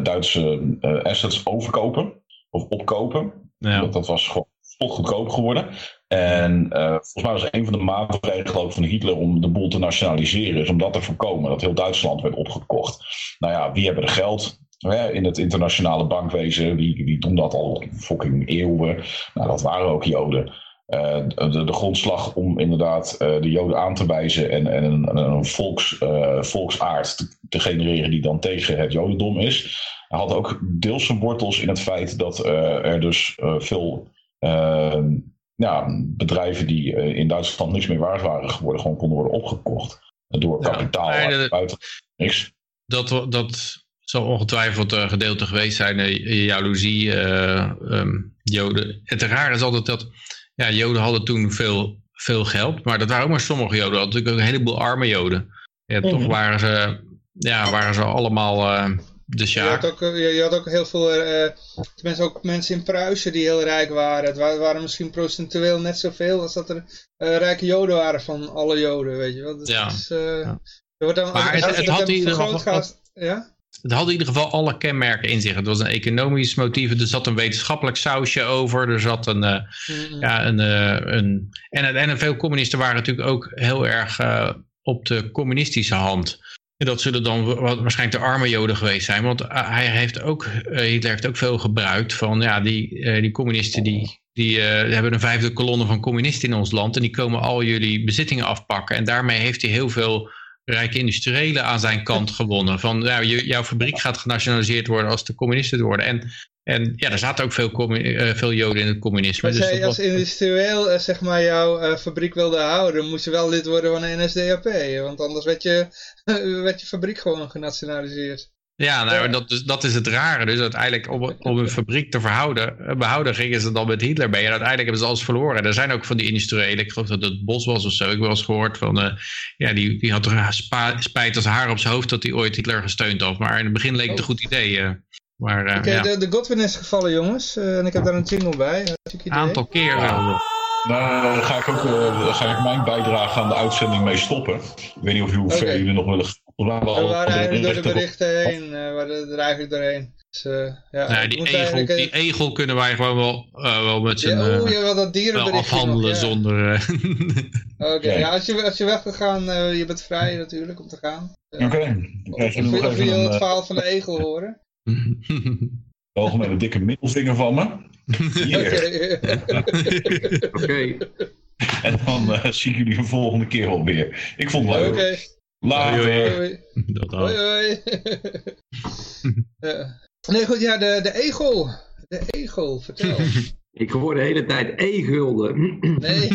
Duitse assets overkopen of opkopen. Ja. Dat, dat was gewoon goedkoop geworden. En eh, volgens mij was een van de maatregelen van Hitler om de boel te nationaliseren, is om dat te voorkomen, dat heel Duitsland werd opgekocht. Nou ja, wie hebben er geld? In het internationale bankwezen, wie, wie doen dat al fucking eeuwen? Nou, dat waren ook Joden. Eh, de, grondslag om inderdaad eh, de Joden aan te wijzen en, en een, volks, volksaard te, te genereren die dan tegen het Jodendom is, had ook deels zijn wortels in het feit dat er dus veel ja, bedrijven die eh, in Duitsland niks meer waard waren geworden, gewoon konden worden opgekocht. Door Ja, kapitaal uit buiten niks. dat, dat zal ongetwijfeld een gedeelte geweest zijn, eh, jaloezie, eh, ehm, Joden. Het rare is altijd dat, ja, Joden hadden toen veel, veel geld, maar dat waren ook maar sommige Joden. natuurlijk ook een heleboel arme Joden. Ja, Toch Mhm. waren ze, ja, waren ze allemaal eh, de Je had, sjaak. ook, eh, je, je had ook heel veel, eh, tenminste ook mensen in Pruisen die heel rijk waren. Het wa- waren misschien procentueel net zoveel als dat er eh, rijke joden waren van alle joden, weet je wel. Dus Ja. het is, eh, Ja. wordt dan, Maar het- het had in ieder geval- gaat- Ja? Het had in ieder geval alle kenmerken in zich. Het was een economisch motief, er zat een wetenschappelijk sausje over, er zat een... eh, Mm. Ja, een, eh, een, en, en veel communisten waren natuurlijk ook heel erg eh, op de communistische hand. En dat zullen dan wa- waarschijnlijk de arme joden geweest zijn. Want eh, hij heeft ook, eh, Hitler heeft ook veel gebruikt van ja, die, eh, die communisten die, die hebben een vijfde kolonne van communisten in ons land. En die komen al jullie bezittingen afpakken. En daarmee heeft hij heel veel rijke industriëlen aan zijn kant gewonnen. Van ja, jouw fabriek gaat genationaliseerd worden als de communisten het worden. En, en ja, er zaten ook veel, eh, veel joden in het communisme. Dus als dat jij als was- industrieel eh, zeg maar jouw eh, fabriek wilde houden, moest je wel lid worden van de NSDAP. Want anders werd je, werd je fabriek gewoon genationaliseerd. Ja, nou, Ja. Dat, is, dat is het rare. Dus uiteindelijk om, om een fabriek te verhouden, eh, behouden gingen ze dan met Hitler mee. En uiteindelijk hebben ze alles verloren. Er zijn ook van die industriëlen, ik geloof dat het Bos was of zo. Ik heb wel eens gehoord van, ja, die, die had er spijt als haar op zijn hoofd dat hij ooit Hitler gesteund had. Maar in het begin leek het een goed idee. Maar eh, Oké, ja, de, de Godwin is gevallen jongens. eh, en ik heb daar een jingle bij. Een aantal keer. eh, Daar ga ik ook eh, ga ik mijn bijdrage aan de uitzending mee stoppen. Ik weet niet of hoe ver jullie nog willen gaan. We waren We al waren eigenlijk door de berichten- heen. eh, we waren er eigenlijk doorheen. Dus, eh, ja, Nee, die, egel, eigenlijk, die egel kunnen wij gewoon wel, eh, wel met z'n ja, oh, dat wel afhandelen zonder... Oké, Ja. ja, als je, als je weg wil gaan, eh, je bent vrij natuurlijk om te gaan. Oké, dan Of, wil je het verhaal van de egel horen? algemene dikke middelvinger van me. Hier. Oké. Oké. En dan eh, zie ik jullie de volgende keer wel weer. Ik vond het leuk. Oké. Later. Hoi, Hoi. Dat Hoi. Ja. Nee, goed, ja, de, de egel. De egel, vertel. Ik hoor de hele tijd e-gulden. Nee.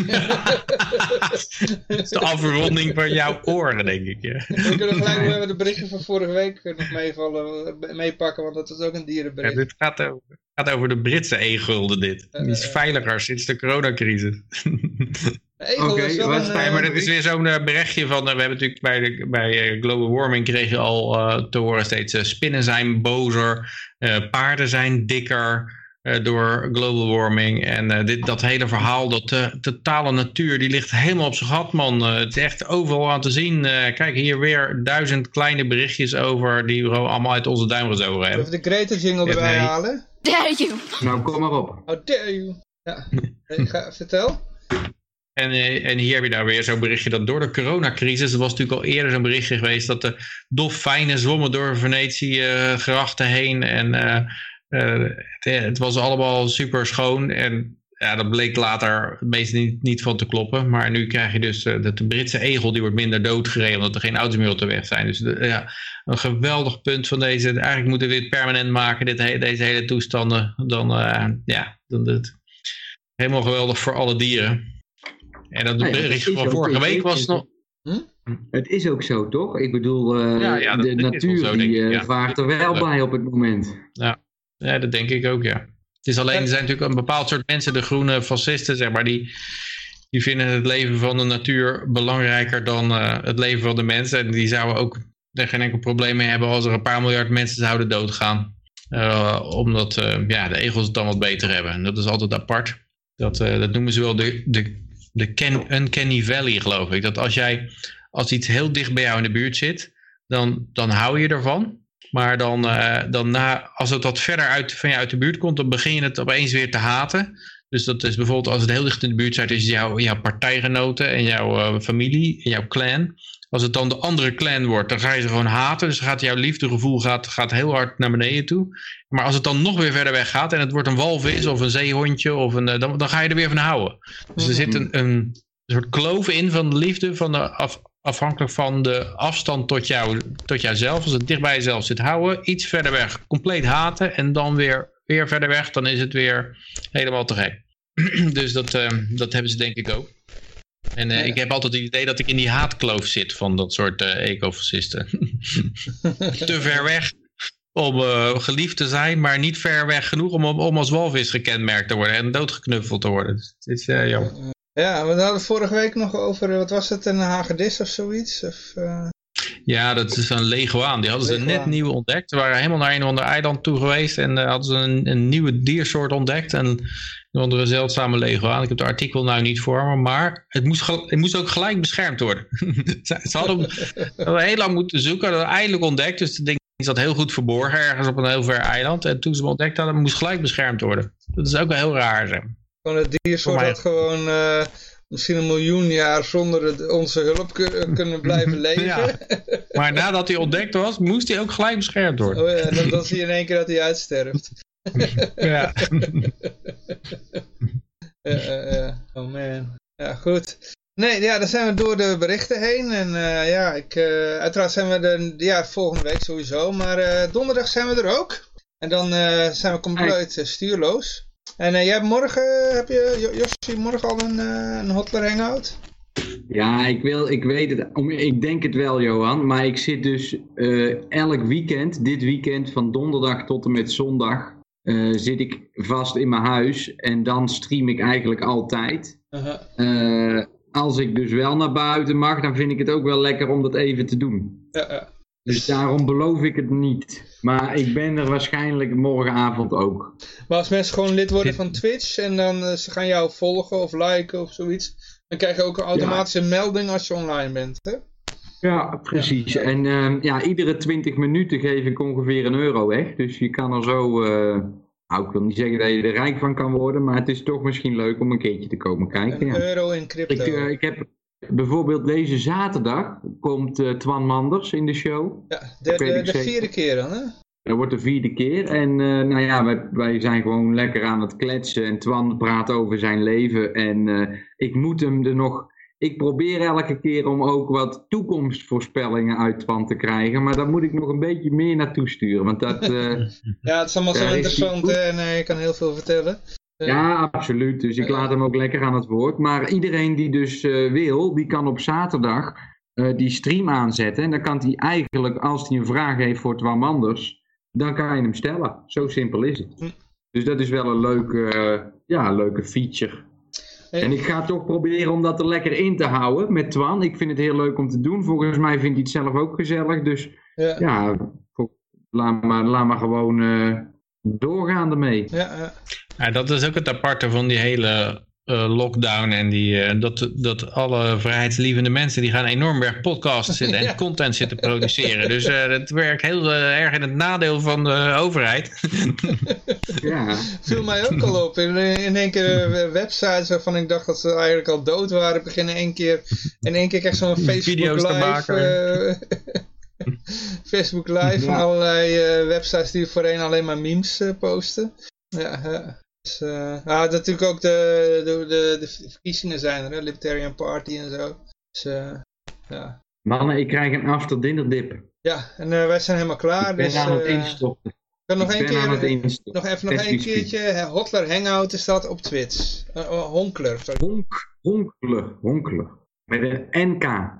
Dat is de afronding van jouw oren, denk ik. Ja. We kunnen gelijk weer de berichtje van vorige week nog meevallen, meepakken, want dat is ook een Ja, dierenbericht. dit gaat over, gaat over de Britse e-gulden, dit. Die is Eh, veiliger sinds de coronacrisis. Oké, is wel wat- een... Nee, eh, maar er is weer zo'n eh, berichtje van, eh, we hebben natuurlijk bij, de, bij eh, global warming kreeg je al eh, te horen steeds, eh, spinnen zijn bozer, eh, paarden zijn dikker eh, door global warming. En eh, dit, dat hele verhaal, dat de totale natuur, die ligt helemaal op zijn gat, man. Eh, het is echt overal aan te zien. Eh, kijk, hier weer duizend kleine berichtjes over, die we allemaal uit onze duim gezogen hebben. Even de Greta jingle Ja, erbij nee. halen. Dare you! nou, kom maar op. How dare you. Ja, ga, vertel. En, eh, en hier heb je nou weer zo'n berichtje dat door de coronacrisis, er was natuurlijk al eerder zo'n berichtje geweest dat de dolfijnen zwommen door Venetië eh, grachten heen en eh, eh, het, het was allemaal super schoon en ja, dat bleek later het meeste niet, niet van te kloppen. Maar nu krijg je dus eh, dat de Britse egel die wordt minder doodgereden omdat er geen auto's meer op de weg zijn. Dus de- ja, een geweldig punt van deze. Eigenlijk moeten we dit permanent maken, dit, he- deze hele toestanden. Dan, eh, ja, dan dit. Helemaal geweldig voor alle dieren. En dat Nou berichtje dat van vorige week was nog... Het is ook zo, toch? Ik bedoel, eh, Ja, ja, dat- de natuur zo, die ik, eh, vaart er wel bij op het moment. Ja, dat denk ik ook, ja. Het is alleen, er zijn natuurlijk een bepaald soort mensen, de groene fascisten, zeg maar, die, die vinden het leven van de natuur belangrijker dan eh, het leven van de mensen. En die zouden ook er geen enkel probleem mee hebben als er een paar miljard mensen zouden doodgaan. Eh, omdat eh, ja, de egels het dan wat beter hebben. En dat is altijd apart. Dat, dat noemen ze wel de, de, de ken, uncanny valley, geloof ik. Dat als jij, als iets heel dicht bij jou in de buurt zit, dan, dan hou je ervan. Maar dan, eh, dan na, als het wat verder uit, van je uit de buurt komt, dan begin je het opeens weer te haten. Dus dat is bijvoorbeeld als het heel dicht in de buurt zit, is jouw, jouw partijgenoten en jouw eh, familie en jouw clan. Als het dan de andere clan wordt, dan ga je ze gewoon haten. Dus gaat jouw liefdegevoel gaat, gaat heel hard naar beneden toe. Maar als het dan nog weer verder weg gaat en het wordt een walvis of een zeehondje, of een, eh, dan, dan ga je er weer van houden. Dus er zit een, een soort kloof in van de liefde, van de af, afhankelijk van de afstand tot, jou, tot jouzelf. Als het dicht bij jezelf zit, houden. Iets verder weg, compleet haten. En dan weer, weer verder weg, dan is het weer helemaal te gek. dus dat, eh, dat hebben ze denk ik ook. En eh, Ja. ik heb altijd het idee dat ik in die haatkloof zit van dat soort eh ecofascisten. te ver weg om geliefd te zijn, maar niet ver weg genoeg om, om als walvis gekenmerkt te worden en doodgeknuffeld te worden. Dus het is jammer. Ja, we hadden vorige week nog over, eh, wat was het, een hagedis of zoiets? Of, eh, Ja, dat is een leguaan. Die hadden ze net nieuw ontdekt. Ze waren helemaal naar een of ander eiland toe geweest en eh, hadden ze een, een nieuwe diersoort ontdekt. En een andere zeldzame leguaan. Ik heb het artikel nou niet voor me, maar het moest, het moest ook gelijk beschermd worden. ze, ze hadden hem ze hadden heel lang moeten zoeken, hadden het eindelijk ontdekt. Dus het ding zat heel goed verborgen ergens op een heel ver eiland. En toen ze hem ontdekt hadden, moest gelijk beschermd worden. Dat is ook wel heel raar. Zeg. Gewoon het diersoort mij- dat gewoon eh, misschien een miljoen jaar zonder het- onze hulp ku- kunnen blijven leven. Ja. Maar nadat hij ontdekt was, moest hij ook gelijk beschermd worden. Oh ja, dan, dan zie je in één keer dat hij uitsterft. Ja. Eh, eh, eh, oh man. Ja, goed. Nee, ja, dan zijn we door de berichten heen. En eh, ja, ik, eh, uiteraard zijn we de, ja, volgende week sowieso. Maar eh, donderdag zijn we er ook. En dan eh, zijn we compleet stuurloos. En eh, jij hebt morgen, heb je, Jo- Josje, morgen al een, eh een Hotler Hangout? Ja, ik, wil, ik weet het. om- Ik denk het wel, Johan. Maar ik zit dus eh, elk weekend, dit weekend van donderdag tot en met zondag, eh, zit ik vast in mijn huis. En dan stream ik eigenlijk altijd. Eh, als ik dus wel naar buiten mag, dan vind ik het ook wel lekker om dat even te doen. Ja, ja. Dus daarom beloof ik het niet. Maar ik ben er waarschijnlijk morgenavond ook. Maar als mensen gewoon lid worden van Twitch en dan eh, ze gaan jou volgen of liken of zoiets, dan krijg je ook een automatische melding als je online bent. Hè? Ja, precies. En ehm, ja, iedere 20 minuten geef ik ongeveer een euro weg. Dus je kan er zo, eh, nou, ik wil niet zeggen dat je er rijk van kan worden, maar het is toch misschien leuk om een keertje te komen kijken. Een Ja. euro in crypto. Ik, eh, ik heb bijvoorbeeld deze zaterdag komt eh, Twan Manders in de show. ja, de, de, de vierde keer dan, hè? Dat wordt de vierde keer. En eh, nou ja, wij, wij zijn gewoon lekker aan het kletsen. En Twan praat over zijn leven. En eh, ik moet hem er nog. Ik probeer elke keer om ook wat toekomstvoorspellingen uit Twan te krijgen. Maar daar moet ik nog een beetje meer naartoe sturen. Want dat. Ja, het is allemaal zo interessant en je kan heel veel vertellen. Ja, absoluut. Dus ik laat hem ook lekker aan het woord. Maar iedereen die dus eh, wil, die kan op zaterdag eh, die stream aanzetten. En dan kan hij eigenlijk, als hij een vraag heeft voor Twan Manders, dan kan je hem stellen. Zo simpel is het. Hm. Dus dat is wel een leuke, eh, ja, leuke feature. En ik ga toch proberen om dat er lekker in te houden met Twan. Ik vind het heel leuk om te doen. Volgens mij vindt hij het zelf ook gezellig. Dus ja, laat maar, laat maar gewoon eh, doorgaan ermee. ja, ja. Ja, dat is ook het aparte van die hele eh, lockdown en die, eh, dat, dat alle vrijheidslievende mensen die gaan enorm berg podcasts zitten en Ja. content zitten produceren. Dus eh dat werkt heel erg in het nadeel van de overheid. Ja, viel mij ook al op. In, in één keer websites waarvan ik dacht dat ze eigenlijk al dood waren, beginnen één keer in één keer echt zo'n Facebook Video's te live. maken. eh, Facebook live van Ja. allerlei eh, websites die voorheen alleen maar memes posten. Ja, ja. Dus, ah, natuurlijk ook de, de, de, de verkiezingen zijn er, hè? Libertarian Party en zo. Dus, eh, ja. mannen, ik krijg een after dinner dip. ja, en eh, wij zijn helemaal klaar. ik ben dus, aan het instorten. kan nog ik één keer, nog even nog één keertje. Hotler Hangout is dat op Twitch. Oh, Honkler. Honk, honkelen, honkelen. Met een NK.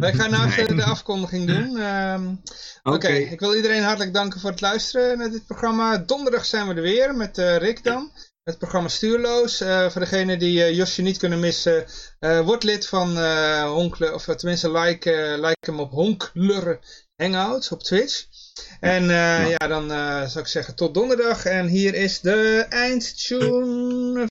Wij gaan nou even de afkondiging doen. Ehm, Oké, ik wil iedereen hartelijk danken voor het luisteren naar dit programma. Donderdag zijn we er weer met eh, Rick dan. Het programma Stuurloos. Eh, voor degenen die eh, Josje niet kunnen missen, word lid van Honkler, of tenminste like, like hem op Honkler Hangouts op Twitch. En eh, ja. dan zou ik zeggen tot donderdag. En hier is de eindtune.